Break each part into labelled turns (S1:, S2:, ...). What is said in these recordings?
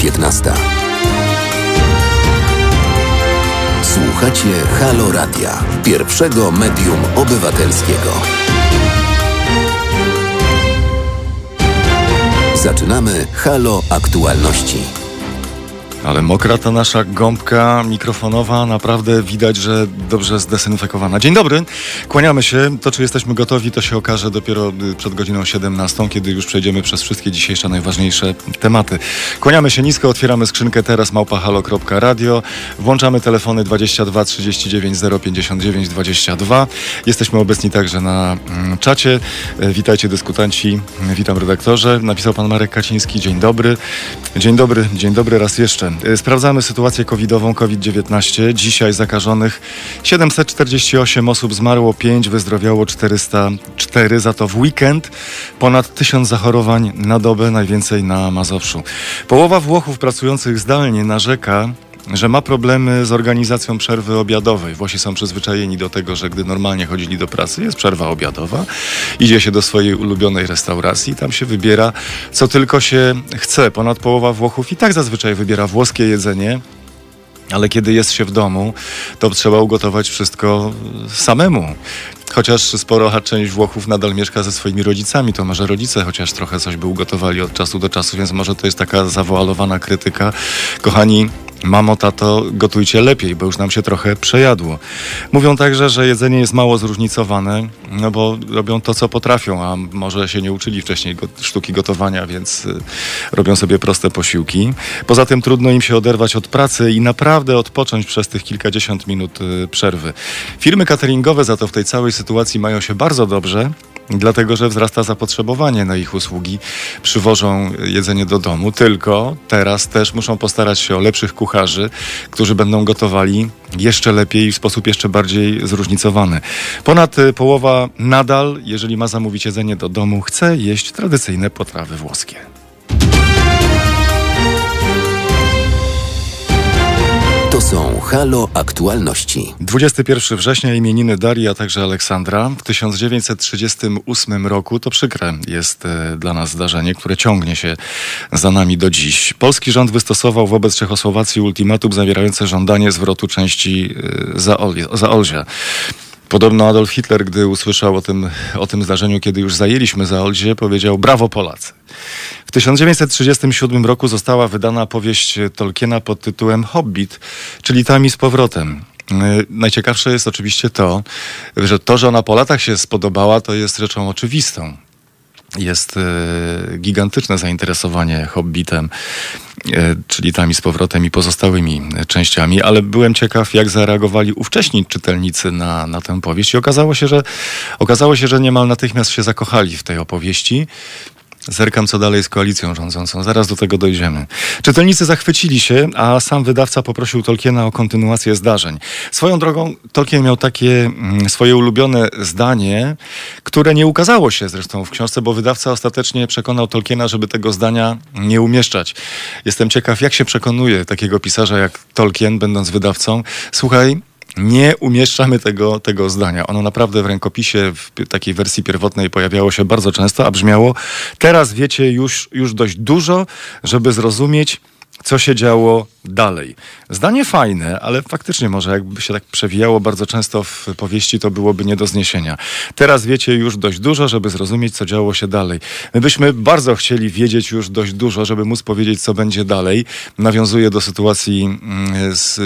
S1: Minęła 15. Słuchacie Halo Radia, pierwszego medium obywatelskiego. Zaczynamy Halo Aktualności.
S2: Ale mokra ta nasza gąbka mikrofonowa, naprawdę widać, że dobrze zdezynfekowana. Dzień dobry, kłaniamy się. To, czy jesteśmy gotowi, to się okaże dopiero y, przed godziną 17, kiedy już przejdziemy przez wszystkie dzisiejsze najważniejsze tematy. Kłaniamy się nisko, otwieramy skrzynkę teraz małpahalo.radio, włączamy telefony 22 39 059 22. Jesteśmy obecni także na mm, czacie. E, witajcie dyskutanci, witam redaktorze. Napisał pan Marek Kaciński, dzień dobry. Dzień dobry, dzień dobry raz jeszcze. Y, sprawdzamy sytuację covidową, COVID-19. Dzisiaj zakażonych 748 osób zmarło, 5 wyzdrowiało 404, za to w weekend ponad 1000 zachorowań na dobę, najwięcej na Mazowszu. Połowa Włochów pracujących zdalnie narzeka, że ma problemy z organizacją przerwy obiadowej. Włosi są przyzwyczajeni do tego, że gdy normalnie chodzili do pracy, jest przerwa obiadowa, idzie się do swojej ulubionej restauracji, tam się wybiera co tylko się chce. Ponad połowa Włochów i tak zazwyczaj wybiera włoskie jedzenie, ale kiedy jest się w domu, to trzeba ugotować wszystko samemu. Chociaż sporo część Włochów nadal mieszka ze swoimi rodzicami, to może rodzice chociaż trochę coś by ugotowali od czasu do czasu, więc może to jest taka zawoalowana krytyka. Kochani, Mamo, tato, gotujcie lepiej, bo już nam się trochę przejadło. Mówią także, że jedzenie jest mało zróżnicowane, no bo robią to, co potrafią, a może się nie uczyli wcześniej go, sztuki gotowania, więc y, robią sobie proste posiłki. Poza tym trudno im się oderwać od pracy i naprawdę odpocząć przez tych kilkadziesiąt minut y, przerwy. Firmy cateringowe za to w tej całej sytuacji mają się bardzo dobrze, dlatego że wzrasta zapotrzebowanie na ich usługi. Przywożą jedzenie do domu, tylko teraz też muszą postarać się o lepszych kucharzy, którzy będą gotowali jeszcze lepiej i w sposób jeszcze bardziej zróżnicowany. Ponad y, połowa nadal, jeżeli ma zamówić jedzenie do domu, chce jeść tradycyjne potrawy włoskie.
S1: Halo Aktualności.
S2: 21 września imieniny Darii, a także Aleksandra. W 1938 roku to przykre jest e, dla nas zdarzenie, które ciągnie się za nami do dziś. Polski rząd wystosował wobec Czechosłowacji ultimatum zawierające żądanie zwrotu części e, Zaolzia. Podobno Adolf Hitler, gdy usłyszał o tym, o tym zdarzeniu, kiedy już zajęliśmy Zaolzie, powiedział brawo Polacy. W 1937 roku została wydana powieść Tolkiena pod tytułem Hobbit, czyli Tami z powrotem. E, najciekawsze jest oczywiście to, że to, że ona po latach się spodobała, to jest rzeczą oczywistą jest e, gigantyczne zainteresowanie Hobbitem, czyli tam i z powrotem i pozostałymi częściami, ale byłem ciekaw, jak zareagowali ówcześni czytelnicy na, na tę powieść i okazało się, że okazało się, że niemal natychmiast się zakochali w tej opowieści. Zerkam, co dalej z koalicją rządzącą. Zaraz do tego dojdziemy. Czytelnicy zachwycili się, a sam wydawca poprosił Tolkiena o kontynuację zdarzeń. Swoją drogą, Tolkien miał takie mm, swoje ulubione zdanie, które nie ukazało się zresztą w książce, bo wydawca ostatecznie przekonał Tolkiena, żeby tego zdania nie umieszczać. Jestem ciekaw, jak się przekonuje takiego pisarza jak Tolkien, będąc wydawcą. Słuchaj, nie umieszczamy tego, tego zdania. Ono naprawdę w rękopisie w takiej wersji pierwotnej pojawiało się bardzo często, a brzmiało: Teraz wiecie już, już dość dużo, żeby zrozumieć, co się działo dalej. Zdanie fajne, ale faktycznie może jakby się tak przewijało bardzo często w powieści, to byłoby nie do zniesienia. Teraz wiecie już dość dużo, żeby zrozumieć, co działo się dalej. My byśmy bardzo chcieli wiedzieć już dość dużo, żeby móc powiedzieć, co będzie dalej. Nawiązuje do sytuacji mm, z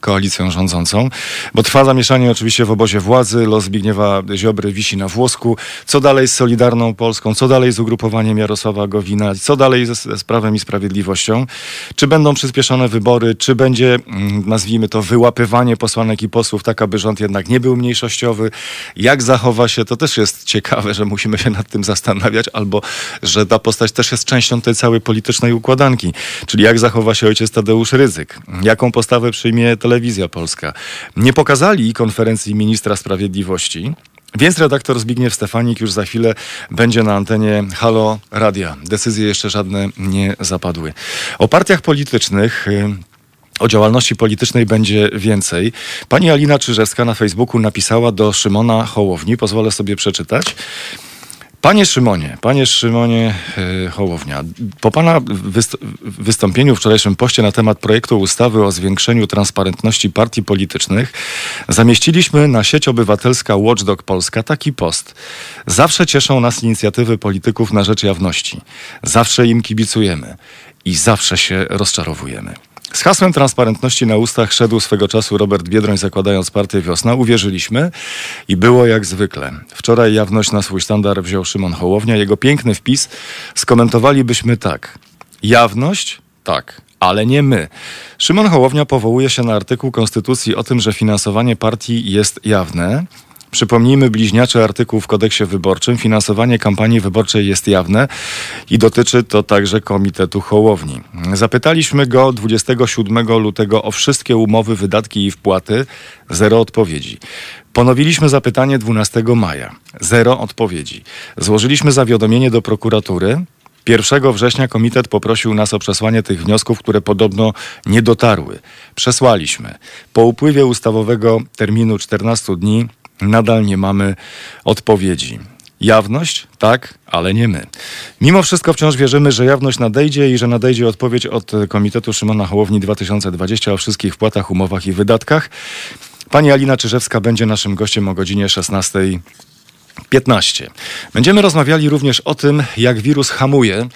S2: koalicją rządzącą, bo trwa zamieszanie oczywiście w obozie władzy, los Zbigniewa Ziobry wisi na włosku. Co dalej z Solidarną Polską? Co dalej z ugrupowaniem Jarosława Gowina? Co dalej ze, z Prawem i Sprawiedliwością? Czy będą przyspieszone wybory, czy będzie, mm, nazwijmy to, wyłapywanie posłanek i posłów, tak aby rząd jednak nie był mniejszościowy. Jak zachowa się, to też jest ciekawe, że musimy się nad tym zastanawiać, albo że ta postać też jest częścią tej całej politycznej układanki. Czyli jak zachowa się ojciec Tadeusz Ryzyk, jaką postawę przyjmie telewizja polska. Nie pokazali konferencji ministra sprawiedliwości, więc redaktor Zbigniew Stefanik już za chwilę będzie na antenie Halo Radia. Decyzje jeszcze żadne nie zapadły. O partiach politycznych. Y, o działalności politycznej będzie więcej. Pani Alina Czyżewska na Facebooku napisała do Szymona Hołowni, pozwolę sobie przeczytać. Panie Szymonie, panie Szymonie yy, Hołownia, po pana wyst wystąpieniu w wczorajszym poście na temat projektu ustawy o zwiększeniu transparentności partii politycznych zamieściliśmy na sieć obywatelska Watchdog Polska taki post. Zawsze cieszą nas inicjatywy polityków na rzecz jawności. Zawsze im kibicujemy i zawsze się rozczarowujemy. Z hasłem transparentności na ustach szedł swego czasu Robert Biedroń zakładając partię Wiosna. Uwierzyliśmy i było jak zwykle. Wczoraj jawność na swój sztandar wziął Szymon Hołownia. Jego piękny wpis skomentowalibyśmy tak. Jawność? Tak, ale nie my. Szymon Hołownia powołuje się na artykuł Konstytucji o tym, że finansowanie partii jest jawne. Przypomnijmy bliźniaczy artykuł w kodeksie wyborczym. Finansowanie kampanii wyborczej jest jawne i dotyczy to także Komitetu Hołowni. Zapytaliśmy go 27 lutego o wszystkie umowy, wydatki i wpłaty. Zero odpowiedzi. Ponowiliśmy zapytanie 12 maja. Zero odpowiedzi. Złożyliśmy zawiadomienie do prokuratury. 1 września komitet poprosił nas o przesłanie tych wniosków, które podobno nie dotarły. Przesłaliśmy. Po upływie ustawowego terminu 14 dni nadal nie mamy odpowiedzi. Jawność? Tak, ale nie my. Mimo wszystko wciąż wierzymy, że jawność nadejdzie i że nadejdzie odpowiedź od Komitetu Szymona Hołowni 2020 o wszystkich wpłatach, umowach i wydatkach. Pani Alina Czyżewska będzie naszym gościem o godzinie 16. 15. Będziemy rozmawiali również o tym, jak wirus hamuje,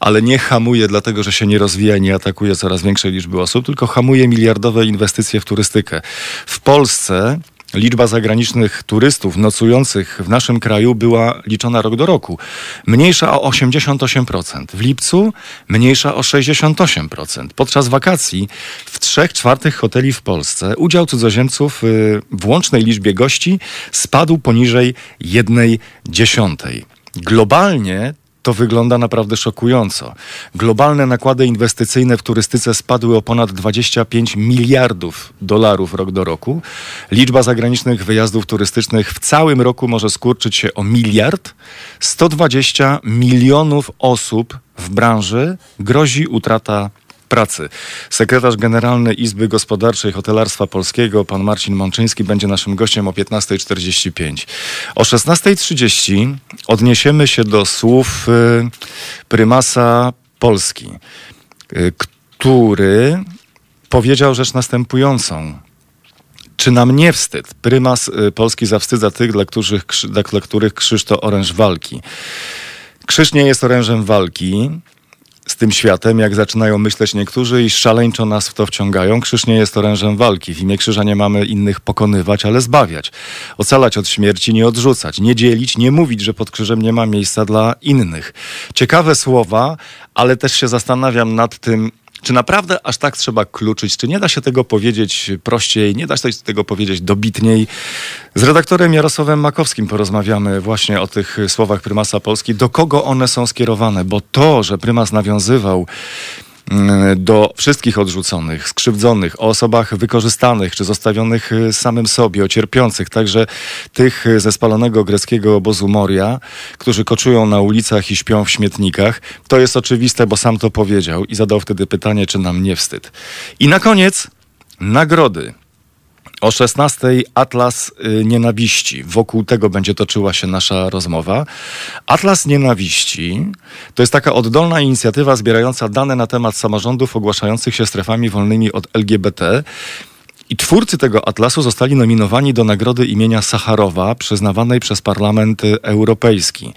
S2: ale nie hamuje dlatego, że się nie rozwija i nie atakuje coraz większej liczby osób, tylko hamuje miliardowe inwestycje w turystykę. W Polsce liczba zagranicznych turystów nocujących w naszym kraju była liczona rok do roku. Mniejsza o 88%. W lipcu mniejsza o 68%. Podczas wakacji w trzech czwartych hoteli w Polsce udział cudzoziemców y, w łącznej liczbie gości spadł poniżej jednej dziesiątej. Globalnie to wygląda naprawdę szokująco. Globalne nakłady inwestycyjne w turystyce spadły o ponad 25 miliardów dolarów rok do roku. Liczba zagranicznych wyjazdów turystycznych w całym roku może skurczyć się o miliard. 120 milionów osób w branży grozi utrata pracy. Sekretarz Generalny Izby Gospodarczej Hotelarstwa Polskiego, pan Marcin Mączyński, będzie naszym gościem o 15.45. O 16.30 odniesiemy się do słów y, prymasa Polski, y, który powiedział rzecz następującą. Czy nam nie wstyd? Prymas y, Polski zawstydza tych, dla których, dla których krzyż to oręż walki. Krzyż nie jest orężem walki z tym światem, jak zaczynają myśleć niektórzy i szaleńczo nas w to wciągają. Krzyż nie jest orężem walki. W imię krzyża nie mamy innych pokonywać, ale zbawiać. Ocalać od śmierci, nie odrzucać, nie dzielić, nie mówić, że pod krzyżem nie ma miejsca dla innych. Ciekawe słowa, ale też się zastanawiam nad tym, czy naprawdę aż tak trzeba kluczyć? Czy nie da się tego powiedzieć prościej? Nie da się tego powiedzieć dobitniej? Z redaktorem Jarosławem Makowskim porozmawiamy właśnie o tych słowach prymasa Polski. Do kogo one są skierowane? Bo to, że prymas nawiązywał do wszystkich odrzuconych, skrzywdzonych, o osobach wykorzystanych czy zostawionych y, samym sobie, o cierpiących, także tych ze spalonego greckiego obozu Moria, którzy koczują na ulicach i śpią w śmietnikach. To jest oczywiste, bo sam to powiedział i zadał wtedy pytanie, czy nam nie wstyd. I na koniec nagrody. O 16 Atlas y, Nienawiści. Wokół tego będzie toczyła się nasza rozmowa. Atlas Nienawiści to jest taka oddolna inicjatywa zbierająca dane na temat samorządów ogłaszających się strefami wolnymi od LGBT. I twórcy tego atlasu zostali nominowani do nagrody imienia Sacharowa, przyznawanej przez Parlament Europejski.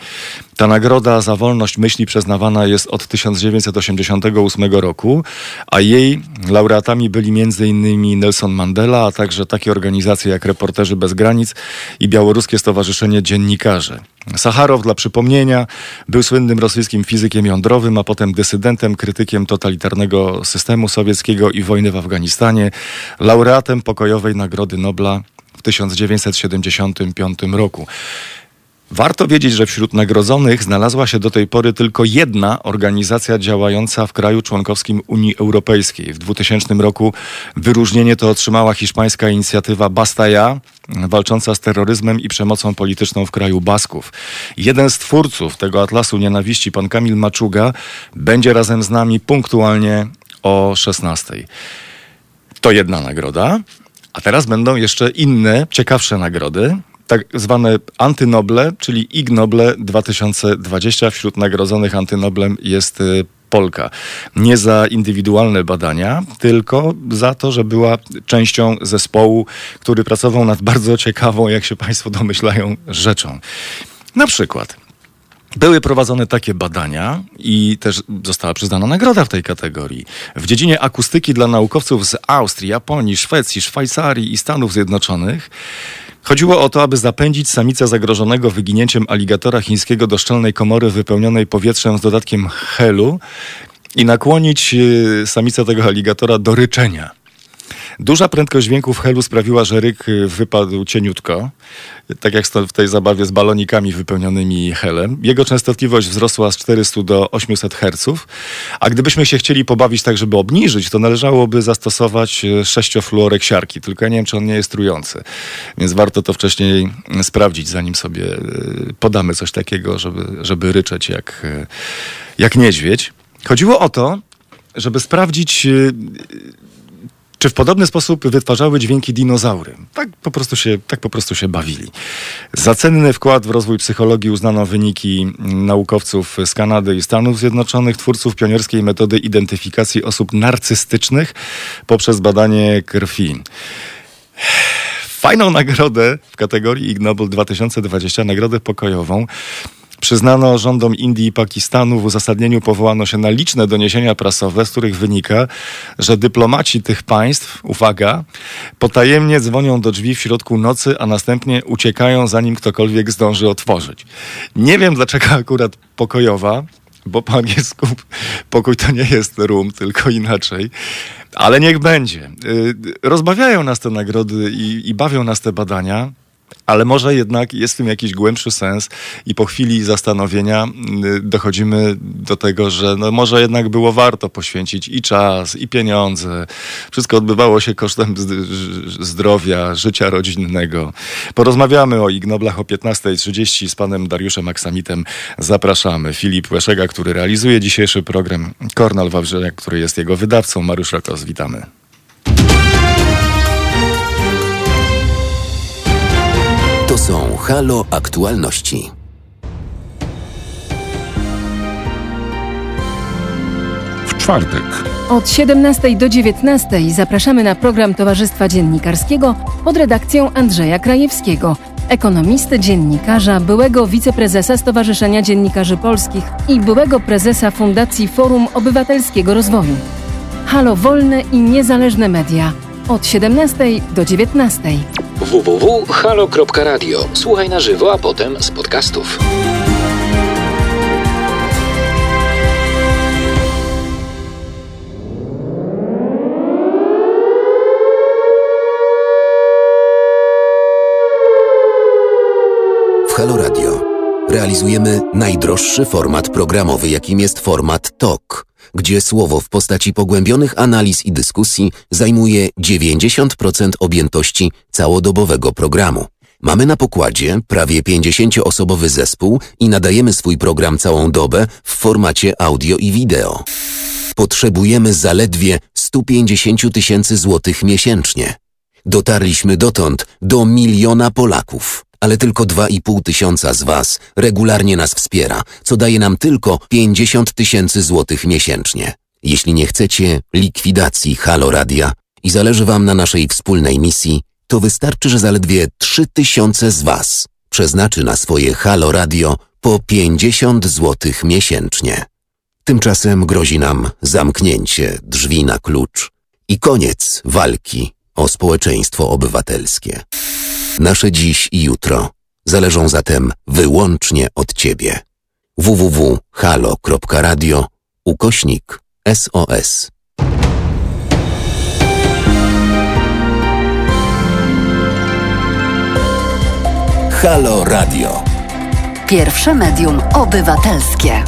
S2: Ta nagroda za wolność myśli przyznawana jest od 1988 roku, a jej laureatami byli m.in. Nelson Mandela, a także takie organizacje jak Reporterzy Bez Granic i Białoruskie Stowarzyszenie Dziennikarzy. Sacharow, dla przypomnienia, był słynnym rosyjskim fizykiem jądrowym, a potem dysydentem, krytykiem totalitarnego systemu sowieckiego i wojny w Afganistanie, laureatem pokojowej Nagrody Nobla w 1975 roku. Warto wiedzieć, że wśród nagrodzonych znalazła się do tej pory tylko jedna organizacja działająca w kraju członkowskim Unii Europejskiej. W 2000 roku wyróżnienie to otrzymała hiszpańska inicjatywa Basta Ja, walcząca z terroryzmem i przemocą polityczną w kraju Basków. Jeden z twórców tego Atlasu Nienawiści, pan Kamil Maczuga, będzie razem z nami punktualnie o 16. To jedna nagroda, a teraz będą jeszcze inne, ciekawsze nagrody. tak zwane antynoble, czyli Ig Noble 2020. Wśród nagrodzonych antynoblem jest y, Polka. Nie za indywidualne badania, tylko za to, że była częścią zespołu, który pracował nad bardzo ciekawą, jak się Państwo domyślają, rzeczą. Na przykład. Były prowadzone takie badania i też została przyznana nagroda w tej kategorii. W dziedzinie akustyki dla naukowców z Austrii, Japonii, Szwecji, Szwajcarii i Stanów Zjednoczonych Chodziło o to, aby zapędzić samicę zagrożonego wyginięciem aligatora chińskiego do szczelnej komory wypełnionej powietrzem z dodatkiem helu i nakłonić y, samicę tego aligatora do ryczenia. Duża prędkość dźwięku w helu sprawiła, że ryk y, wypadł cieniutko, tak jak w tej zabawie z balonikami wypełnionymi helem. Jego częstotliwość wzrosła z 400 do 800 Hz, a gdybyśmy się chcieli pobawić tak, żeby obniżyć, to należałoby zastosować y, sześciofluorek siarki, tylko ja nie wiem, czy on nie jest trujący. Więc warto to wcześniej sprawdzić, zanim sobie y, podamy coś takiego, żeby, żeby ryczeć jak, jak niedźwiedź. Chodziło o to, żeby sprawdzić czy w podobny sposób wytwarzały dźwięki dinozaury. Tak po prostu się, tak po prostu się bawili. Za cenny wkład w rozwój psychologii uznano wyniki naukowców z Kanady i Stanów Zjednoczonych, twórców pionierskiej metody identyfikacji osób narcystycznych poprzez badanie krwi. Fajną nagrodę w kategorii Ig Nobel 2020, nagrodę pokojową, Przyznano rządom Indii i Pakistanu w uzasadnieniu powołano się na liczne doniesienia prasowe, z których wynika, że dyplomaci tych państw, uwaga, potajemnie dzwonią do drzwi w środku nocy, a następnie uciekają, zanim ktokolwiek zdąży otworzyć. Nie wiem, dlaczego akurat pokojowa, bo po angielsku pokój to nie jest room, tylko inaczej. Ale niech będzie. Y, rozbawiają nas te nagrody i, i bawią nas te badania. Ale może jednak jest w tym jakiś głębszy sens i po chwili zastanowienia y, dochodzimy do tego, że no może jednak było warto poświęcić i czas, i pieniądze. Wszystko odbywało się kosztem zdrowia, życia rodzinnego. Porozmawiamy o Ignoblach o 15.30 z panem Dariuszem Aksamitem. Zapraszamy. Filip Łeszega, który realizuje dzisiejszy program, Kornal Wawrzyniak, który jest jego wydawcą, Mariusz Rakos. Witamy.
S1: To są Halo Aktualności.
S3: W czwartek.
S4: Od 17 do 19 zapraszamy na program Towarzystwa Dziennikarskiego pod redakcją Andrzeja Krajewskiego, ekonomisty, dziennikarza, byłego wiceprezesa Stowarzyszenia Dziennikarzy Polskich i byłego prezesa Fundacji Forum Obywatelskiego Rozwoju. Halo Wolne i Niezależne Media od 17 do 19
S1: www.halo.radio. Słuchaj na żywo, a potem z podcastów. W Halo Radio realizujemy najdroższy format programowy, jakim jest format TOK gdzie słowo w postaci pogłębionych analiz i dyskusji zajmuje 90% objętości całodobowego programu. Mamy na pokładzie prawie 50-osobowy zespół i nadajemy swój program całą dobę w formacie audio i wideo. Potrzebujemy zaledwie 150 tysięcy złotych miesięcznie. Dotarliśmy dotąd do miliona Polaków ale tylko 2,5 tysiąca z Was regularnie nas wspiera, co daje nam tylko 50 tysięcy złotych miesięcznie. Jeśli nie chcecie likwidacji Halo Radia i zależy Wam na naszej wspólnej misji, to wystarczy, że zaledwie 3 tysiące z Was przeznaczy na swoje Halo Radio po 50 złotych miesięcznie. Tymczasem grozi nam zamknięcie drzwi na klucz i koniec walki o społeczeństwo obywatelskie. Nasze dziś i jutro zależą zatem wyłącznie od Ciebie. www.halo.radio ukośnik SOS Halo Radio.
S5: Pierwsze medium obywatelskie.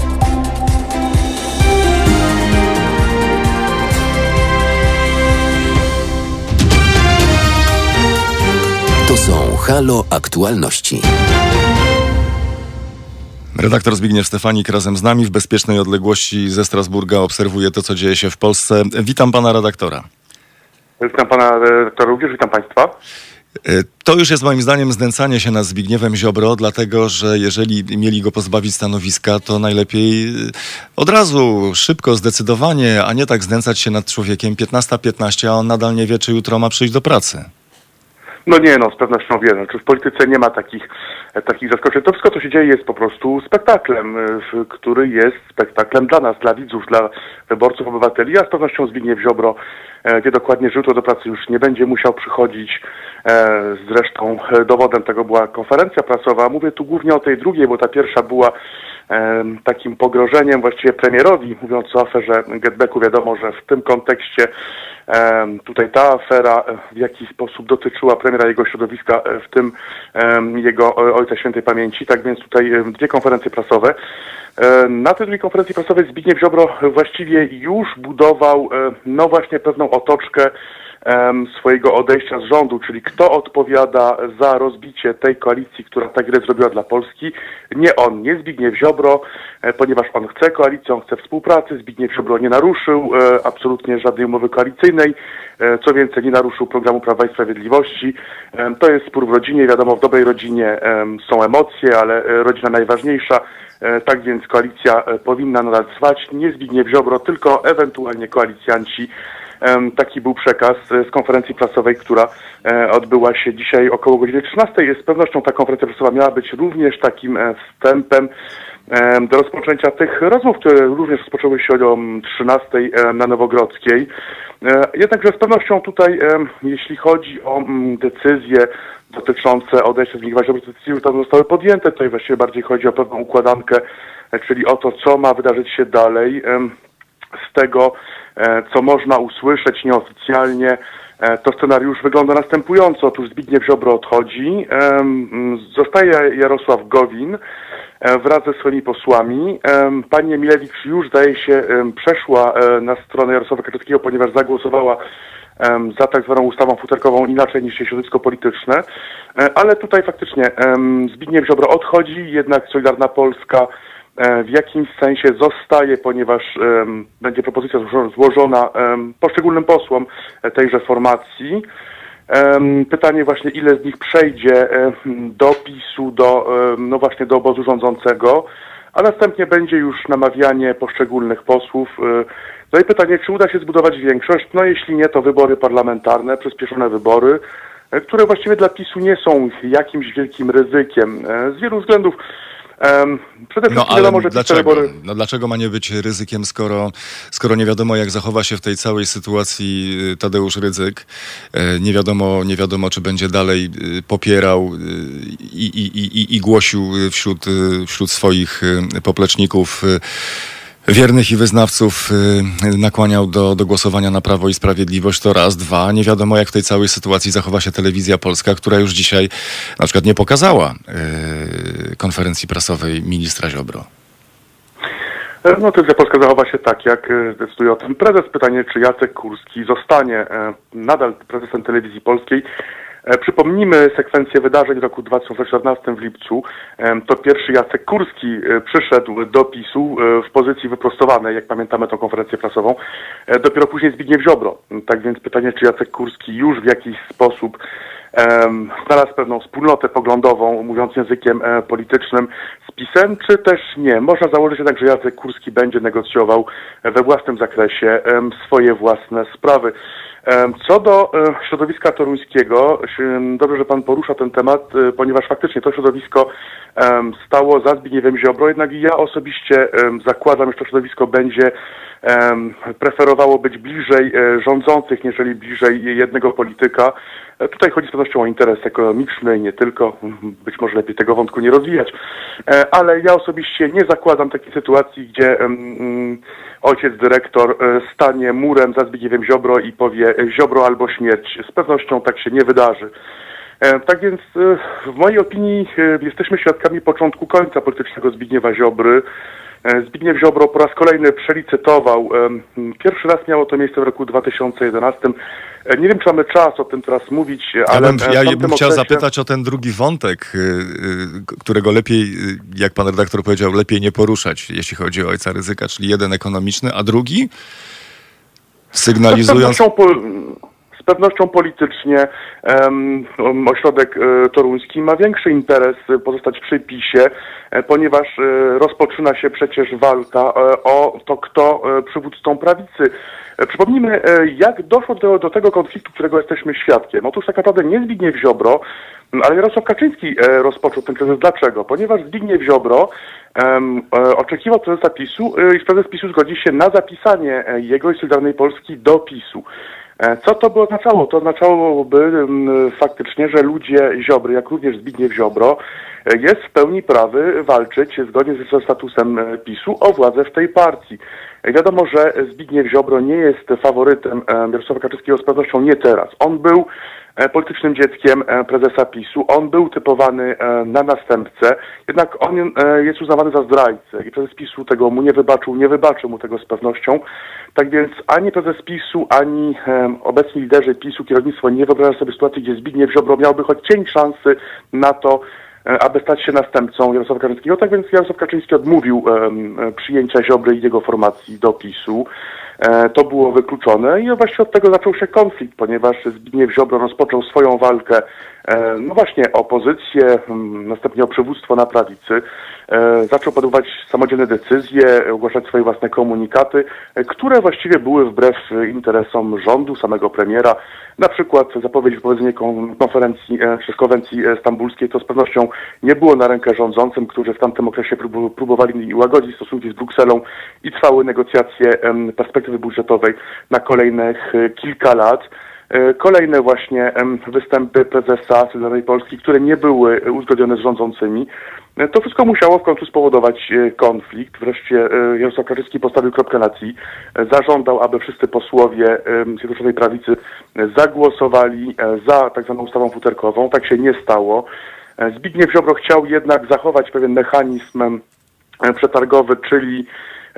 S1: To są Halo Aktualności.
S2: Redaktor Zbigniew Stefanik razem z nami w bezpiecznej odległości ze Strasburga obserwuje to, co dzieje się w Polsce. Witam pana redaktora.
S6: Witam pana redaktora również, witam państwa.
S2: To już jest moim zdaniem znęcanie się nad Zbigniewem Ziobro, dlatego że jeżeli mieli go pozbawić stanowiska, to najlepiej od razu, szybko, zdecydowanie, a nie tak znęcać się nad człowiekiem 15-15, a on nadal nie wie, czy jutro ma przyjść do pracy.
S6: No nie, no z pewnością wie. Znaczy w polityce nie ma takich, e, takich zaskoczeń. To wszystko, co się dzieje, jest po prostu spektaklem, e, który jest spektaklem dla nas, dla widzów, dla wyborców, obywateli. A z pewnością Zbigniew Ziobro e, wie dokładnie, że jutro do pracy już nie będzie musiał przychodzić. Zresztą dowodem tego była konferencja prasowa. Mówię tu głównie o tej drugiej, bo ta pierwsza była takim pogrożeniem właściwie premierowi, mówiąc o aferze Getbacku. Wiadomo, że w tym kontekście Tutaj ta afera e, w jakiś sposób dotyczyła premiera jego środowiska, e, w tym jego Ojca Świętej Pamięci. Tak więc tutaj dwie konferencje prasowe. Na tej drugiej konferencji prasowej Zbigniew Ziobro właściwie już budował e, no właśnie pewną otoczkę swojego odejścia z rządu, czyli kto odpowiada za rozbicie tej koalicji, która tak wiele zrobiła dla Polski. Nie on, nie Zbigniew Ziobro, e, ponieważ on chce koalicji, on chce współpracy. Zbigniew Ziobro nie naruszył e, absolutnie żadnej umowy koalicyjnej. E, co więcej, nie naruszył programu Prawa i Sprawiedliwości. To jest spór w rodzinie. Wiadomo, w dobrej rodzinie są emocje, ale rodzina najważniejsza. Tak więc koalicja powinna nadal trwać. Nie Zbigniew Ziobro, tylko ewentualnie koalicjanci Taki był przekaz e, z konferencji prasowej, która e, odbyła się dzisiaj około godziny 13. Z pewnością ta konferencja prasowa miała być również takim e, wstępem do rozpoczęcia tych rozmów, które również rozpoczęły się o 13 na Nowogrodzkiej. Jednakże z pewnością tutaj, jeśli chodzi o decyzje dotyczące odejścia z Zbigniewa Ziobry, decyzje tam zostały podjęte. Tutaj właściwie bardziej chodzi o pewną układankę, czyli o to, co ma wydarzyć się dalej. Z tego co można usłyszeć nieoficjalnie, e, to scenariusz wygląda następująco. Otóż Zbigniew Ziobro odchodzi, zostaje Jarosław Gowin e, wraz ze swoimi posłami. Pani Emilewicz już, zdaje się, przeszła na stronę Jarosława Kaczyńskiego, ponieważ zagłosowała za tak zwaną ustawą futerkową inaczej niż środowisko polityczne. Ale tutaj faktycznie Zbigniew Ziobro odchodzi, jednak Solidarna Polska E, w jakimś sensie zostaje, ponieważ będzie propozycja złożona poszczególnym posłom tejże formacji. Pytanie właśnie, ile z nich przejdzie do PiSu, do, no właśnie do obozu rządzącego, a następnie będzie już namawianie poszczególnych posłów. E, no i pytanie, czy uda się zbudować większość? No jeśli nie, to wybory parlamentarne, przyspieszone wybory, e, które właściwie dla PiSu nie są jakimś wielkim ryzykiem. Z wielu względów
S2: przede wszystkim no, ale wiadomo, że dlaczego? No, dlaczego ma nie być ryzykiem, skoro, skoro nie wiadomo, jak zachowa się w tej całej sytuacji y, Tadeusz Rydzyk? E, nie wiadomo, nie wiadomo czy będzie dalej y, popierał y, i, i, i, i głosił wśród, wśród swoich popleczników wiernych i wyznawców y, nakłaniał do, do głosowania na Prawo i Sprawiedliwość, to raz, dwa. Nie wiadomo, jak w tej całej sytuacji zachowa się telewizja polska, która już dzisiaj na przykład nie pokazała y, konferencji prasowej ministra Ziobro.
S6: No, telewizja polska zachowa się tak, jak e, decyduje o tym prezes. Pytanie, czy Jacek Kurski zostanie nadal prezesem telewizji polskiej. E, przypomnijmy sekwencję wydarzeń w roku 2014 w lipcu. To pierwszy Jacek Kurski e, przyszedł do PiSu e, w pozycji wyprostowanej, jak pamiętamy tą konferencję prasową. Dopiero później Zbigniew Ziobro. Tak więc pytanie, czy Jacek Kurski już w jakiś sposób znalazł pewną wspólnotę poglądową, mówiąc językiem e, politycznym z PiSem, czy też nie. Można założyć jednak, że Jacek Kurski będzie negocjował we własnym zakresie swoje własne sprawy. Co do e, środowiska toruńskiego, dobrze, że Pan porusza ten temat, e, ponieważ faktycznie to środowisko stało za Zbigniewem Ziobro, jednak ja osobiście zakładam, że to środowisko będzie preferowało być bliżej e, rządzących, niżeli bliżej jednego polityka. Tutaj chodzi z pewnością o interes ekonomiczny i nie tylko, być może lepiej tego wątku nie rozwijać, ale ja osobiście nie zakładam takiej sytuacji, gdzie ojciec dyrektor e, stanie murem za Zbigniewem Ziobro i powie Ziobro albo śmierć. Z pewnością tak się nie wydarzy. E, tak więc e, w mojej opinii jesteśmy świadkami początku końca politycznego Zbigniewa Ziobry. Zbigniew Ziobro po raz kolejny przelicytował. Pierwszy raz miało to miejsce w roku 2011. Nie wiem, czy mamy czas o tym teraz mówić, ale...
S2: Ja bym, ja bym chciał okresie... zapytać o ten drugi wątek, którego lepiej, jak pan redaktor powiedział, lepiej nie poruszać, jeśli chodzi o ojca ryzyka, czyli jeden ekonomiczny, a drugi sygnalizując...
S6: pewnością politycznie um, ośrodek e, toruński ma większy interes pozostać przy PiSie, e, ponieważ e, rozpoczyna się przecież walka o to, kto przywódcą prawicy. Przypomnijmy, jak doszło do, do tego konfliktu, którego jesteśmy świadkiem. Otóż tak naprawdę nie Zbigniew Ziobro, ale Jarosław Kaczyński rozpoczął ten kryzys. Dlaczego? Ponieważ Zbigniew Ziobro oczekiwał prezesa PiSu, iż prezes PiSu zgodzi się na zapisanie jego i Solidarnej Polski do PiSu. E, Co to by oznaczało? To oznaczałoby faktycznie, że ludzie Ziobry, jak również Zbigniew Ziobro, e, jest w pełni prawy walczyć zgodnie ze statusem e, PiSu o władzę w tej partii. E, Wiadomo, że Zbigniew Ziobro nie jest faworytem e, Jarosława Kaczyńskiego z pewnością nie teraz. On był e, politycznym dzieckiem e, prezesa PiSu. On był typowany e, na następcę, jednak on e, jest uznawany za zdrajcę i prezes PiSu tego mu nie wybaczył, nie wybaczy mu tego z pewnością. Tak więc ani prezes PiSu, ani e, obecni liderzy PiSu, kierownictwo nie wyobraża sobie sytuacji, gdzie Zbigniew Ziobro miałby choć cień szansy na to, e, aby stać się następcą Jarosława Kaczyńskiego. Tak więc Jarosław Kaczyński odmówił e, przyjęcia Ziobry i jego formacji do PiSu. E, To było wykluczone i właściwie od tego zaczął się konflikt, ponieważ Zbigniew Ziobro rozpoczął swoją walkę, e, no właśnie o pozycję, mm, następnie o przywództwo na prawicy. E, Zaczął podejmować samodzielne decyzje, ogłaszać swoje własne komunikaty, e, które właściwie były wbrew e, interesom rządu, samego premiera. Na przykład zapowiedź wypowiedzenia kon- konferencji, e, konwencji e, stambulskiej, to z pewnością nie było na rękę rządzącym, którzy w tamtym okresie prób- próbowali łagodzić stosunki z Brukselą i trwały negocjacje perspektywy budżetowej na kolejnych e, kilka lat. E, Kolejne właśnie występy prezesa Solidarnej Polski, które nie były e, uzgodnione z rządzącymi. E, To wszystko musiało w końcu spowodować konflikt. Wreszcie Jarosław Kaczyński postawił kropkę na i. Zażądał, aby wszyscy posłowie Zjednoczonej Prawicy zagłosowali za tak zwaną ustawą futerkową. Tak się nie stało. Zbigniew Ziobro chciał jednak zachować pewien mechanizm przetargowy, czyli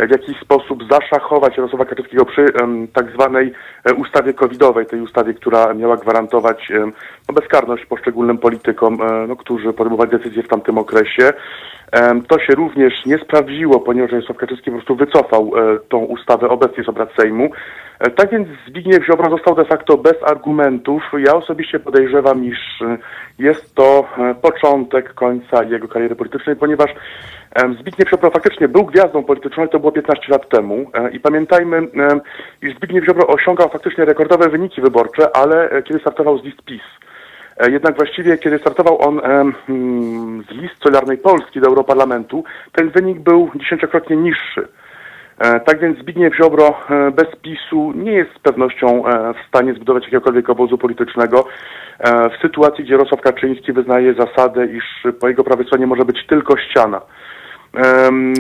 S6: w jakiś sposób zaszachować Jarosława Kaczyńskiego przy tak zwanej e, ustawie covidowej, tej ustawie, która miała gwarantować no, bezkarność poszczególnym politykom, e, no, którzy podejmowali decyzje w tamtym okresie. To się również nie sprawdziło, ponieważ Jarosław Kaczyński po prostu wycofał e, tą ustawę obecnie z obrad Sejmu. Tak więc Zbigniew Ziobro został de facto bez argumentów. Ja osobiście podejrzewam, iż jest to początek końca jego kariery politycznej, ponieważ Zbigniew Ziobro faktycznie był gwiazdą polityczną i to było 15 lat temu. E, I pamiętajmy, iż Zbigniew Ziobro osiągał faktycznie rekordowe wyniki wyborcze, ale e, kiedy startował z list PiS. E, Jednak właściwie, kiedy startował on mm, z list Solidarnej Polski do Europarlamentu, ten wynik był dziesięciokrotnie niższy. E, Tak więc Zbigniew Ziobro e, bez PiSu nie jest z pewnością e, w stanie zbudować jakiegokolwiek obozu politycznego w sytuacji, gdzie Jarosław Kaczyński wyznaje zasadę, iż po jego prawej stronie może być tylko ściana.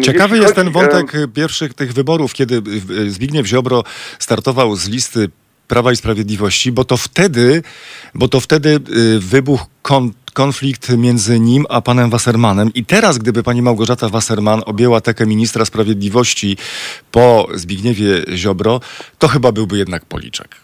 S2: Ciekawy
S6: jeśli
S2: jest ten
S6: chodzi,
S2: wątek pierwszych tych wyborów, kiedy Zbigniew Ziobro startował z listy Prawa i Sprawiedliwości, bo to wtedy, bo to wtedy wybuchł kon, konflikt między nim a panem Wassermanem. I teraz, gdyby pani Małgorzata Wasserman objęła tekę ministra sprawiedliwości po Zbigniewie Ziobro, to chyba byłby jednak policzek.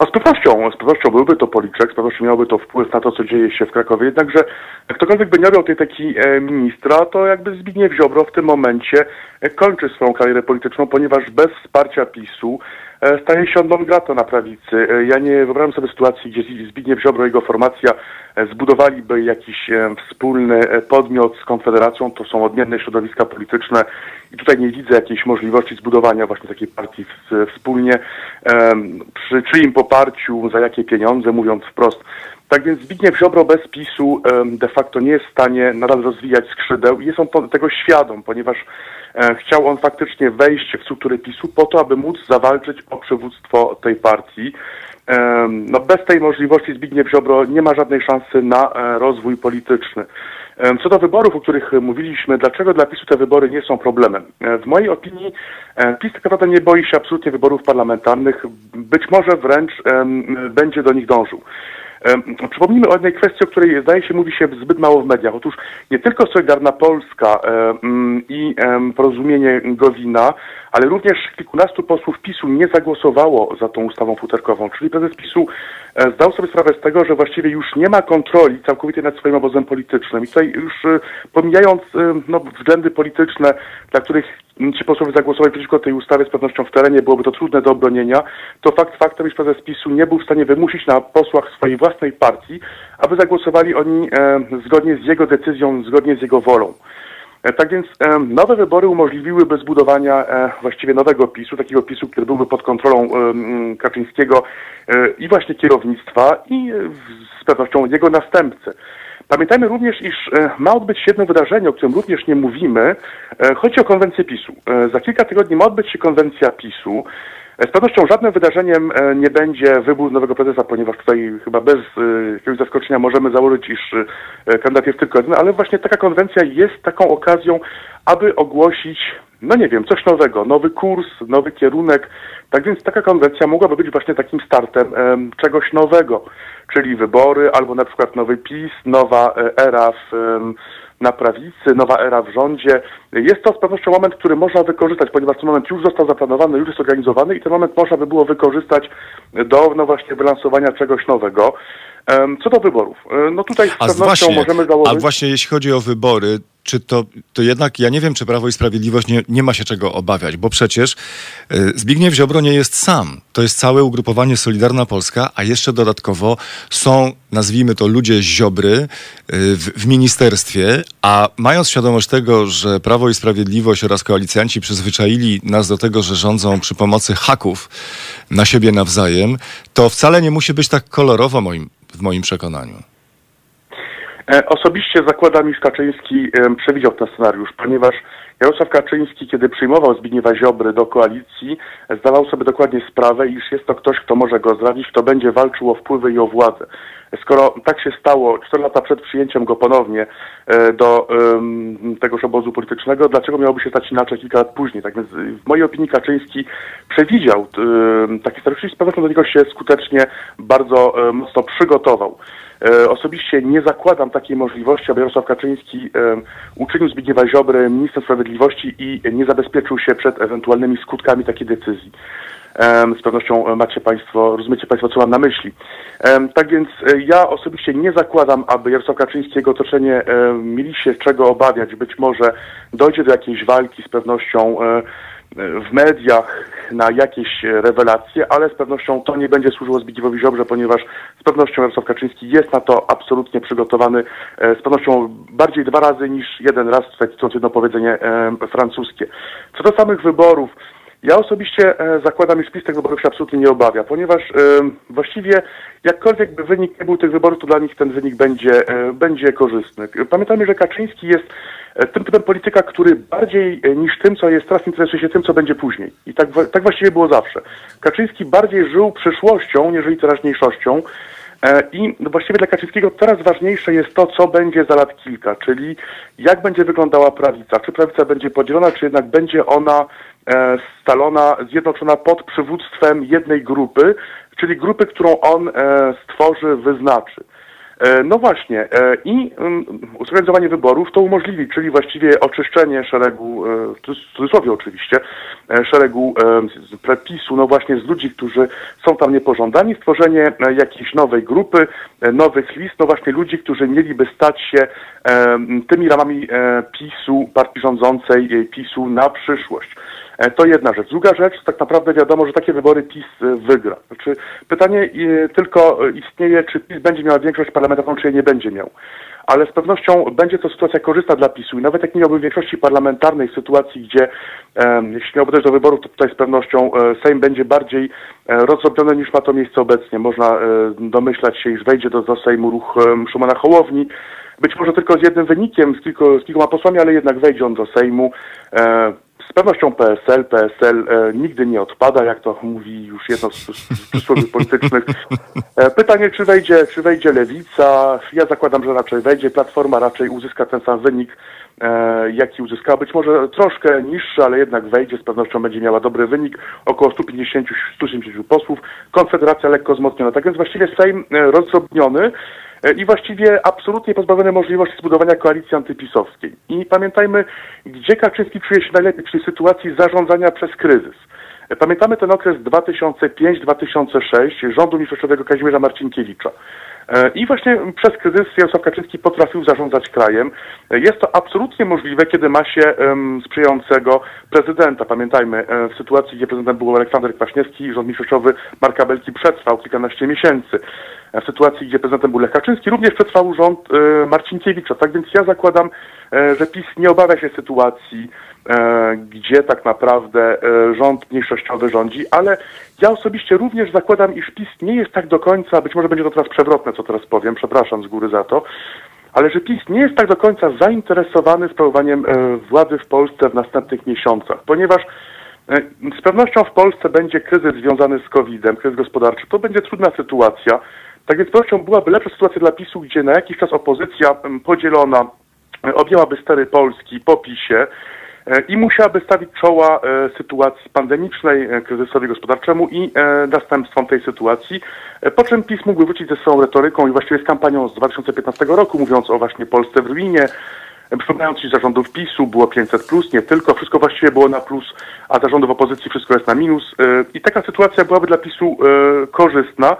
S6: No z pewnością, z pewnością byłby to policzek, z pewnością miałby to wpływ na to, co dzieje się w Krakowie, jednakże ktokolwiek by nie miał tej taki e, ministra, to jakby Zbigniew Ziobro w tym momencie e, kończy swoją karierę polityczną, ponieważ bez wsparcia PiSu staje się on non grata na prawicy. E, Ja nie wyobrażam sobie sytuacji, gdzie Zbigniew Ziobro i jego formacja e, zbudowaliby jakiś e, wspólny e, podmiot z Konfederacją, to są odmienne środowiska polityczne i tutaj nie widzę jakiejś możliwości zbudowania właśnie takiej partii wspólnie, przy czyim poparciu, za jakie pieniądze, mówiąc wprost. Tak więc Zbigniew Ziobro bez PiSu de facto nie jest w stanie nadal rozwijać skrzydeł i jest on tego świadom, ponieważ e, chciał on faktycznie wejść w struktury PiSu po to, aby móc zawalczyć o przywództwo tej partii. No bez tej możliwości Zbigniew Ziobro nie ma żadnej szansy na e, rozwój polityczny. Co do wyborów, o których mówiliśmy, dlaczego dla PiSu te wybory nie są problemem? E, W mojej opinii PiS tak naprawdę nie boi się absolutnie wyborów parlamentarnych, być może wręcz będzie do nich dążył. Przypomnijmy o jednej kwestii, o której zdaje się mówi się zbyt mało w mediach. Otóż nie tylko Solidarna Polska i porozumienie Gowina, ale również kilkunastu posłów PiSu nie zagłosowało za tą ustawą futerkową, czyli prezes PiSu e, zdał sobie sprawę z tego, że właściwie już nie ma kontroli całkowitej nad swoim obozem politycznym. I tutaj już e, pomijając e, no, względy polityczne, dla których ci posłowie zagłosowali przeciwko tej ustawie z pewnością w terenie, byłoby to trudne do obronienia, to fakt faktem, iż prezes PiSu nie był w stanie wymusić na posłach swojej własnej partii, aby zagłosowali oni zgodnie z jego decyzją, zgodnie z jego wolą. E, tak więc e, nowe wybory umożliwiłyby zbudowania e, właściwie nowego PiSu, takiego PiSu, który byłby pod kontrolą Kaczyńskiego i właśnie kierownictwa i z pewnością jego następcy. Pamiętajmy również, iż ma odbyć się jedno wydarzenie, o którym również nie mówimy. Chodzi o konwencję PiSu. Za kilka tygodni ma odbyć się konwencja PiSu. Z pewnością żadnym wydarzeniem e, nie będzie wybór nowego prezesa, ponieważ tutaj chyba bez e, jakiegoś zaskoczenia możemy założyć, iż e, kandydat jest tylko jeden, ale właśnie taka konwencja jest taką okazją, aby ogłosić, no nie wiem, coś nowego, nowy kurs, nowy kierunek. Tak więc taka konwencja mogłaby być właśnie takim startem czegoś nowego, czyli wybory albo na przykład nowy PiS, nowa era w na prawicy, nowa era w rządzie. Jest to z pewnością moment, który można wykorzystać, ponieważ ten moment już został zaplanowany, już jest organizowany i ten moment można by było wykorzystać do no właśnie wylansowania czegoś nowego. Co do wyborów, e, no tutaj z pewnością
S2: właśnie,
S6: możemy założyć...
S2: A właśnie jeśli chodzi o wybory, czy to, to jednak, ja nie wiem, czy Prawo i Sprawiedliwość nie, nie ma się czego obawiać, bo przecież y, Zbigniew Ziobro nie jest sam. To jest całe ugrupowanie Solidarna Polska, a jeszcze dodatkowo są, nazwijmy to, ludzie Ziobry y, w, w ministerstwie, a mając świadomość tego, że Prawo i Sprawiedliwość oraz koalicjanci przyzwyczaili nas do tego, że rządzą przy pomocy haków na siebie nawzajem, to wcale nie musi być tak kolorowo moim, w moim przekonaniu.
S6: E, osobiście zakładam, iż Kaczyński przewidział ten scenariusz, ponieważ Jarosław Kaczyński, kiedy przyjmował Zbigniewa Ziobry do koalicji, zdawał sobie dokładnie sprawę, iż jest to ktoś, kto może go zradzić, kto będzie walczył o wpływy i o władzę. Skoro tak się stało 4 lata przed przyjęciem go ponownie e, do tegoż obozu politycznego, dlaczego miałoby się stać inaczej kilka lat później? Tak więc w mojej opinii Kaczyński przewidział um, taki scenariusz i z pewnością do niego się skutecznie bardzo mocno przygotował. E, osobiście nie zakładam takiej możliwości, aby Jarosław Kaczyński e, uczynił Zbigniewa Ziobry ministrem sprawiedliwości i nie zabezpieczył się przed ewentualnymi skutkami takiej decyzji. Z pewnością macie Państwo, rozumiecie Państwo, co mam na myśli. Tak więc e, ja osobiście nie zakładam, aby Jarosław Kaczyński i jego otoczenie mieli się czego obawiać. Być może dojdzie do jakiejś walki z pewnością w mediach na jakieś rewelacje, ale z pewnością to nie będzie służyło Zbigniewowi Ziobrze, ponieważ z pewnością Jarosław Kaczyński jest na to absolutnie przygotowany, e, z pewnością bardziej dwa razy niż jeden raz, cytując jedno powiedzenie e, francuskie. Co do samych wyborów, ja osobiście e, zakładam, iż PiS tych wyborów się absolutnie nie obawia, ponieważ właściwie jakkolwiek by wynik nie był tych wyborów, to dla nich ten wynik będzie, będzie korzystny. Pamiętajmy, że Kaczyński jest E, tym typem polityka, który bardziej e, niż tym, co jest teraz, interesuje się tym, co będzie później. I tak, tak właściwie było zawsze. Kaczyński bardziej żył przyszłością, niżeli teraźniejszością. E, I właściwie dla Kaczyńskiego teraz ważniejsze jest to, co będzie za lat kilka, czyli jak będzie wyglądała prawica. Czy prawica będzie podzielona, czy jednak będzie ona scalona, zjednoczona pod przywództwem jednej grupy, czyli grupy, którą on stworzy, wyznaczy. E, no właśnie, e, i mm, zorganizowanie wyborów to umożliwi, czyli właściwie oczyszczenie szeregu, e, w cudzysłowie oczywiście, szeregu prepisu, no właśnie z ludzi, którzy są tam niepożądani, stworzenie jakiejś nowej grupy, nowych list, no właśnie ludzi, którzy mieliby stać się tymi ramami PiSu, partii rządzącej PiSu na przyszłość. E, to jedna rzecz. Druga rzecz, tak naprawdę wiadomo, że takie wybory PiS e, wygra. Znaczy, pytanie e, tylko istnieje, czy PiS będzie miał większość parlamentarną, czy jej nie będzie miał. Ale z pewnością będzie to sytuacja korzystna dla PiSu i nawet jak nie miałby większości parlamentarnej w sytuacji, gdzie jeśli miałby dojść do wyborów, to tutaj z pewnością Sejm będzie bardziej rozrobiony niż ma to miejsce obecnie. Można domyślać się, iż wejdzie do, do Sejmu ruch Szumana Hołowni, być może tylko z jednym wynikiem, z, kilku, z kilkoma posłami, ale jednak wejdzie on do Sejmu pewnością PSL. PSL e, nigdy nie odpada, jak to mówi już jedno z, z politycznych. E, pytanie, czy wejdzie, czy wejdzie Lewica? Ja zakładam, że raczej wejdzie. Platforma raczej uzyska ten sam wynik, e, jaki uzyskała. Być może troszkę niższy, ale jednak wejdzie. Z pewnością będzie miała dobry wynik. Około 150-170 posłów. Konfederacja lekko wzmocniona. Tak więc właściwie Sejm e, rozdrobniony i właściwie absolutnie pozbawiony możliwości zbudowania koalicji antypisowskiej. I pamiętajmy, gdzie Kaczyński czuje się najlepiej, czyli sytuacji zarządzania przez kryzys. E, Pamiętamy ten okres 2005-2006 rządu mniejszościowego Kazimierza Marcinkiewicza. E, I właśnie przez kryzys Jarosław Kaczyński potrafił zarządzać krajem. E, Jest to absolutnie możliwe, kiedy ma się sprzyjającego prezydenta. Pamiętajmy, e, w sytuacji, gdzie prezydentem był Aleksander Kwaśniewski, rząd mniejszościowy Marka Belki przetrwał kilkanaście miesięcy. W sytuacji, gdzie prezydentem był Lech Kaczyński, również przetrwał rząd Marcinkiewicza. Tak więc ja zakładam, że PiS nie obawia się sytuacji, gdzie tak naprawdę e, rząd mniejszościowy rządzi, ale ja osobiście również zakładam, iż PiS nie jest tak do końca, być może będzie to teraz przewrotne, co teraz powiem, przepraszam z góry za to, ale że PiS nie jest tak do końca zainteresowany sprawowaniem e, władzy w Polsce w następnych miesiącach, ponieważ e, z pewnością w Polsce będzie kryzys związany z COVID-em, kryzys gospodarczy. To będzie trudna sytuacja. Tak więc z pewnością byłaby lepsza sytuacja dla PiSu, gdzie na jakiś czas opozycja podzielona e, objęłaby stery Polski po PiSie e, i musiałaby stawić czoła e, sytuacji pandemicznej, e, kryzysowi gospodarczemu i e, następstwom tej sytuacji, e, po czym PiS mógłby wrócić ze swoją retoryką i właściwie z kampanią z 2015 roku, mówiąc o właśnie Polsce w ruinie, e, Przypominając ci, zarządów PiSu było 500 plus, nie tylko, wszystko właściwie było na plus, a zarządów opozycji wszystko jest na minus. e, I taka sytuacja byłaby dla PiSu e, korzystna,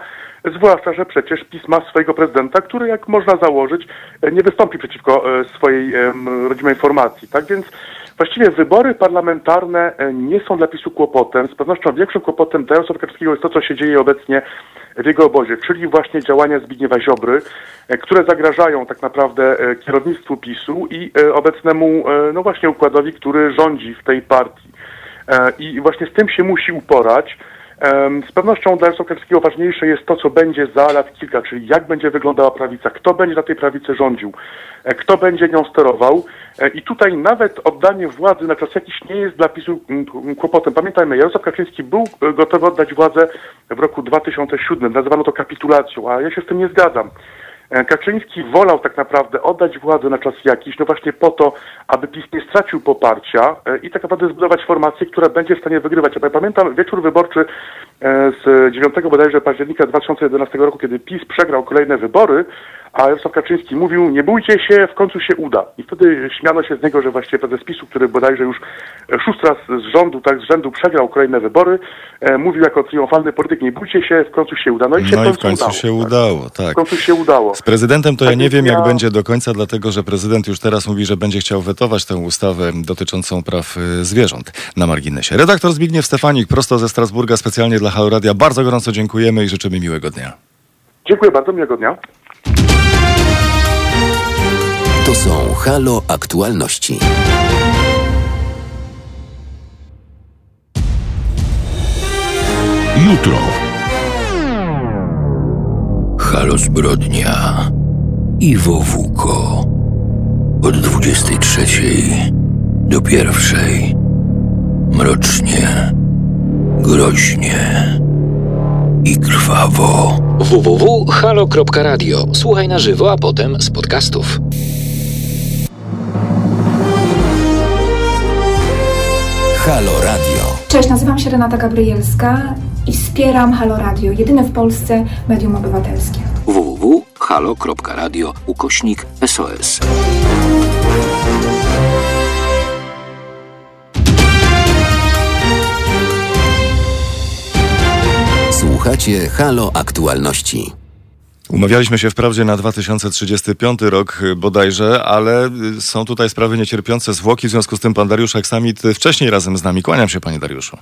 S6: zwłaszcza, że przecież PiS ma swojego prezydenta, który, jak można założyć, e, nie wystąpi przeciwko e, swojej rodzimej formacji. Tak więc właściwie wybory parlamentarne e, nie są dla PiSu kłopotem. Z pewnością większym kłopotem dla Jarosława Kaczyńskiego jest to, co się dzieje obecnie w jego obozie, czyli właśnie działania Zbigniewa Ziobry, e, które zagrażają tak naprawdę e, kierownictwu PiSu i obecnemu, no właśnie układowi, który rządzi w tej partii. I właśnie z tym się musi uporać. Z pewnością dla Kaczyńskiego ważniejsze jest to, co będzie za lat kilka, czyli jak będzie wyglądała prawica, kto będzie na tej prawicy rządził, e, kto będzie nią sterował. E, I tutaj nawet oddanie władzy na czas jakiś nie jest dla PiSu mm, mm, kłopotem. Pamiętajmy, Jarosław Kaczyński był e, gotowy oddać władzę w roku 2007, nazywano to kapitulacją, a ja się z tym nie zgadzam. E, Kaczyński wolał tak naprawdę oddać władzę na czas jakiś, no właśnie po to, aby PiS nie stracił poparcia e, i tak naprawdę zbudować formację, która będzie w stanie wygrywać. Ja pamiętam wieczór wyborczy e, z 9 bodajże października 2011 roku, kiedy PiS przegrał kolejne wybory, a Jarosław Kaczyński mówił, nie bójcie się, w końcu się uda. I wtedy śmiano się z niego, że właściwie prezes PiSu, który bodajże już e, szósty raz z rządu, tak z rzędu przegrał kolejne wybory, e, mówił jako triumfalny polityk, nie bójcie się, w końcu się uda. No i się
S2: No i w końcu
S6: udało,
S2: się
S6: tak.
S2: udało,
S6: W
S2: tak.
S6: końcu się udało.
S2: Z prezydentem to ja
S6: Tak
S2: nie
S6: więc
S2: wiem, jak
S6: ja-
S2: będzie do końca, dlatego że prezydent już teraz mówi, że będzie chciał wetować tę ustawę dotyczącą praw y, zwierząt na marginesie. Redaktor Zbigniew Stefanik, prosto ze Strasburga, specjalnie dla Halo Radia. Bardzo gorąco dziękujemy i życzymy miłego dnia.
S6: Dziękuję bardzo, miłego dnia.
S1: To są Halo Aktualności.
S3: Jutro.
S7: Halo Zbrodnia. Iwo Wuko. Od 23 do pierwszej. Mrocznie, groźnie i krwawo.
S8: www.halo.radio. Słuchaj na żywo, a potem z podcastów.
S1: Halo Radio.
S9: Cześć, nazywam się Renata Gabrielska i wspieram Halo Radio, jedyne w Polsce medium obywatelskie.
S7: www.halo.radio ukośnik SOS.
S1: Słuchacie Halo Aktualności.
S2: Umawialiśmy się wprawdzie na 2035 rok y, bodajże, ale y, są tutaj sprawy niecierpiące zwłoki, w związku z tym pan Dariusz Aksamit y, wcześniej razem z nami. Kłaniam się panie Dariuszu.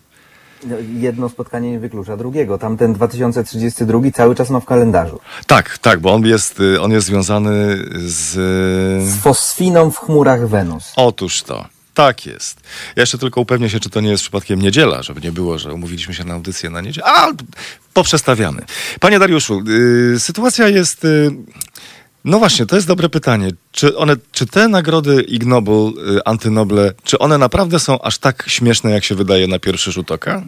S10: No, Jedno spotkanie nie wyklucza drugiego. Tamten 2032 cały czas ma w kalendarzu.
S2: Tak, tak, bo on jest, on jest związany z...
S10: Z fosfiną w chmurach Wenus.
S2: Otóż to. Tak jest. Ja jeszcze tylko upewnię się, czy to nie jest przypadkiem niedziela, żeby nie było, że umówiliśmy się na audycję na niedzielę. A, poprzestawiamy. Panie Dariuszu, y, sytuacja jest... Y, no właśnie, to jest dobre pytanie. Czy one, czy te nagrody Ig Nobel, y, Antynoble, czy one naprawdę są aż tak śmieszne, jak się wydaje na pierwszy rzut oka?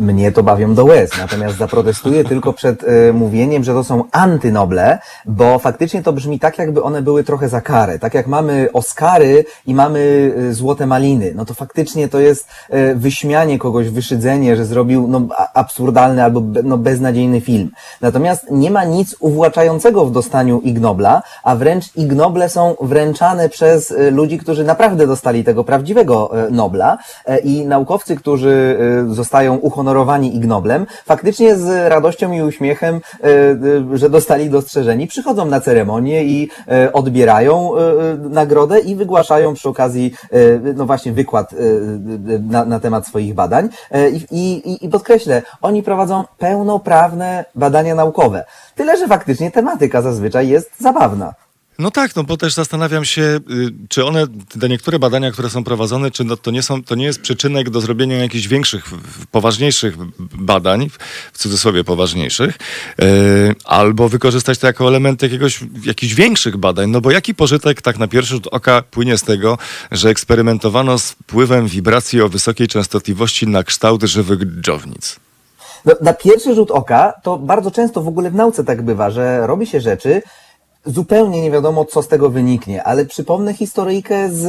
S10: Mnie to bawią do łez, natomiast zaprotestuję tylko przed y, mówieniem, że to są antynoble, bo faktycznie to brzmi tak, jakby one były trochę za karę. Tak jak mamy Oscary i mamy y, Złote Maliny, no to faktycznie to jest y, wyśmianie kogoś, wyszydzenie, że zrobił no, absurdalny albo no, beznadziejny film. Natomiast nie ma nic uwłaczającego w dostaniu Ig Nobla, a wręcz Ig Noble są wręczane przez y, ludzi, którzy naprawdę dostali tego prawdziwego y, Nobla e, i naukowcy, którzy y, zostają uhonorowani Ig Noblem, faktycznie z radością i uśmiechem, że dostali dostrzeżeni, przychodzą na ceremonię i odbierają nagrodę i wygłaszają przy okazji, no właśnie, wykład na, na temat swoich badań. I, i, I podkreślę, oni prowadzą pełnoprawne badania naukowe. Tyle, że faktycznie tematyka zazwyczaj jest zabawna.
S2: No tak, no bo też zastanawiam się, y, czy one, te niektóre badania, które są prowadzone, czy no to, nie są, to nie jest przyczynek do zrobienia jakichś większych, poważniejszych badań, w cudzysłowie poważniejszych, yy, albo wykorzystać to jako element jakiegoś, jakichś większych badań, no bo jaki pożytek tak na pierwszy rzut oka płynie z tego, że eksperymentowano z wpływem wibracji o wysokiej częstotliwości na kształt żywych dżownic?
S10: No, na pierwszy rzut oka to bardzo często w ogóle w nauce tak bywa, że robi się rzeczy, zupełnie nie wiadomo, co z tego wyniknie, ale przypomnę historyjkę z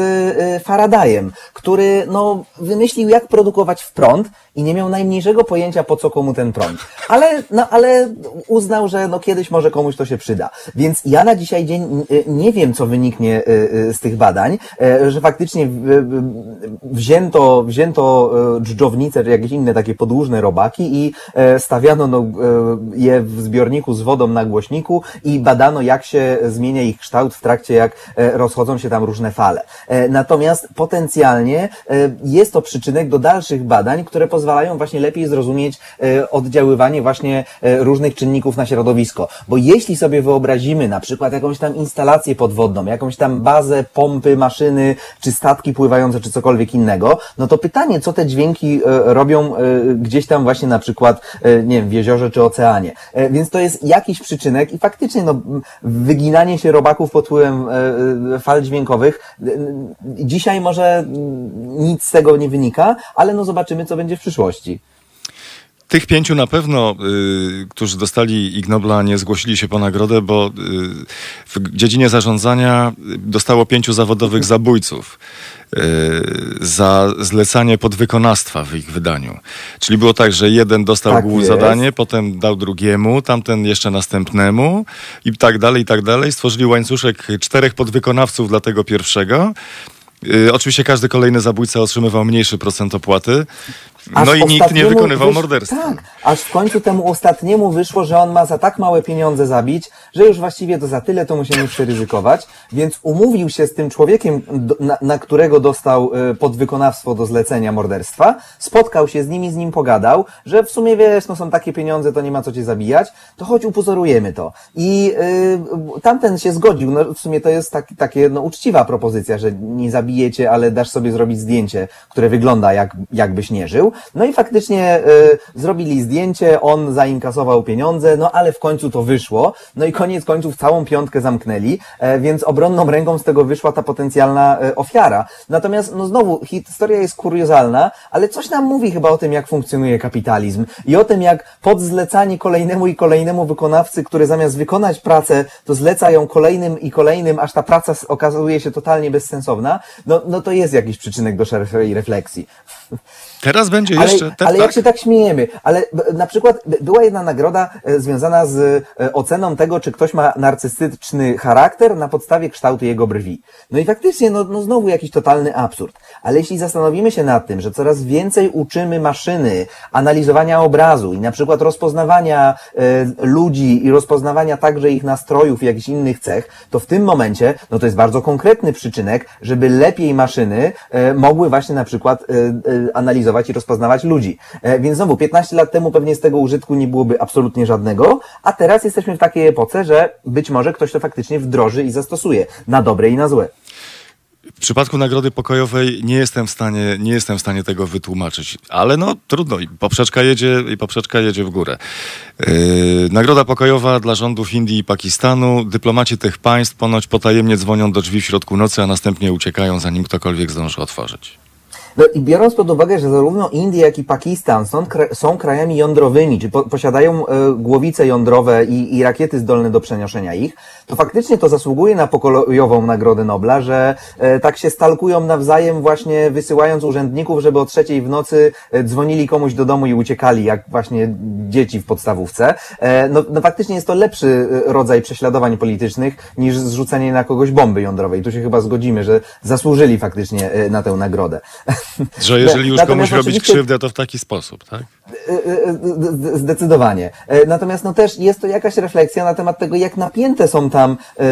S10: y, Faradayem, który no, wymyślił, jak produkować w prąd i nie miał najmniejszego pojęcia, po co komu ten prąd. Ale, no, ale uznał, że no, kiedyś może komuś to się przyda. Więc ja na dzisiaj dzień y, nie wiem, co wyniknie y, z tych badań, że faktycznie wzięto, wzięto dżdżownice, czy jakieś inne takie podłużne robaki i stawiano no, je w zbiorniku z wodą na głośniku i badano, jak się zmienia ich kształt w trakcie, jak e, rozchodzą się tam różne fale. E, natomiast potencjalnie e, jest to przyczynek do dalszych badań, które pozwalają właśnie lepiej zrozumieć oddziaływanie właśnie różnych czynników na środowisko. Bo jeśli sobie wyobrazimy na przykład jakąś tam instalację podwodną, jakąś tam bazę, pompy, maszyny, czy statki pływające, czy cokolwiek innego, no to pytanie, co te dźwięki robią gdzieś tam właśnie na przykład, nie wiem, w jeziorze czy oceanie. Więc to jest jakiś przyczynek i faktycznie no, wyginanie się robaków pod wpływem e, e, fal dźwiękowych. Dzisiaj może nic z tego nie wynika, ale no zobaczymy, co będzie w przyszłości.
S2: Tych pięciu na pewno, y, którzy dostali Ig Nobla, nie zgłosili się po nagrodę, bo y, w dziedzinie zarządzania dostało pięciu zawodowych zabójców y, za zlecanie podwykonawstwa w ich wydaniu. Czyli było tak, że jeden dostał tak zadanie, potem dał drugiemu, tamten jeszcze następnemu i tak dalej, i tak dalej. Stworzyli łańcuszek czterech podwykonawców dla tego pierwszego. Y, oczywiście każdy kolejny zabójca otrzymywał mniejszy procent opłaty. Aż no i nikt nie wykonywał morderstwa.
S10: Tak, aż w końcu temu ostatniemu wyszło, że on ma za tak małe pieniądze zabić, że już właściwie to za tyle to mu się nie chce ryzykować, więc umówił się z tym człowiekiem, na, na którego dostał y, podwykonawstwo do zlecenia morderstwa, spotkał się z nim i z nim pogadał, że w sumie wiesz, no są takie pieniądze, to nie ma co cię zabijać, to choć upozorujemy to. I y, tamten się zgodził, no w sumie to jest tak, takie no, uczciwa propozycja, że nie zabijecie, ale dasz sobie zrobić zdjęcie, które wygląda jak, jakbyś nie żył. No i faktycznie y, zrobili zdjęcie, on zainkasował pieniądze, no ale w końcu to wyszło. No i koniec końców całą piątkę zamknęli, e, więc obronną ręką z tego wyszła ta potencjalna e, ofiara. Natomiast, no znowu, historia jest kuriozalna, ale coś nam mówi chyba o tym, jak funkcjonuje kapitalizm i o tym, jak pod zlecanie kolejnemu i kolejnemu wykonawcy, który zamiast wykonać pracę, to zleca ją kolejnym i kolejnym, aż ta praca okazuje się totalnie bezsensowna, no, no to jest jakiś przyczynek do szerszej refleksji.
S2: Teraz będzie
S10: ale,
S2: jeszcze.
S10: Ten, ale jak tak? się tak śmiejemy, ale na przykład była jedna nagroda e, związana z e, oceną tego, czy ktoś ma narcystyczny charakter na podstawie kształtu jego brwi. No i faktycznie, no, no znowu jakiś totalny absurd. Ale jeśli zastanowimy się nad tym, że coraz więcej uczymy maszyny analizowania obrazu i na przykład rozpoznawania e, ludzi i rozpoznawania także ich nastrojów i jakichś innych cech, to w tym momencie, no to jest bardzo konkretny przyczynek, żeby lepiej maszyny mogły właśnie na przykład analizować analizować i rozpoznawać ludzi. E, więc znowu, 15 lat temu pewnie z tego użytku nie byłoby absolutnie żadnego, a teraz jesteśmy w takiej epoce, że być może ktoś to faktycznie wdroży i zastosuje na dobre i na złe.
S2: W przypadku Nagrody Pokojowej nie jestem w stanie, nie jestem w stanie tego wytłumaczyć, ale no trudno, i poprzeczka jedzie, i poprzeczka jedzie w górę. Yy, Nagroda Pokojowa dla rządów Indii i Pakistanu. Dyplomaci tych państw ponoć potajemnie dzwonią do drzwi w środku nocy, a następnie uciekają, zanim ktokolwiek zdąży otworzyć.
S10: No i biorąc pod uwagę, że zarówno Indie, jak i Pakistan są, są krajami jądrowymi, czy po, posiadają e, głowice jądrowe i, i rakiety zdolne do przenoszenia ich, to faktycznie to zasługuje na pokojową Nagrodę Nobla, że e, tak się stalkują nawzajem właśnie wysyłając urzędników, żeby o trzeciej w nocy e, dzwonili komuś do domu i uciekali, jak właśnie dzieci w podstawówce. No, no faktycznie jest to lepszy rodzaj prześladowań politycznych niż zrzucenie na kogoś bomby jądrowej. Tu się chyba zgodzimy, że zasłużyli faktycznie na tę nagrodę.
S2: Że jeżeli już
S10: Natomiast
S2: komuś robić
S10: oczywiście-
S2: krzywdę, to w taki sposób, tak?
S10: Z- Zdecydowanie. E, Natomiast no też jest to jakaś refleksja na temat tego, jak napięte są tam e,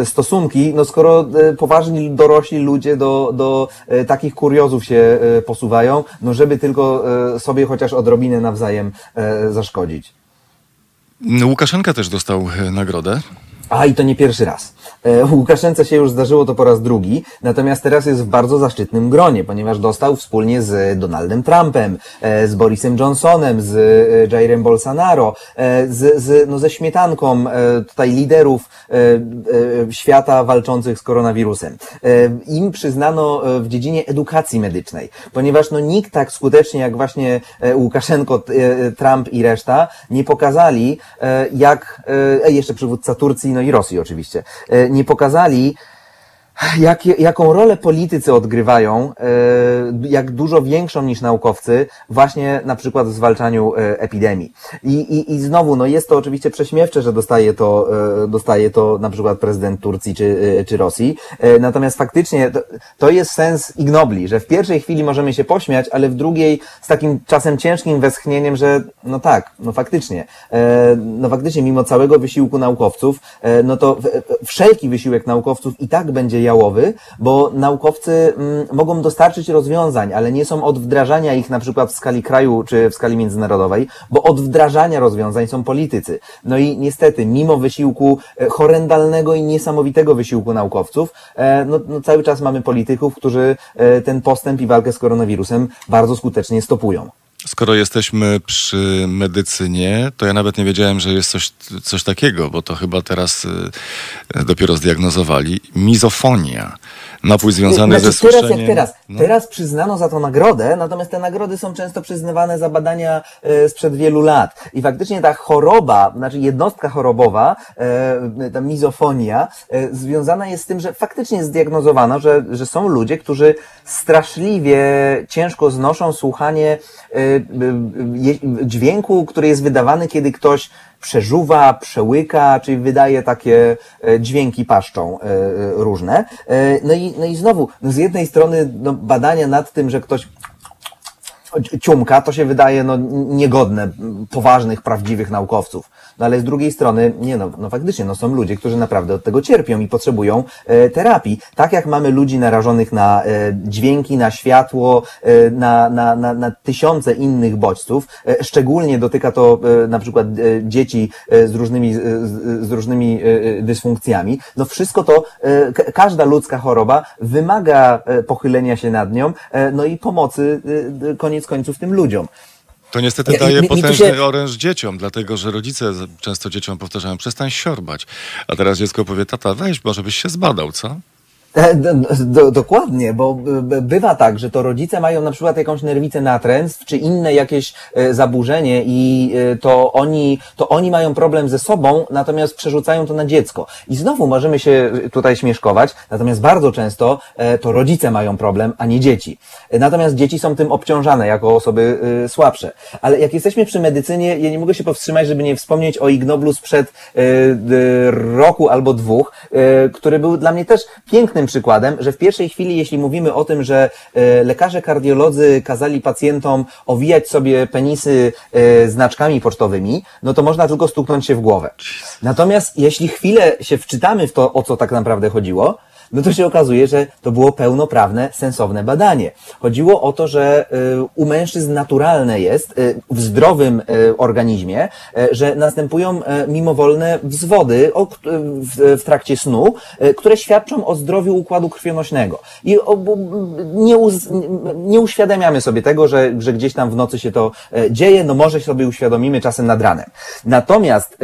S10: e, stosunki, no skoro e, poważni dorośli ludzie do, do e, takich kuriozów się e, posuwają, no żeby tylko e, sobie chociaż odrobinę nawzajem e, zaszkodzić.
S2: Łukaszenka też dostał e, nagrodę.
S10: A i to nie pierwszy raz. E, Łukaszence się już zdarzyło to po raz drugi, natomiast teraz jest w bardzo zaszczytnym gronie, ponieważ dostał wspólnie z Donaldem Trumpem, e, z Borisem Johnsonem, z e, Jairem Bolsonaro, z, z, no, ze śmietanką tutaj liderów świata walczących z koronawirusem. Im przyznano w dziedzinie edukacji medycznej, ponieważ no, nikt tak skutecznie jak właśnie Łukaszenko, Trump i reszta nie pokazali, jak, jeszcze przywódca Turcji, no i Rosji oczywiście, e, nie pokazali, jak, jaką rolę politycy odgrywają, e, jak dużo większą niż naukowcy, właśnie na przykład w zwalczaniu e, epidemii. I, i, I znowu, no jest to oczywiście prześmiewcze, że dostaje to, e, dostaje to na przykład prezydent Turcji czy, czy Rosji. Natomiast faktycznie to, to jest sens ignobli, że w pierwszej chwili możemy się pośmiać, ale w drugiej z takim czasem ciężkim westchnieniem, że no tak, no faktycznie, no faktycznie mimo całego wysiłku naukowców, no to wszelki wysiłek naukowców i tak będzie jałowy, bo naukowcy mm, mogą dostarczyć rozwiązań, ale nie są od wdrażania ich na przykład w skali kraju czy w skali międzynarodowej, bo od wdrażania rozwiązań są politycy. No i niestety, mimo wysiłku e, horrendalnego i niesamowitego wysiłku naukowców, e, no, no cały czas mamy polityków, którzy e, ten postęp i walkę z koronawirusem bardzo skutecznie stopują.
S2: Skoro jesteśmy przy medycynie, to ja nawet nie wiedziałem, że jest coś, coś takiego, bo to chyba teraz y, dopiero zdiagnozowali. Mizofonia. Napój związany
S10: Znaczy,
S2: ze
S10: teraz
S2: słyszeniem.
S10: jak teraz.
S2: No.
S10: Teraz przyznano za to nagrodę, natomiast te nagrody są często przyznawane za badania e, sprzed wielu lat. I faktycznie ta choroba, znaczy jednostka chorobowa, e, ta mizofonia, e, związana jest z tym, że faktycznie zdiagnozowano, że, że są ludzie, którzy straszliwie ciężko znoszą słuchanie e, e, je- dźwięku, który jest wydawany, kiedy ktoś przeżuwa, przełyka, czyli wydaje takie e, dźwięki paszczą e, e, różne. No i, no i znowu, no z jednej strony no, badania nad tym, że ktoś ciumka, to się wydaje no, niegodne poważnych, prawdziwych naukowców. No ale z drugiej strony, nie no, no faktycznie, no są ludzie, którzy naprawdę od tego cierpią i potrzebują e, terapii. Tak jak mamy ludzi narażonych na e, dźwięki, na światło, e, na, na, na, na tysiące innych bodźców, e, szczególnie dotyka to e, na przykład e, dzieci e, z różnymi, z, z- z różnymi e, e, dysfunkcjami. No wszystko to, e, ka- każda ludzka choroba wymaga e, pochylenia się nad nią, e, no i pomocy e, e, koniec końców tym ludziom.
S2: To niestety daje potężny
S10: się-
S2: oręż dzieciom, dlatego że rodzice często dzieciom powtarzają, przestań siorbać. A teraz dziecko powie, tata, weź, może byś się zbadał, co?
S10: E, do, do, dokładnie, bo bywa tak, że to rodzice mają na przykład jakąś nerwicę natręstw, czy inne jakieś e, zaburzenie i e, to oni, to oni mają problem ze sobą, natomiast przerzucają to na dziecko. I znowu możemy się tutaj śmieszkować, natomiast bardzo często to rodzice mają problem, a nie dzieci. Natomiast dzieci są tym obciążane jako osoby słabsze. Ale jak jesteśmy przy medycynie, ja nie mogę się powstrzymać, żeby nie wspomnieć o Ignoblu sprzed roku albo dwóch, który był dla mnie też pięknym przykładem, że w pierwszej chwili, jeśli mówimy o tym, że e, lekarze kardiolodzy kazali pacjentom owijać sobie penisy e, znaczkami pocztowymi, no to można tylko stuknąć się w głowę. Natomiast jeśli chwilę się wczytamy w to, o co tak naprawdę chodziło, no to się okazuje, że to było pełnoprawne, sensowne badanie. Chodziło o to, że y, u mężczyzn naturalne jest y, w zdrowym y, organizmie, że następują mimowolne wzwody w trakcie snu, które świadczą o zdrowiu układu krwionośnego. I nie, uz, nie uświadamiamy sobie tego, że, że gdzieś tam w nocy się to dzieje, no może sobie uświadomimy czasem nad ranem. Natomiast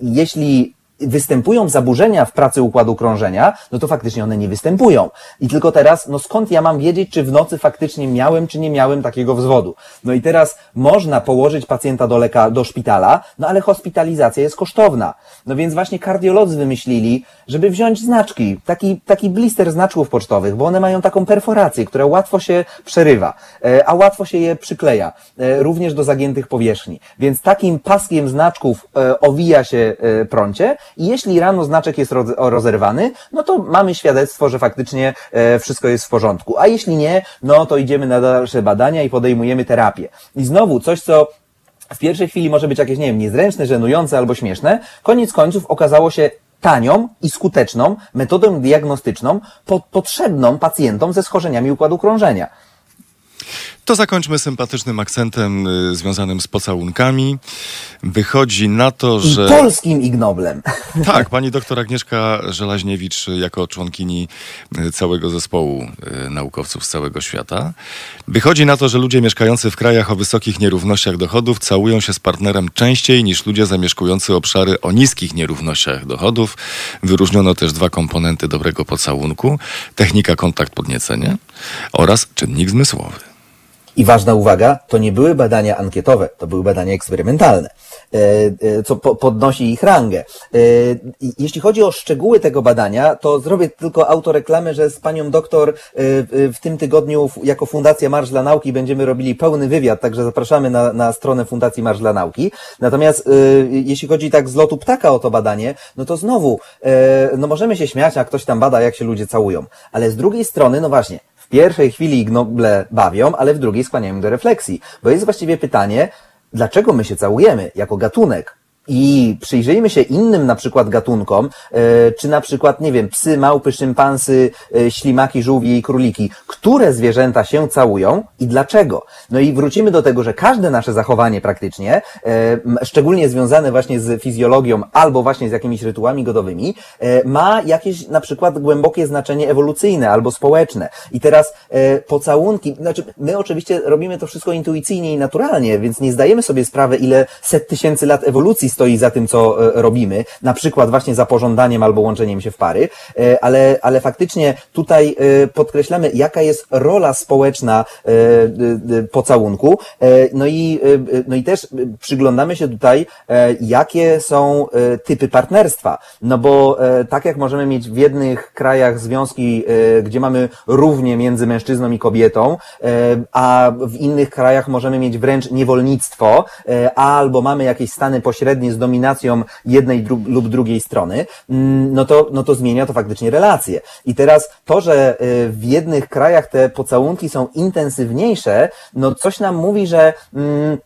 S10: jeśli występują zaburzenia w pracy układu krążenia, no to faktycznie one nie występują. I tylko teraz, no skąd ja mam wiedzieć, czy w nocy faktycznie miałem, czy nie miałem takiego wzwodu? No i teraz można położyć pacjenta do leka, do szpitala, no ale hospitalizacja jest kosztowna. No więc właśnie kardiolodzy wymyślili, żeby wziąć znaczki, taki, taki blister znaczków pocztowych, bo one mają taką perforację, która łatwo się przerywa, e, a łatwo się je przykleja, e, również do zagiętych powierzchni. Więc takim paskiem znaczków e, owija się prącie jeśli rano znaczek jest rozerwany, no to mamy świadectwo, że faktycznie e, wszystko jest w porządku. A jeśli nie, no to idziemy na dalsze badania i podejmujemy terapię. I znowu coś, co w pierwszej chwili może być jakieś, nie wiem, niezręczne, żenujące albo śmieszne, koniec końców okazało się tanią i skuteczną metodą diagnostyczną potrzebną pacjentom ze schorzeniami układu krążenia.
S2: To zakończmy sympatycznym akcentem y, związanym z pocałunkami. Wychodzi na to, że...
S10: I polskim ignoblem.
S2: Tak, pani doktor Agnieszka Żelaźniewicz jako członkini y, całego zespołu y, naukowców z całego świata. Wychodzi na to, że ludzie mieszkający w krajach o wysokich nierównościach dochodów całują się z partnerem częściej niż ludzie zamieszkujący obszary o niskich nierównościach dochodów. Wyróżniono też dwa komponenty dobrego pocałunku. Technika kontakt podniecenie oraz czynnik zmysłowy.
S10: I ważna uwaga, to nie były badania ankietowe, to były badania eksperymentalne, e, e, co podnosi ich rangę. E, jeśli chodzi o szczegóły tego badania, to zrobię tylko autoreklamę, że z panią doktor w tym tygodniu jako Fundacja Marsz dla Nauki będziemy robili pełny wywiad, także zapraszamy na, na stronę Fundacji Marsz dla Nauki. Natomiast jeśli chodzi tak z lotu ptaka o to badanie, no to znowu, no możemy się śmiać, a ktoś tam bada, jak się ludzie całują. Ale z drugiej strony, no właśnie, w pierwszej chwili ignoble bawią, ale w drugiej skłaniają do refleksji. Bo jest właściwie pytanie, dlaczego my się całujemy jako gatunek? I przyjrzyjmy się innym na przykład gatunkom, e, czy na przykład, nie wiem, psy, małpy, szympansy, e, ślimaki, żółwie i króliki, które zwierzęta się całują i dlaczego. No i wrócimy do tego, że każde nasze zachowanie praktycznie, e, szczególnie związane właśnie z fizjologią albo właśnie z jakimiś rytuałami godowymi, ma jakieś na przykład głębokie znaczenie ewolucyjne albo społeczne. I teraz pocałunki, znaczy my oczywiście robimy to wszystko intuicyjnie i naturalnie, więc nie zdajemy sobie sprawy, ile set tysięcy lat ewolucji stoi za tym, co e, robimy, na przykład właśnie za pożądaniem albo łączeniem się w pary, e, ale, ale faktycznie tutaj e, podkreślamy, jaka jest rola społeczna pocałunku, no i, no i też przyglądamy się tutaj, jakie są typy partnerstwa, no bo tak jak możemy mieć w jednych krajach związki, gdzie mamy równie między mężczyzną i kobietą, a w innych krajach możemy mieć wręcz niewolnictwo, albo mamy jakieś stany pośrednie z dominacją jednej lub drugiej strony, mm, no to, no to zmienia to faktycznie relacje. I teraz to, że y, w jednych krajach te pocałunki są intensywniejsze, no coś nam mówi, że mm,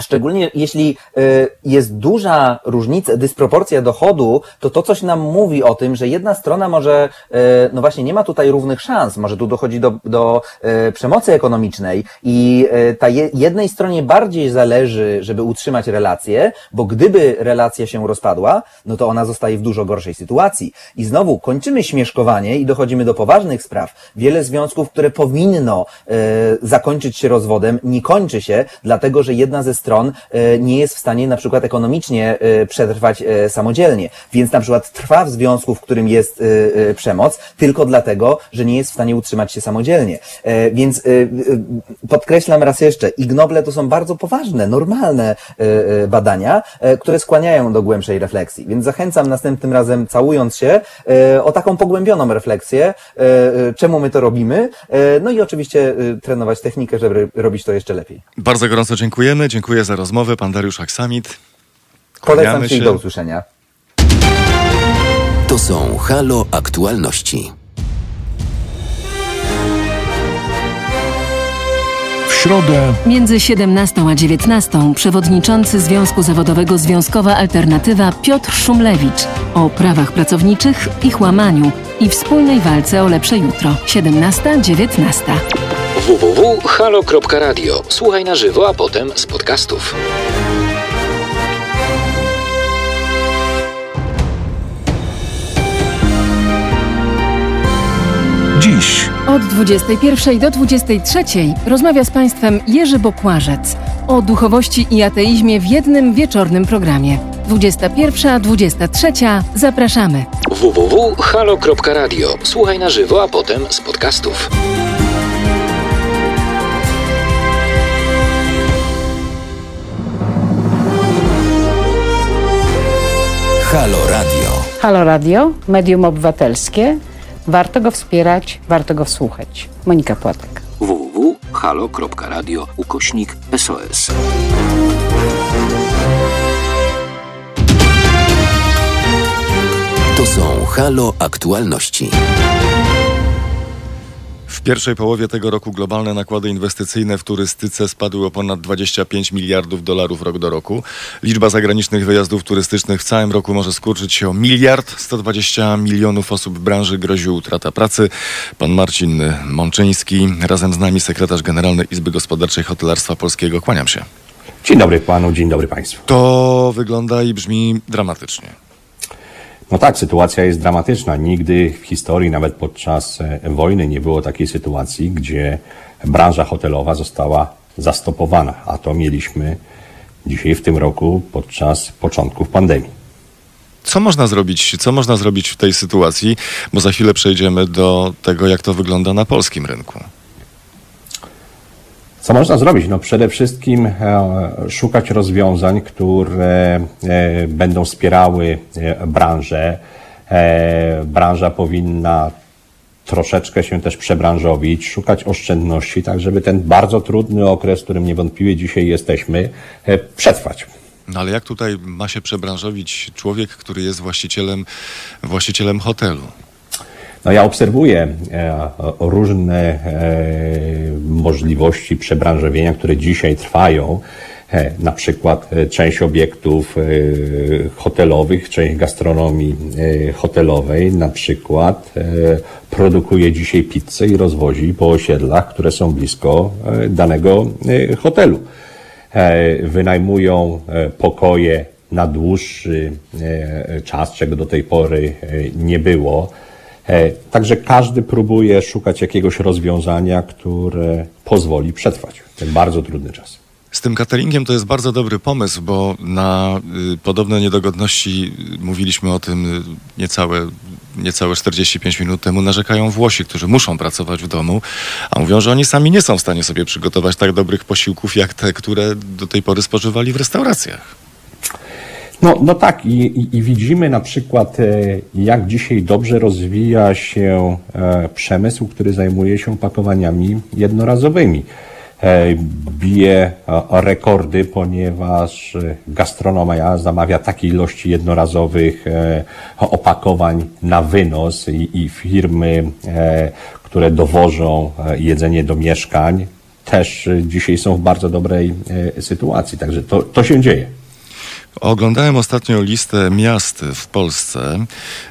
S10: Szczególnie jeśli y, jest duża różnica, dysproporcja dochodu, to to coś nam mówi o tym, że jedna strona może, y, no właśnie nie ma tutaj równych szans, może tu dochodzi do, do y, przemocy ekonomicznej i ta jednej stronie bardziej zależy, żeby utrzymać relację, bo gdyby relacja się rozpadła, no to ona zostaje w dużo gorszej sytuacji. I znowu kończymy śmieszkowanie i dochodzimy do poważnych spraw. Wiele związków, które powinno zakończyć się rozwodem, nie kończy się, dlatego że jedna ze stron stron e, nie jest w stanie na przykład ekonomicznie e, przetrwać e, samodzielnie. Więc na przykład trwa w związku, w którym jest przemoc, tylko dlatego, że nie jest w stanie utrzymać się samodzielnie. Więc podkreślam raz jeszcze, ignoble to są bardzo poważne, normalne badania, które skłaniają do głębszej refleksji. Więc zachęcam następnym razem, całując się, o taką pogłębioną refleksję, czemu my to robimy, no i oczywiście trenować technikę, żeby robić to jeszcze lepiej.
S2: Bardzo gorąco dziękujemy. Dziękuję Dziękuję za rozmowę. Pan Dariusz Aksamit.
S10: Polecam się i do usłyszenia.
S1: To są Halo Aktualności.
S3: środę
S4: Między 17 a 19 przewodniczący Związku Zawodowego Związkowa Alternatywa Piotr Szumlewicz o prawach pracowniczych, ich łamaniu i wspólnej walce o lepsze jutro. 17-19.
S8: www.halo.radio. Słuchaj na żywo, a potem z podcastów.
S3: dziś
S4: Od 21 do 23 rozmawia z Państwem Jerzy Bokłażec o duchowości i ateizmie w jednym wieczornym programie. 21-23 zapraszamy.
S8: www.halo.radio. Słuchaj na żywo, a potem z podcastów.
S1: Halo Radio.
S11: Halo Radio, medium obywatelskie. Warto go wspierać, warto go wsłuchać. Monika Płatek.
S7: www.halo.radio ukośnik SOS.
S1: To są Halo Aktualności.
S2: W pierwszej połowie tego roku globalne nakłady inwestycyjne w turystyce spadły o ponad 25 miliardów dolarów rok do roku. Liczba zagranicznych wyjazdów turystycznych w całym roku może skurczyć się o miliard 120 milionów osób w branży grozi utrata pracy. Pan Marcin Mączyński, razem z nami sekretarz generalny Izby Gospodarczej Hotelarstwa Polskiego. Kłaniam się.
S12: Dzień dobry panu, dzień dobry państwu.
S2: To wygląda i brzmi dramatycznie.
S12: No tak, sytuacja jest dramatyczna. Nigdy w historii, nawet podczas e, wojny, nie było takiej sytuacji, gdzie branża hotelowa została zastopowana. A to mieliśmy dzisiaj w tym roku podczas początków pandemii.
S2: Co można zrobić, co można zrobić w tej sytuacji? Bo za chwilę przejdziemy do tego, jak to wygląda na polskim rynku.
S12: Co można zrobić? No przede wszystkim e, szukać rozwiązań, które e, będą wspierały e, branżę. Branża powinna troszeczkę się też przebranżowić, szukać oszczędności, tak żeby ten bardzo trudny okres, w którym niewątpliwie dzisiaj jesteśmy, przetrwać.
S2: No ale jak tutaj ma się przebranżowić człowiek, który jest właścicielem, właścicielem hotelu?
S12: No ja obserwuję e, różne e, możliwości przebranżowienia, które dzisiaj trwają. E, na przykład część obiektów hotelowych, część gastronomii hotelowej na przykład produkuje dzisiaj pizzę i rozwozi po osiedlach, które są blisko danego hotelu. Wynajmują pokoje na dłuższy czas, czego do tej pory nie było. E, Także każdy próbuje szukać jakiegoś rozwiązania, które pozwoli przetrwać ten bardzo trudny czas.
S2: Z tym cateringiem to jest bardzo dobry pomysł, bo na y, podobne niedogodności mówiliśmy o tym y, niecałe, niecałe 45 minut temu. Narzekają Włosi, którzy muszą pracować w domu, a mówią, że oni sami nie są w stanie sobie przygotować tak dobrych posiłków, jak te, które do tej pory spożywali w restauracjach.
S12: No, no tak, i, i, i widzimy na przykład, e, jak dzisiaj dobrze rozwija się e, przemysł, który zajmuje się pakowaniami jednorazowymi. E, Bije rekordy, ponieważ gastronomia zamawia takie ilości jednorazowych opakowań na wynos i, i firmy, które dowożą jedzenie do mieszkań, też dzisiaj są w bardzo dobrej sytuacji. Także to, to się dzieje.
S2: Oglądałem ostatnio listę miast w Polsce